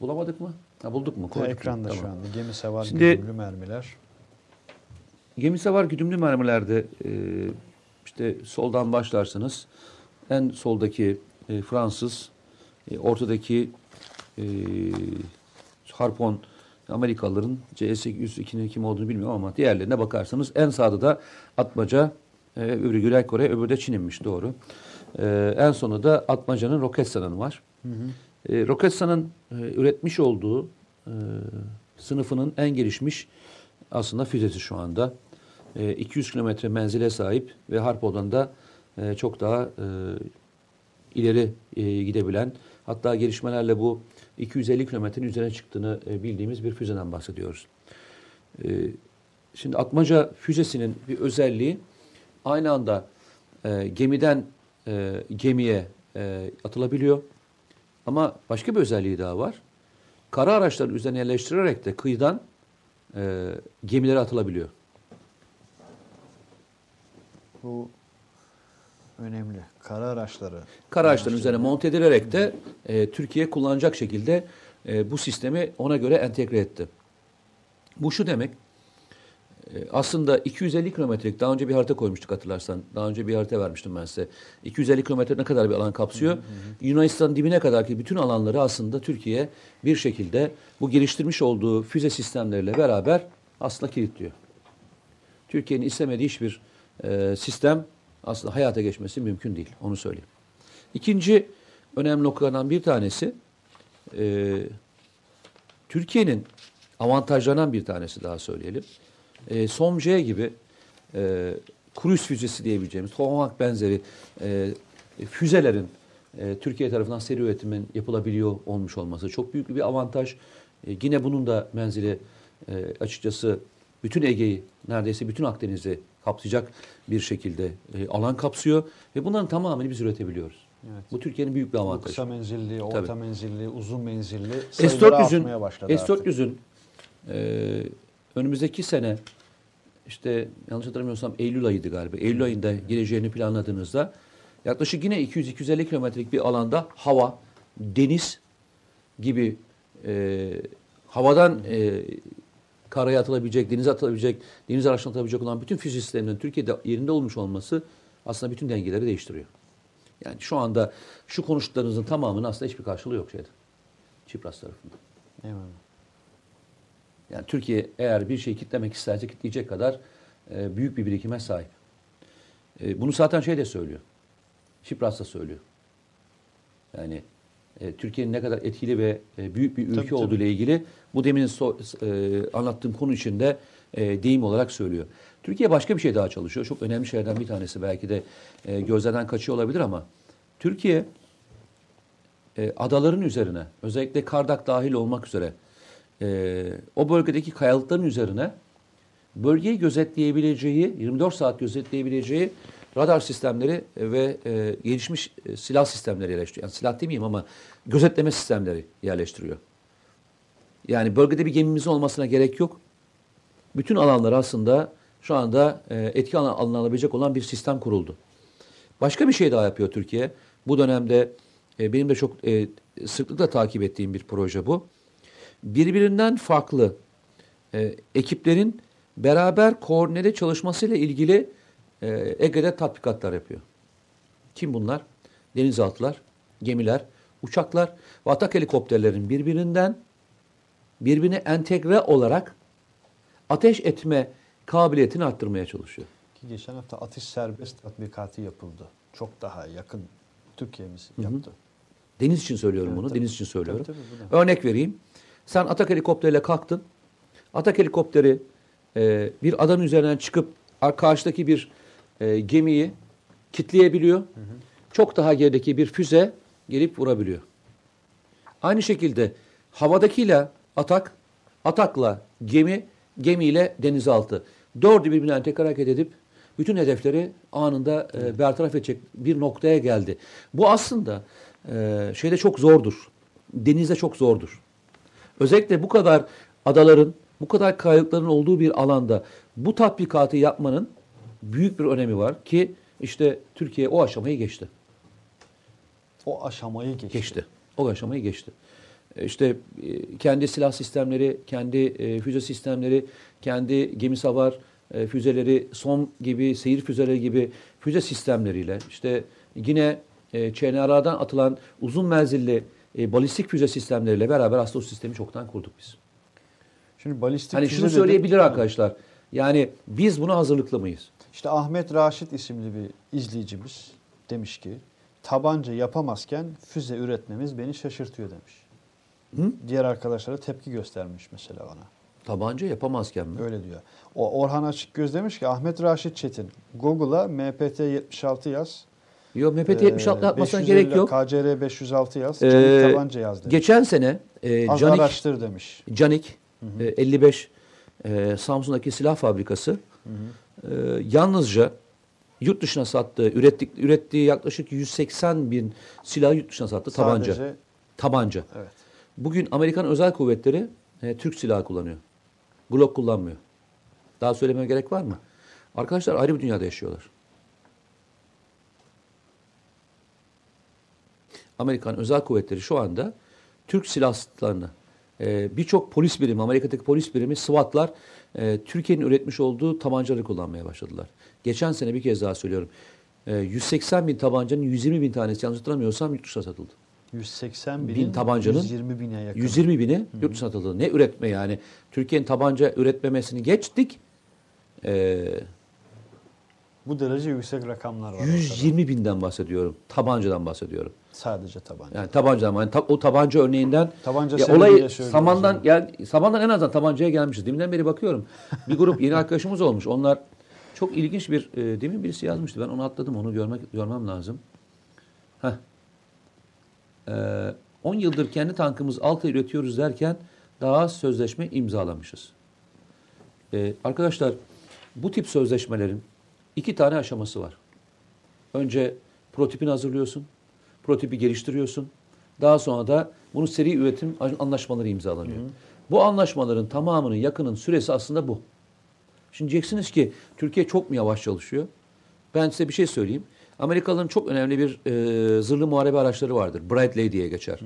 bulamadık mı? Ha, bulduk mu? Koyduk mu? ekranda şu Tamam. anda. Gemi savar Şimdi- güdümlü mermiler. Gemisavar güdümlü mermilerde e, işte soldan başlarsınız. En soldaki e, Fransız, e, ortadaki e, Harpon Amerikalıların CS-102'nin kim olduğunu bilmiyorum ama diğerlerine bakarsanız en sağda da Atmaca, e, öbürü Güney Kore, öbürü de Çin'inmiş doğru. E, en sonunda da Atmaca'nın Roketsan'ın var. E, Roketsan'ın e, üretmiş olduğu e, sınıfının en gelişmiş aslında füzesi şu anda. E, 200 kilometre menzile sahip ve Harpo'dan da e, çok daha e, ileri e, gidebilen hatta gelişmelerle bu 250 kilometrenin üzerine çıktığını e, bildiğimiz bir füzeden bahsediyoruz. E, şimdi Atmaca füzesinin bir özelliği aynı anda e, gemiden gemiye atılabiliyor. Ama başka bir özelliği daha var. Kara araçların üzerine yerleştirerek de kıyıdan gemilere atılabiliyor. Bu önemli. Kara araçları. Kara araçların üzerine monte edilerek de e, Türkiye kullanacak şekilde e, bu sistemi ona göre entegre etti. Bu şu demek, e, aslında 250 kilometrelik, daha önce bir harita koymuştuk hatırlarsan, daha önce bir harita vermiştim ben size. 250 kilometre ne kadar bir alan kapsıyor? Yunanistan dibine kadar ki bütün alanları aslında Türkiye bir şekilde bu geliştirmiş olduğu füze sistemleriyle beraber aslında kilitliyor. Türkiye'nin istemediği hiçbir e, sistem aslında hayata geçmesi mümkün değil. Onu söyleyeyim. İkinci önemli noktalardan bir tanesi e, Türkiye'nin avantajlarından bir tanesi daha söyleyelim. E, SOMC gibi e, kruz füzesi diyebileceğimiz Tomahawk benzeri e, füzelerin e, Türkiye tarafından seri üretimin yapılabiliyor olmuş olması çok büyük bir avantaj. E, yine bunun da menzili e, açıkçası bütün Ege'yi, neredeyse bütün Akdeniz'i kapsayacak bir şekilde e, alan kapsıyor ve bunların tamamını biz üretebiliyoruz. Evet. Bu Türkiye'nin büyük bir Bu avantajı. kısa menzilli, orta Tabii. menzilli, uzun menzilli sayıları S400'ün artmaya başladı artık. S400'ün e, önümüzdeki sene işte yanlış hatırlamıyorsam Eylül ayıydı galiba. Eylül ayında geleceğini planladığınızda yaklaşık yine 200-250 kilometrelik bir alanda hava, deniz gibi e, havadan e, karaya atılabilecek, denize atılabilecek, deniz araçlarına atılabilecek olan bütün füze sistemlerinin Türkiye'de yerinde olmuş olması aslında bütün dengeleri değiştiriyor. Yani şu anda şu konuştuklarınızın tamamının aslında hiçbir karşılığı yok şeyde. Çipras tarafında. Eyvallah. Yani Türkiye eğer bir şeyi kitlemek isterse kitleyecek kadar e, büyük bir birikime sahip. E, bunu zaten şey de söylüyor. Çipras da söylüyor. Yani e, Türkiye'nin ne kadar etkili ve e, büyük bir ülke Tabii, olduğu ile ilgili bu demin so- e, anlattığım konu içinde e, deyim olarak söylüyor. Türkiye başka bir şey daha çalışıyor. Çok önemli şeylerden bir tanesi belki de e, gözlerden kaçıyor olabilir ama Türkiye e, adaların üzerine özellikle Kardak dahil olmak üzere e, o bölgedeki kayalıkların üzerine bölgeyi gözetleyebileceği, 24 saat gözetleyebileceği radar sistemleri ve e, gelişmiş e, silah sistemleri yerleştiriyor. Yani silah demeyeyim ama gözetleme sistemleri yerleştiriyor. Yani bölgede bir gemimizin olmasına gerek yok. Bütün alanlar aslında şu anda e, etki alınabilecek olan bir sistem kuruldu. Başka bir şey daha yapıyor Türkiye. Bu dönemde e, benim de çok e, sıklıkla takip ettiğim bir proje bu. Birbirinden farklı e, ekiplerin beraber koordineli çalışmasıyla ilgili e, Ege'de tatbikatlar yapıyor. Kim bunlar? Denizaltılar, gemiler, uçaklar ve atak helikopterlerin birbirinden birbirine entegre olarak ateş etme kabiliyetini arttırmaya çalışıyor. Ki geçen hafta atış serbest tatbikatı yapıldı. Çok daha yakın Türkiye'miz yaptı. Deniz için söylüyorum Evet, bunu. tabii. Deniz için söylüyorum. Tabii, tabii, bu da. Örnek vereyim. Sen atak helikopteriyle kalktın. Atak helikopteri e, bir adanın üzerinden çıkıp ar- karşıdaki bir e, gemiyi kitleyebiliyor. Çok daha gerideki bir füze gelip vurabiliyor. Aynı şekilde havadakiyle atak, atakla gemi, gemiyle denizaltı. Dördü birbirinden tek hareket edip bütün hedefleri anında e, bertaraf edecek bir noktaya geldi. Bu aslında e, şeyde çok zordur. Denizde çok zordur. Özellikle bu kadar adaların, bu kadar kayalıkların olduğu bir alanda bu tatbikatı yapmanın büyük bir önemi var ki işte Türkiye o aşamayı geçti. O aşamayı geçti. Geçti. O aşamayı geçti. E, İşte e, kendi silah sistemleri, kendi e, füze sistemleri, kendi gemi savar füzeleri, SOM gibi, seyir füzeleri gibi füze sistemleriyle işte yine ÇNR'dan atılan uzun menzilli balistik füze sistemleriyle beraber aslında o sistemi çoktan kurduk biz. Şimdi balistik Hani füze şunu söyleyebilir arkadaşlar. Yani biz buna hazırlıklı mıyız? İşte Ahmet Raşit isimli bir izleyicimiz demiş ki tabanca yapamazken füze üretmemiz beni şaşırtıyor demiş. Diğer arkadaşlara tepki göstermiş mesela bana. Tabanca yapamazken mi? Öyle diyor. O Orhan Açıkgöz demiş ki Ahmet Raşit Çetin Google'a MPT 76 yaz. Yok MPT Ee, 76 yapmasına 550 gerek yok. KCR 506 yaz. Ee, Canik tabanca yaz demiş. Geçen sene e, Az Canik araştır demiş. Canik e, 55 e, Samsun'daki silah fabrikası e, yalnızca yurt dışına sattığı, ürettik, ürettiği yaklaşık 180 bin silah yurt dışına sattı. Tabanca. Sadece Tabanca. evet. Bugün Amerikan özel kuvvetleri e, Türk silahı kullanıyor. Glock kullanmıyor. Daha söylemeye gerek var mı? Arkadaşlar ayrı bir dünyada yaşıyorlar. Amerikan özel kuvvetleri şu anda Türk silahlarını e, birçok polis birimi, Amerika'daki polis birimi SWAT'lar e, Türkiye'nin üretmiş olduğu tabancaları kullanmaya başladılar. Geçen sene bir kez daha söylüyorum. E, 180 bin tabancanın 120 bin tanesi yanlış hatırlamıyorsam yurt dışına satıldı. 180 binin Bin tabancanın 120 bine yakın. 120 bini yurt dışına satıldı. Ne üretme yani? Türkiye'nin tabanca üretmemesini geçtik. Ee, Bu derece yüksek rakamlar var. ortada. 120 binden bahsediyorum. Tabancadan bahsediyorum. Sadece tabanca. Yani tabancadan. Yani ta- o tabanca örneğinden Tabanca ya olayı samandan yani. gel samandan en azından tabancaya gelmişiz. Deminden beri bakıyorum. Bir grup yeni *laughs* arkadaşımız olmuş. Onlar çok ilginç bir e, demin birisi yazmıştı. Ben onu atladım. Onu görmek görmem lazım. Heh. Ee, 10 yıldır kendi tankımız altı üretiyoruz derken daha az sözleşme imzalamışız. Ee, arkadaşlar bu tip sözleşmelerin iki tane aşaması var. Önce prototipini hazırlıyorsun. Prototipi geliştiriyorsun. Daha sonra da bunu seri üretim anlaşmaları imzalanıyor. Bu anlaşmaların tamamının yakının süresi aslında bu. Şimdi diyeceksiniz ki Türkiye çok mu yavaş çalışıyor? Ben size bir şey söyleyeyim. Amerikalıların çok önemli bir e, zırhlı muharebe araçları vardır. Bradley diye geçer.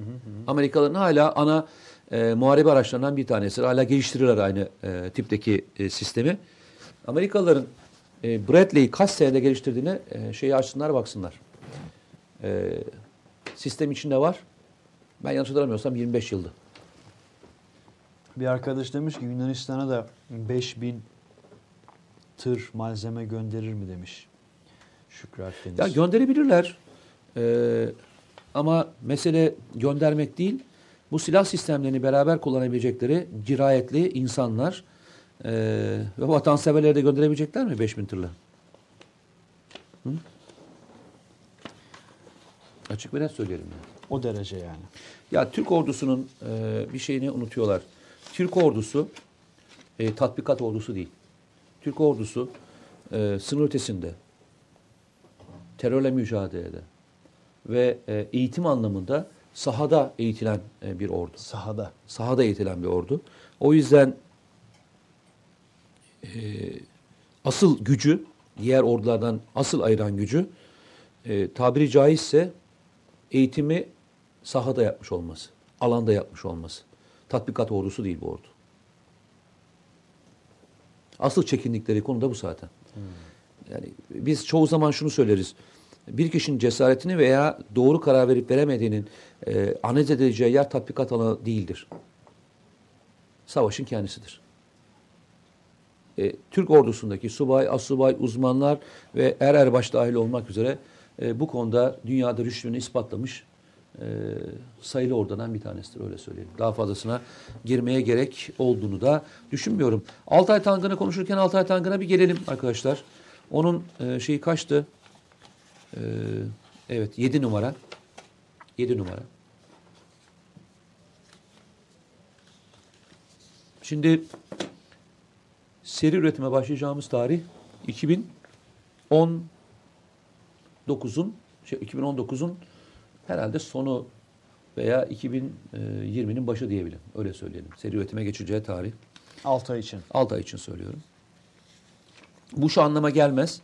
Amerikalıların hala ana e, muharebe araçlarından bir tanesi. Hala geliştirirler aynı e, tipteki e, sistemi. Amerikalıların e, Bradley'i kaç senede geliştirdiğine e, şeyi açsınlar baksınlar. E, sistem içinde var. Ben yanlış hatırlamıyorsam 25 yıldı. Bir arkadaş demiş ki Yunanistan'a da 5000 tır malzeme gönderir mi demiş. Şükrü Akdeniz. Ya gönderebilirler. Ee, ama mesele göndermek değil. Bu silah sistemlerini beraber kullanabilecekleri dirayetli insanlar ee, ve vatanseverleri de gönderebilecekler mi 5000 tırla? Hı? Açık ve net söyleyelim. Yani. o derece yani. Ya Türk ordusunun e, bir şeyini unutuyorlar. Türk ordusu e, tatbikat ordusu değil. Türk ordusu e, sınır ötesinde terörle mücadelede ve e, eğitim anlamında sahada eğitilen e, bir ordu. Sahada. Sahada eğitilen bir ordu. O yüzden e, asıl gücü, diğer ordulardan asıl ayıran gücü e, tabiri caizse eğitimi sahada yapmış olması, alanda yapmış olması. Tatbikat ordusu değil bu ordu. Asıl çekindikleri konu da bu zaten. Yani biz çoğu zaman şunu söyleriz. Bir kişinin cesaretini veya doğru karar verip veremediğinin e, analiz edileceği yer tatbikat alanı değildir. Savaşın kendisidir. E, Türk ordusundaki subay, asubay, uzmanlar ve er erbaş dahil olmak üzere e, bu konuda dünyada rüştünü ispatlamış e, sayılı ordudan bir tanesidir öyle söyleyelim. Daha fazlasına girmeye gerek olduğunu da düşünmüyorum. Altay Tangını konuşurken Altay Tangına bir gelelim arkadaşlar. Onun e, şeyi kaçtı? E, evet 7 numara. 7 numara. Şimdi seri üretime başlayacağımız tarih 2019'un şey 2019'un herhalde sonu veya 2020'nin başı diyebilirim. Öyle söyleyelim. Seri üretime geçeceği tarih. 6 ay için. 6 ay için söylüyorum. Bu şu anlama gelmez.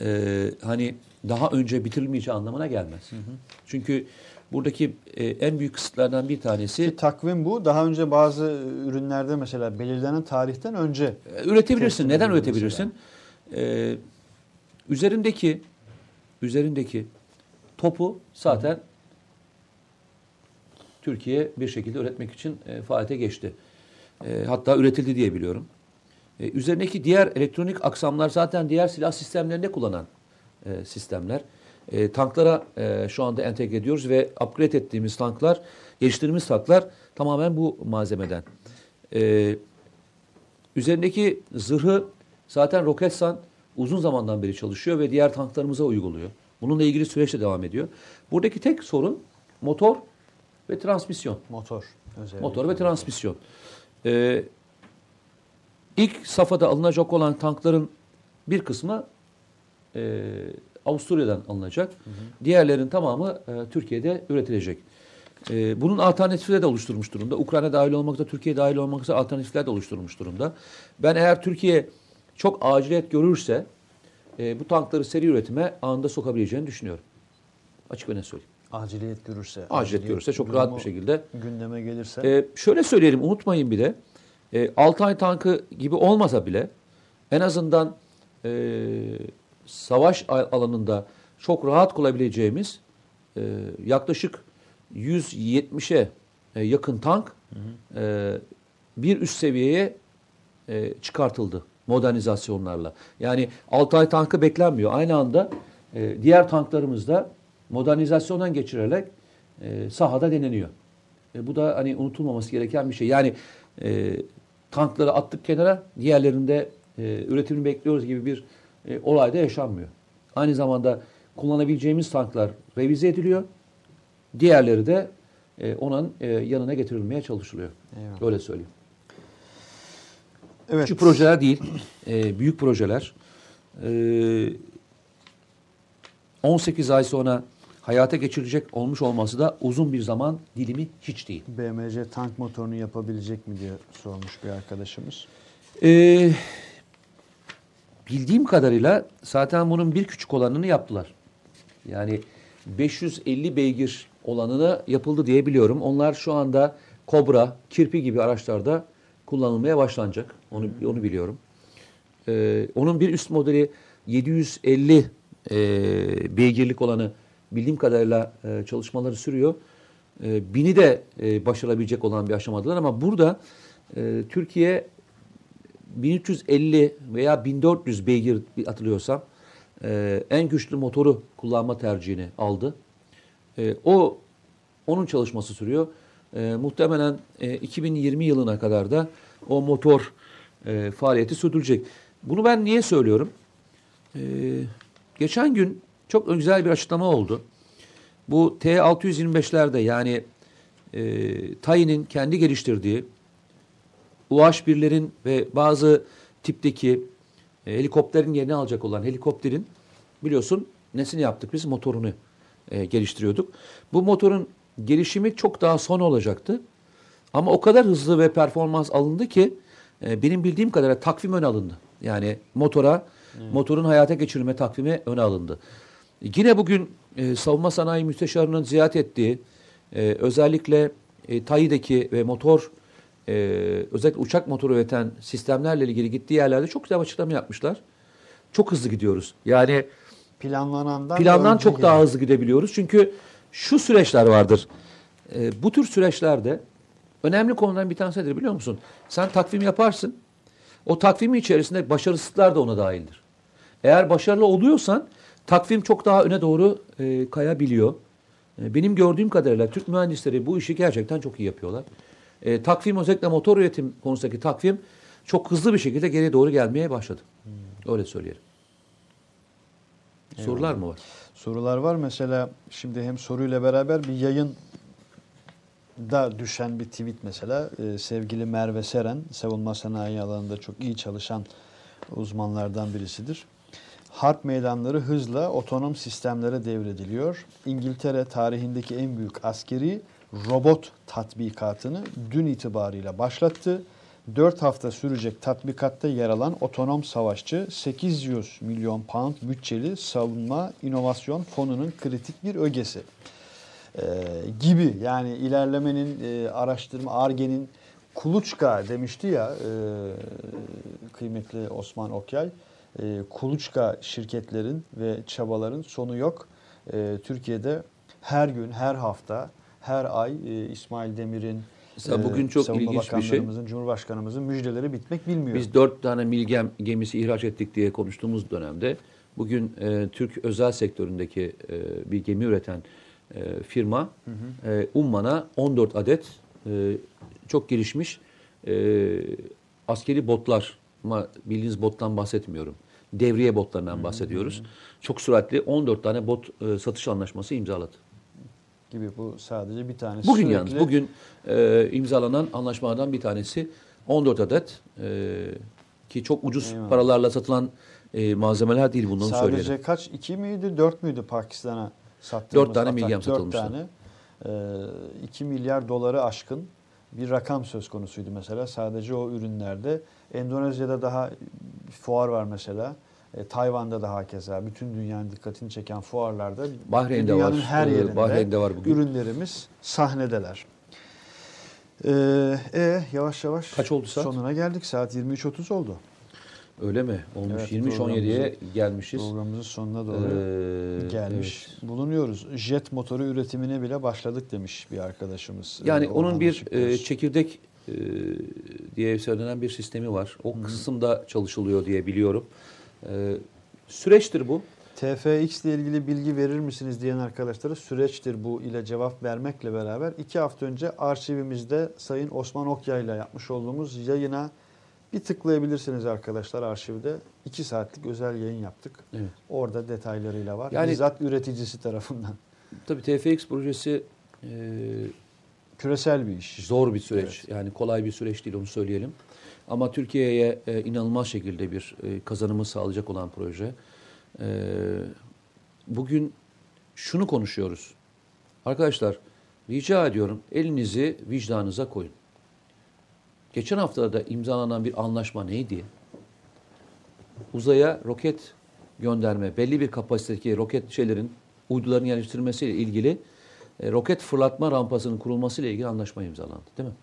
Ee, hani daha önce bitirilmeyeceği anlamına gelmez. Çünkü buradaki e, en büyük kısıtlardan bir tanesi Ki takvim bu. Daha önce bazı ürünlerde mesela belirlenen tarihten önce e, üretebilirsin. Neden üretebilirsin? Ee, üzerindeki üzerindeki topu zaten Türkiye bir şekilde üretmek için e, faaliyete geçti. E, hatta üretildi diye biliyorum. E, üzerindeki diğer elektronik aksamlar zaten diğer silah sistemlerinde kullanan e, sistemler. E, tanklara e, şu anda entegre ediyoruz ve upgrade ettiğimiz tanklar, geliştirdiğimiz tanklar tamamen bu malzemeden. E, üzerindeki zırhı zaten Roketsan uzun zamandan beri çalışıyor ve diğer tanklarımıza uyguluyor. Bununla ilgili süreç de devam ediyor. Buradaki tek sorun motor ve transmisyon. motor özellikle. Motor ve transmisyon. Ee, ilk safhada alınacak olan tankların bir kısmı e, Avusturya'dan alınacak. Diğerlerin tamamı e, Türkiye'de üretilecek. E, bunun alternatifleri de oluşturmuş durumda. Ukrayna dahil olmak üzere, Türkiye dahil olmak üzere alternatifler de oluşturmuş durumda. Ben eğer Türkiye çok aciliyet görürse e, bu tankları seri üretime anında sokabileceğini düşünüyorum. Açık net söyleyeyim. Aciliyet görürse. Aciliyet görürse çok durumu rahat bir şekilde gündeme gelirse. ee, şöyle söyleyelim unutmayın bir de e, Altay tankı gibi olmasa bile en azından e, savaş al- alanında çok rahat kulabileceğimiz e, yaklaşık 170'e e, yakın tank e, bir üst seviyeye e, çıkartıldı modernizasyonlarla. Yani Altay tankı beklenmiyor. Aynı anda e, diğer tanklarımız da modernizasyondan geçirerek e, sahada deneniyor. E, bu da hani unutulmaması gereken bir şey. Yani e, tankları attık kenara, diğerlerinde e, üretimini bekliyoruz gibi bir e, olay da yaşanmıyor. Aynı zamanda kullanabileceğimiz tanklar revize ediliyor. Diğerleri de e, onun e, yanına getirilmeye çalışılıyor. Eyvallah. Öyle söyleyeyim. Evet. Küçük projeler değil, e, büyük projeler. E, 18 ay sonra hayata geçirilecek olmuş olması da uzun bir zaman dilimi hiç değil. BMC tank motorunu yapabilecek mi diye sormuş bir arkadaşımız. Ee, bildiğim kadarıyla zaten bunun bir küçük olanını yaptılar. Yani 550 beygir olanını yapıldı diye biliyorum. Onlar şu anda Kobra, Kirpi gibi araçlarda kullanılmaya başlanacak. Onu onu biliyorum. Ee, onun bir üst modeli 750 e, beygirlik olanı bildiğim kadarıyla e, çalışmaları sürüyor. E, bini de e, başarabilecek olan bir aşamadalar ama burada e, Türkiye 1350 veya 1400 beygir hatırlıyorsam e, en güçlü motoru kullanma tercihini aldı. E, o onun çalışması sürüyor. E, muhtemelen e, 2020 yılına kadar da o motor e, faaliyeti sürdürecek. Bunu ben niye söylüyorum? E, geçen gün çok güzel bir açıklama oldu. Bu T625'lerde yani e, Tayin'in kendi geliştirdiği UH-1'lerin ve bazı tipteki e, helikopterin yerini alacak olan helikopterin biliyorsun nesini yaptık biz motorunu e, geliştiriyorduk. Bu motorun gelişimi çok daha son olacaktı. Ama o kadar hızlı ve performans alındı ki e, benim bildiğim kadarıyla takvim ön alındı. Yani motora motorun hayata geçirilme takvimi öne alındı. Yine bugün e, savunma sanayi müsteşarının ziyaret ettiği e, özellikle e, TAİ'deki ve motor e, özellikle uçak motoru üreten sistemlerle ilgili gittiği yerlerde çok güzel açıklama yapmışlar. Çok hızlı gidiyoruz. Yani Planlanandan plandan çok daha hızlı gidebiliyoruz. Çünkü şu süreçler vardır. E, bu tür süreçlerde önemli konulardan bir tanesi nedir biliyor musun? Sen takvim yaparsın. O takvimin içerisinde başarısızlıklar da ona dahildir. Eğer başarılı oluyorsan takvim çok daha öne doğru e, kayabiliyor. E, benim gördüğüm kadarıyla Türk mühendisleri bu işi gerçekten çok iyi yapıyorlar. E, takvim özellikle motor üretim konusundaki takvim çok hızlı bir şekilde geriye doğru gelmeye başladı. Öyle söyleyelim. Sorular mı var? Sorular var. Mesela şimdi hem soruyla beraber bir yayın da düşen bir tweet mesela Ee, sevgili Merve Seren savunma sanayi alanında çok iyi çalışan uzmanlardan birisidir. Harp meydanları hızla otonom sistemlere devrediliyor. İngiltere tarihindeki en büyük askeri robot tatbikatını dün itibarıyla başlattı. 4 hafta sürecek tatbikatta yer alan otonom savaşçı 800 milyon pound bütçeli savunma inovasyon fonunun kritik bir ögesi Ee, gibi yani ilerlemenin e, araştırma Arge'nin kuluçka demişti ya e, kıymetli Osman Okyay e, kuluçka şirketlerin ve çabaların sonu yok. E, Türkiye'de her gün, her hafta, her ay e, İsmail Demir'in Mesela e, bugün çok savunma ilginç bir şey. Cumhurbaşkanımızın müjdeleri bitmek bilmiyor. Biz dört tane milgem gemisi ihraç ettik diye konuştuğumuz dönemde bugün e, Türk özel sektöründeki e, bir gemi üreten e, firma e, Umman'a 14 adet e, çok gelişmiş e, askeri botlar ama bildiğiniz bottan bahsetmiyorum. Devriye botlarından bahsediyoruz. Çok süratli 14 tane bot e, satış anlaşması imzaladı. Gibi bu sadece bir tanesi. Bugün Sürekli yalnız bugün e, imzalanan anlaşmalardan bir tanesi 14 adet e, ki çok ucuz Eyvallah. paralarla satılan e, malzemeler değil bunları sadece söyleyelim. kaç? iki miydi? Dört müydü Pakistan'a sattığımız Dört tane atak? milgem Dört satılmıştı. tane. Ee, 2 milyar doları aşkın bir rakam söz konusuydu mesela sadece o ürünlerde. Endonezya'da daha fuar var mesela. E, Tayvan'da daha keza bütün dünyanın dikkatini çeken fuarlarda Bahreyn'de dünyanın var. her Ee, yerinde Bahreyn'de var bugün. ürünlerimiz sahnedeler. Ee, e, yavaş yavaş Kaç oldu saat? sonuna geldik. Saat 23.30 oldu. Öyle mi? Olmuş Evet, 23-17'ye gelmişiz. Programımızın sonuna doğru Ee, gelmiş bulunuyoruz. Jet motoru üretimine bile başladık demiş bir arkadaşımız. Yani Ee, onun bir e, çekirdek e, diye söylenen bir sistemi var. O kısımda çalışılıyor diye biliyorum. E, süreçtir bu. TFX ile ilgili bilgi verir misiniz diyen arkadaşlara süreçtir bu ile cevap vermekle beraber iki hafta önce arşivimizde Sayın Osman Okyay ile yapmış olduğumuz yayına bir tıklayabilirsiniz arkadaşlar arşivde. iki saatlik özel yayın yaptık. Evet. Orada detaylarıyla var. Yani- Bizzat üreticisi tarafından. Tabii TFX projesi e, Küresel bir iş. zor bir süreç. Yani kolay bir süreç değil onu söyleyelim. Ama Türkiye'ye e, inanılmaz şekilde bir e, kazanımı sağlayacak olan proje. E, bugün şunu konuşuyoruz. Arkadaşlar rica ediyorum elinizi vicdanınıza koyun. Geçen haftada imzalanan bir anlaşma neydi? Uzaya roket gönderme, belli bir kapasitedeki roket şeylerin, uyduların yerleştirilmesiyle ilgili e, roket fırlatma rampasının kurulmasıyla ilgili anlaşma imzalandı değil mi?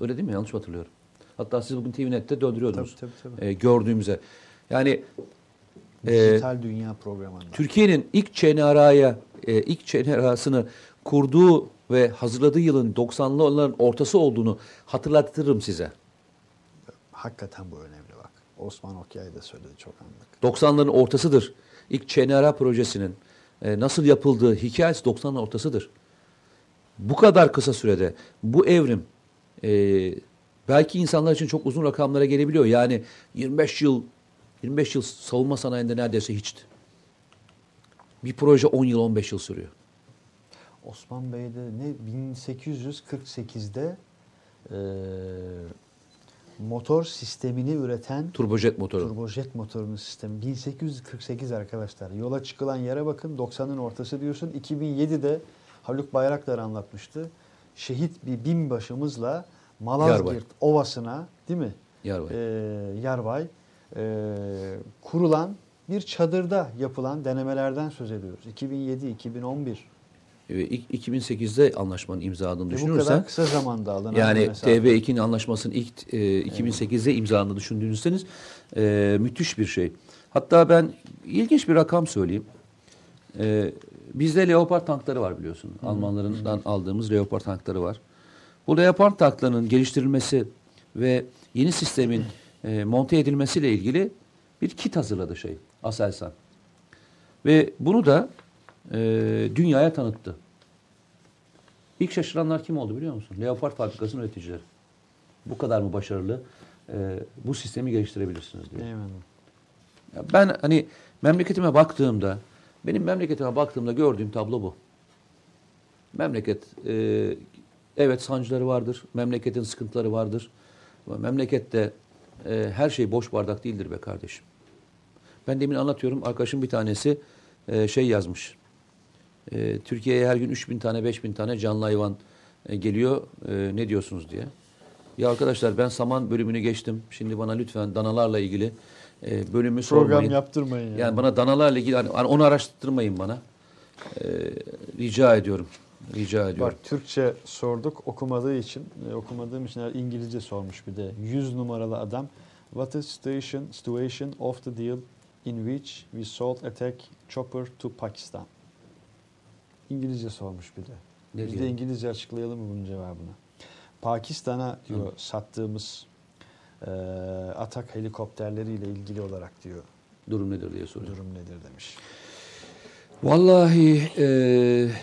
Öyle değil mi? Yanlış hatırlıyorum? Hatta siz bugün TVNet'te döndürüyordunuz. Tabii, tabii, tabii. E, gördüğümüze. Yani e, Dijital Dünya programında. Türkiye'nin ilk ÇNRA'ya, e, ilk ÇNRA'sını kurduğu ve hazırladığı yılın 90'lı yılların ortası olduğunu hatırlatırım size. Hakikaten bu önemli bak. Osman Okyay da söyledi çok anlık. 90'ların ortasıdır. İlk ÇNRA projesinin e, nasıl yapıldığı hikayesi 90'ların ortasıdır. Bu kadar kısa sürede bu evrim e, belki insanlar için çok uzun rakamlara gelebiliyor. Yani 25 yıl 25 yıl savunma sanayinde neredeyse hiçti. Bir proje 10 yıl 15 yıl sürüyor. Osman Bey'de ne 1848'de e, motor sistemini üreten Turbojet motoru. turbojet motorunun sistemi 1848 arkadaşlar. Yola çıkılan yere bakın 90'ın ortası diyorsun. 2007'de Haluk Bayraktar anlatmıştı. Şehit bir binbaşımızla Malazgirt Yarbay. Ovası'na değil mi? Yarbay. Ee, Yarbay e, kurulan bir çadırda yapılan denemelerden söz ediyoruz. 2007-2011. Ve ilk 2008'de anlaşmanın imzaladığını bu düşünürsen kadar kısa zamanda alınan yani bir mesafe. TB2'nin anlaşmasının ilk e, 2008'de imzalandığını düşündüğünüzseniz e, müthiş bir şey. Hatta ben ilginç bir rakam söyleyeyim. E, bizde Leopard tankları var biliyorsun. Almanlarından aldığımız Leopard tankları var. Bu Leopard tanklarının geliştirilmesi ve yeni sistemin e, monte edilmesiyle ilgili bir kit hazırladı şey Aselsan. Ve bunu da e, dünyaya tanıttı. İlk şaşıranlar kim oldu biliyor musun? Leopard fabrikasının üreticileri. Bu kadar mı başarılı? e, bu sistemi geliştirebilirsiniz diye. Eyvallah. Ya ben hani memleketime baktığımda, benim memleketime baktığımda gördüğüm tablo bu. Memleket, e, evet sancıları vardır, memleketin sıkıntıları vardır. Ama memlekette e, her şey boş bardak değildir be kardeşim. Ben demin anlatıyorum, arkadaşım bir tanesi e, şey yazmış. E, Türkiye'ye her gün 3000 tane, 5000 tane canlı hayvan e, geliyor, e, ne diyorsunuz diye. Ya arkadaşlar ben saman bölümünü geçtim. Şimdi bana lütfen danalarla ilgili e, bölümü Program sormayın. yaptırmayın. Yani. Yani bana danalarla ilgili hani hani onu araştırmayın bana. Ee, rica ediyorum. Rica ediyorum. Bak Türkçe sorduk okumadığı için, e, okumadığım için İngilizce sormuş bir de. 100 numaralı adam. What is station, situation of the deal in which we sold attack chopper to Pakistan? İngilizce sormuş bir de. Ne Biz de diyor? İngilizce açıklayalım mı bunun cevabını? Pakistan'a diyor Hı. sattığımız e, atak helikopterleriyle ilgili olarak diyor Durum nedir diye soruyor. durum nedir demiş. Vallahi e,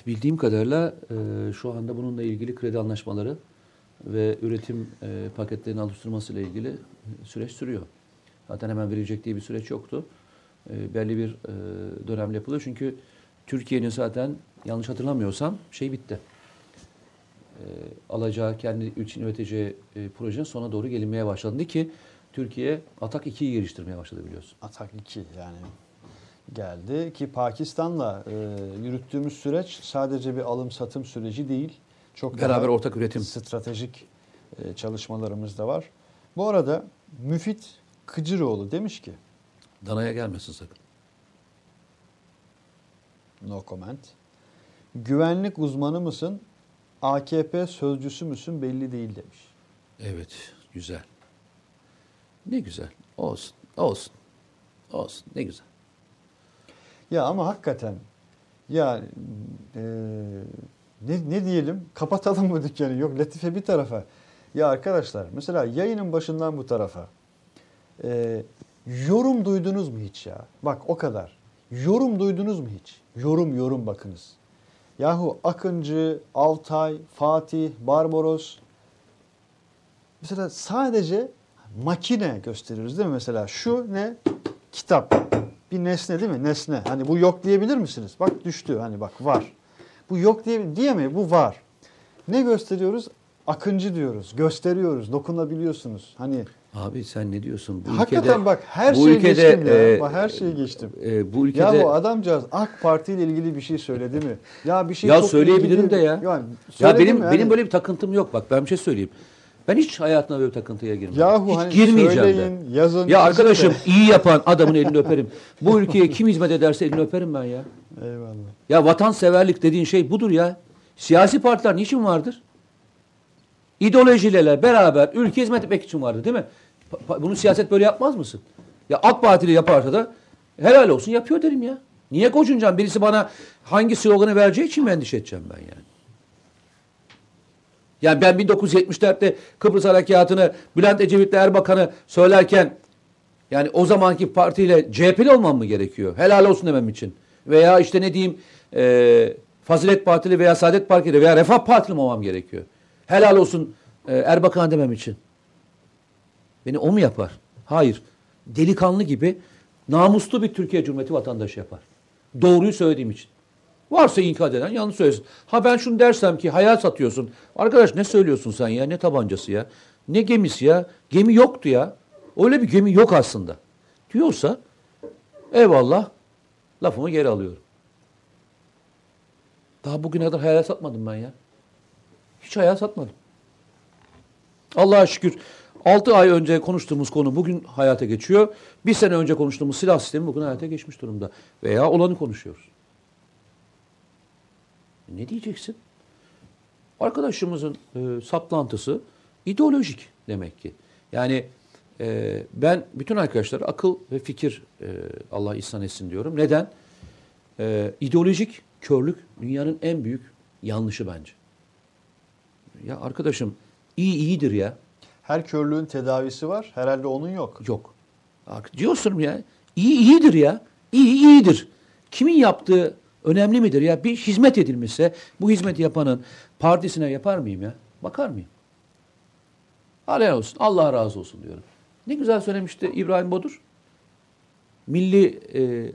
bildiğim kadarıyla e, şu anda bununla ilgili kredi anlaşmaları ve üretim e, paketlerinin oluşturmasıyla ilgili süreç sürüyor. Zaten hemen verilecek diye bir süreç yoktu. E, belli bir e, dönem yapılıyor. Çünkü Türkiye'nin zaten yanlış hatırlamıyorsam şey bitti. E, alacağı, kendi için üreteceği e, projenin sona doğru gelinmeye başlandı ki Türkiye Atak 2'yi geliştirmeye başladı biliyorsun. Atak 2 yani geldi ki Pakistan'la e, yürüttüğümüz süreç sadece bir alım satım süreci değil. Çok Beraber ortak üretim. stratejik e, çalışmalarımız da var. Bu arada Müfit Kıcıroğlu demiş ki Danaya gelmesin sakın. no comment. Güvenlik uzmanı mısın? AKP sözcüsü müsün belli değil demiş. Evet, güzel. Ne güzel. Olsun, olsun. Olsun, ne güzel. Ya ama hakikaten ya e, ne, ne diyelim kapatalım mı dükkanı yok latife bir tarafa. Ya arkadaşlar mesela yayının başından bu tarafa e, yorum duydunuz mu hiç ya? Bak o kadar. Yorum duydunuz mu hiç? Yorum yorum bakınız. Yahu Akıncı, Altay, Fatih, Barbaros mesela sadece makine gösteriyoruz değil mi? Mesela şu ne? Kitap. Bir nesne değil mi? Nesne. Hani bu yok diyebilir misiniz? Bak düştü. Hani bak var. Bu yok diye diyemeyiz. Bu var. Ne gösteriyoruz? Akıncı diyoruz. Gösteriyoruz. Dokunabiliyorsunuz. Hani Abi sen ne diyorsun? Bu Hakikaten ülkede, bak her bu şeyi ülkede, geçtim ya. e, Bak her şeyi geçtim. e, bu ülkede Ya bu adamcağız AK Parti ile ilgili bir şey söyledi mi? Ya bir şey ya çok söyleyebilirim ilgili- de ya. Yani ya benim mi? benim böyle bir takıntım yok bak ben bir şey söyleyeyim. Ben hiç hayatımda böyle takıntıya girmedim. Yahu hiç hani girmeyeceğim söyleyin, de. yazın. Ya arkadaşım de. iyi yapan adamın elini öperim. Bu ülkeye kim hizmet ederse elini öperim ben ya. Eyvallah. Ya vatanseverlik dediğin şey budur ya. Siyasi partiler niçin vardır? İdeolojilerle beraber ülke hizmet etmek için vardır değil mi? Bunu siyaset böyle yapmaz mısın? Ya AK Partili yaparsa da helal olsun yapıyor derim ya. Niye kocunacağım? Birisi bana hangi sloganı vereceği için mi endişe edeceğim ben yani? Yani ben 1974'te Kıbrıs Harekatı'nı Bülent Ecevit'le Erbakan'ı söylerken yani o zamanki partiyle CHP'li olmam mı gerekiyor? Helal olsun demem için. Veya işte ne diyeyim e, Fazilet Partili veya Saadet Partili veya Refah Partili mi olmam gerekiyor? Helal olsun e, Erbakan demem için. Beni o mu yapar? Hayır. Delikanlı gibi namuslu bir Türkiye Cumhuriyeti vatandaşı yapar. Doğruyu söylediğim için. Varsa inkar eden yanlış söylesin. Ha ben şunu dersem ki hayal satıyorsun. Arkadaş ne söylüyorsun sen ya? Ne tabancası ya? Ne gemisi ya? Gemi yoktu ya. Öyle bir gemi yok aslında. Diyorsa eyvallah lafımı geri alıyorum. Daha bugüne kadar hayal satmadım ben ya. Hiç hayal satmadım. Allah'a şükür 6 ay önce konuştuğumuz konu bugün hayata geçiyor. Bir sene önce konuştuğumuz silah sistemi bugün hayata geçmiş durumda. Veya olanı konuşuyoruz. Ne diyeceksin? Arkadaşımızın e, saplantısı ideolojik demek ki. Yani e, ben bütün arkadaşlara akıl ve fikir e, Allah ihsan etsin diyorum. Neden? E, ideolojik körlük dünyanın en büyük yanlışı bence. Ya arkadaşım iyi iyidir ya. Her körlüğün tedavisi var. Herhalde onun yok. Yok. Diyorsun ya. İyi iyidir ya. İyi iyidir. Kimin yaptığı önemli midir ya? Bir hizmet edilmişse bu hizmeti yapanın partisine yapar mıyım ya? Bakar mıyım? Helal olsun. Allah razı olsun diyorum. Ne güzel söylemişti İbrahim Bodur. Milli e,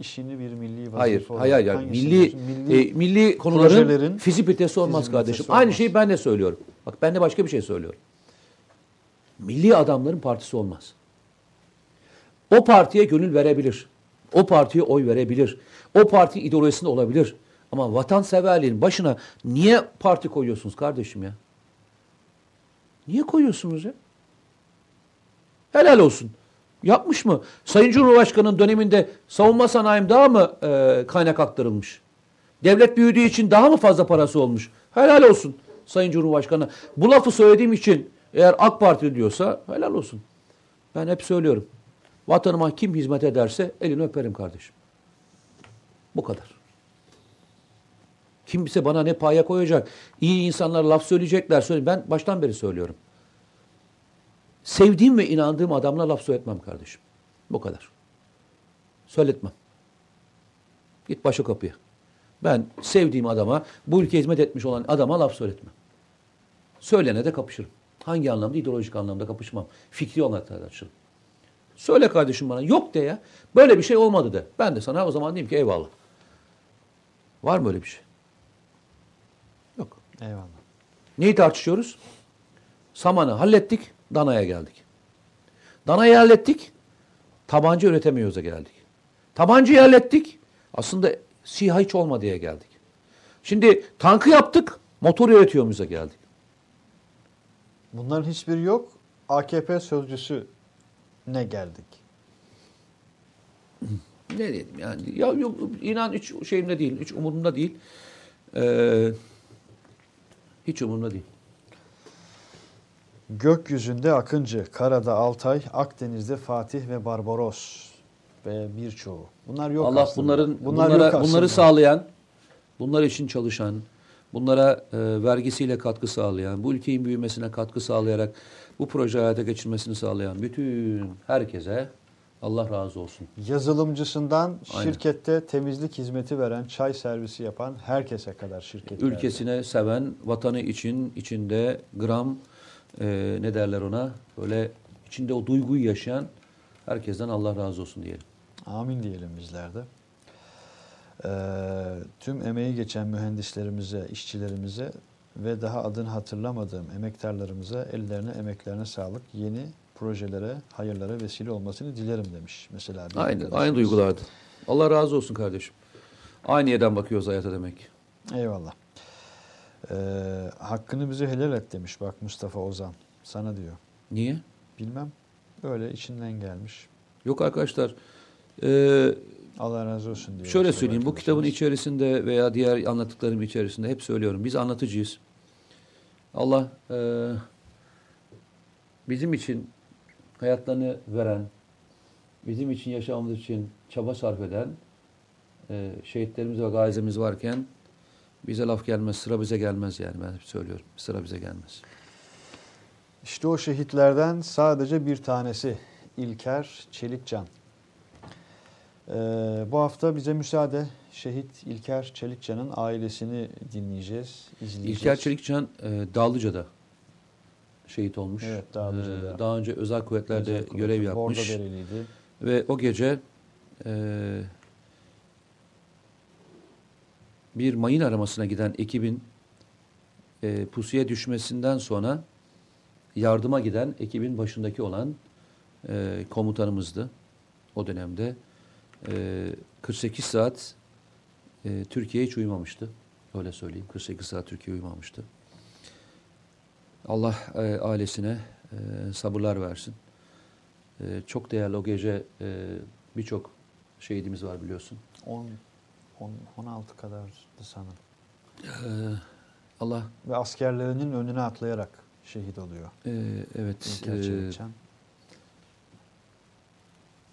İşini bir milli vazife hayır olarak hayır hayır hangisini milli milli e, milli konuların fizibilitesi olmaz kardeşim. olmaz. Aynı şeyi ben de söylüyorum. Bak ben de başka bir şey söylüyorum. Milli adamların partisi olmaz. O partiye gönül verebilir. O partiye oy verebilir. O parti ideolojisinde olabilir. Ama vatanseverliğin başına niye parti koyuyorsunuz kardeşim ya? Niye koyuyorsunuz ya? Helal olsun. Yapmış mı? Sayın Cumhurbaşkanı'nın döneminde savunma sanayim daha mı e, kaynak aktarılmış? Devlet büyüdüğü için daha mı fazla parası olmuş? Helal olsun Sayın Cumhurbaşkanı. Bu lafı söylediğim için eğer AK Parti diyorsa helal olsun. Ben hep söylüyorum. Vatanıma kim hizmet ederse elini öperim kardeşim. Bu kadar. Kimse bana ne paya koyacak. İyi insanlar laf söyleyecekler. Söyle. Ben baştan beri söylüyorum. Sevdiğim ve inandığım adamla laf söyletmem kardeşim. Bu kadar. Söyletmem. Git başa kapıya. Ben sevdiğim adama, bu ülkeye hizmet etmiş olan adama laf söyletmem. Söylene de kapışırım. Hangi anlamda? İdeolojik anlamda kapışmam. Fikri olarak tartışırım. Söyle kardeşim bana. Yok de ya. Böyle bir şey olmadı de. Ben de sana o zaman diyeyim ki eyvallah. Var mı öyle bir şey? Yok. Eyvallah. Neyi tartışıyoruz? Samanı hallettik, danaya geldik. Danayı hallettik, tabanca üretemiyoruz'a geldik. Tabancayı hallettik, aslında SİHA hiç olmadıya geldik. Şimdi tankı yaptık, motor üretiyorumuz'a geldik. Bunların hiçbiri yok. AKP sözcüsü ne geldik? Ne diyelim yani? Ya yok, inan hiç şeyimde değil, hiç umurumda değil. Ee, hiç umurumda değil. Gökyüzünde Akıncı, karada Altay, Akdeniz'de Fatih ve Barbaros ve birçoğu. Bunlar yok Allah aslında. bunların Bunlar bunlara, bunları sağlayan, bunlar için çalışan, bunlara e, vergisiyle katkı sağlayan, bu ülkenin büyümesine katkı sağlayarak bu proje hayata geçirmesini sağlayan bütün herkese Allah razı olsun. Yazılımcısından Aynen. şirkette temizlik hizmeti veren, çay servisi yapan herkese kadar şirket. Ülkesine seven, vatanı için içinde gram e, ne derler ona böyle içinde o duyguyu yaşayan herkesten Allah razı olsun diyelim. Amin diyelim bizler de. Ee, tüm emeği geçen mühendislerimize, işçilerimize ve daha adını hatırlamadığım emektarlarımıza ellerine emeklerine sağlık. Yeni projelere, hayırlara vesile olmasını dilerim demiş. Mesela Aynı, aynı duygulardı. Allah razı olsun kardeşim. Aynı yerden bakıyoruz hayata demek. Eyvallah. Ee, hakkını bize helal et demiş bak Mustafa Ozan. Sana diyor. Niye? Bilmem. Öyle içinden gelmiş. Yok arkadaşlar. Ee, Allah razı olsun diyor. şöyle söyleyeyim. Bu kitabın içerisinde veya diğer anlattıklarım içerisinde hep söylüyorum. Biz anlatıcıyız. Allah e, bizim için hayatlarını veren, bizim için yaşamamız için çaba sarf eden e, şehitlerimiz ve gazimiz varken bize laf gelmez, sıra bize gelmez yani ben hep söylüyorum. Sıra bize gelmez. İşte o şehitlerden sadece bir tanesi İlker Çelikcan. Ee, bu hafta bize müsaade şehit İlker Çelikcan'ın ailesini dinleyeceğiz, izleyeceğiz. İlker Çelikcan e, Dağlıca'da şehit olmuş. Evet, Dağlıca'da. E, daha önce özel kuvvetlerde Özel kuvvet, görev yapmış. Bordobereliydi. Ve o gece e, bir mayın aramasına giden ekibin e, pusuya düşmesinden sonra yardıma giden ekibin başındaki olan e, komutanımızdı o dönemde. E, 48 saat e, Türkiye hiç uyumamıştı. Öyle söyleyeyim. 48 saat Türkiye uyumamıştı. Allah e, ailesine e, sabırlar versin. E, çok değerli o gece e, birçok şehidimiz var biliyorsun. 10, 10 16 kadardı sanırım. E, Allah Ve askerlerinin önüne atlayarak şehit oluyor. e, evet e, Çelikcan.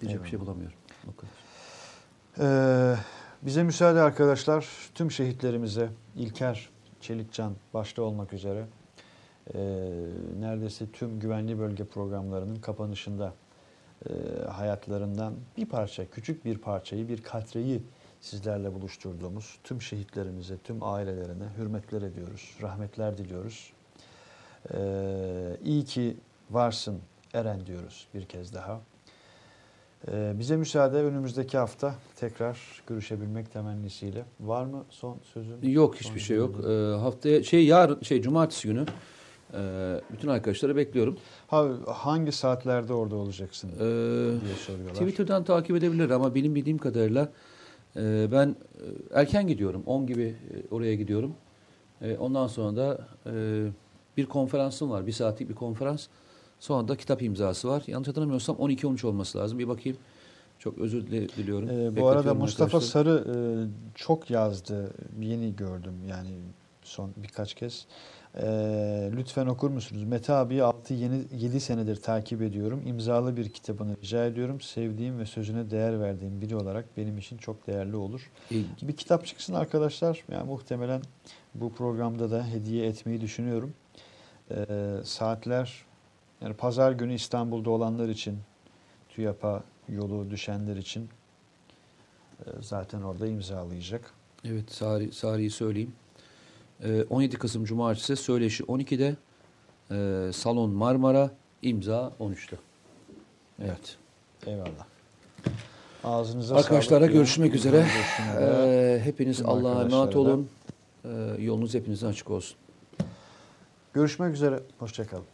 diyecek bir şey bulamıyorum. O kadar. Ee, bize müsaade arkadaşlar tüm şehitlerimize İlker Çelikcan başta olmak üzere e, neredeyse tüm güvenli bölge programlarının kapanışında e, hayatlarından bir parça, küçük bir parçayı, bir katreyi sizlerle buluşturduğumuz tüm şehitlerimize, tüm ailelerine hürmetler ediyoruz, rahmetler diliyoruz. Ee, iyi ki varsın Eren diyoruz bir kez daha. Ee, bize müsaade önümüzdeki hafta tekrar görüşebilmek temennisiyle. Var mı son sözün? Yok Son hiçbir şey yok. E, haftaya şey yarın şey cumartesi günü e, bütün arkadaşları bekliyorum. Ha, hangi saatlerde orada olacaksın E, diye soruyorlar. Twitter'dan takip edebilir ama benim bildiğim kadarıyla e, ben e, erken gidiyorum. 10 gibi e, oraya gidiyorum. E, ondan sonra da e, bir konferansım var. Bir saatlik bir konferans. Sonra da kitap imzası var. Yanlış hatırlamıyorsam 12-13 olması lazım. Bir bakayım. Çok özür diliyorum. Ee, bu arada Mustafa arkadaşlar. Sarı e, çok yazdı. Yeni gördüm yani son birkaç kez. Ee, lütfen okur musunuz? Mete abi 6-7 senedir takip ediyorum. İmzalı bir kitabını rica ediyorum. Sevdiğim ve sözüne değer verdiğim biri olarak benim için çok değerli olur. E, Bir kitap çıksın arkadaşlar. Yani muhtemelen bu programda da hediye etmeyi düşünüyorum. Ee, saatler yani pazar günü İstanbul'da olanlar için TÜYAP'a yolu düşenler için e, zaten orada imzalayacak. Evet Sari, Sari'yi söyleyeyim. E, 17 Kasım Cumartesi söyleşi 12'de e, Salon Marmara imza 13'te. Evet. Eyvallah. Ağzınıza Arkadaşlara sağlık. görüşmek üzere. Ee, hepiniz Allah'a emanet olun. Ee, yolunuz hepinizin açık olsun. Görüşmek üzere. Hoşçakalın.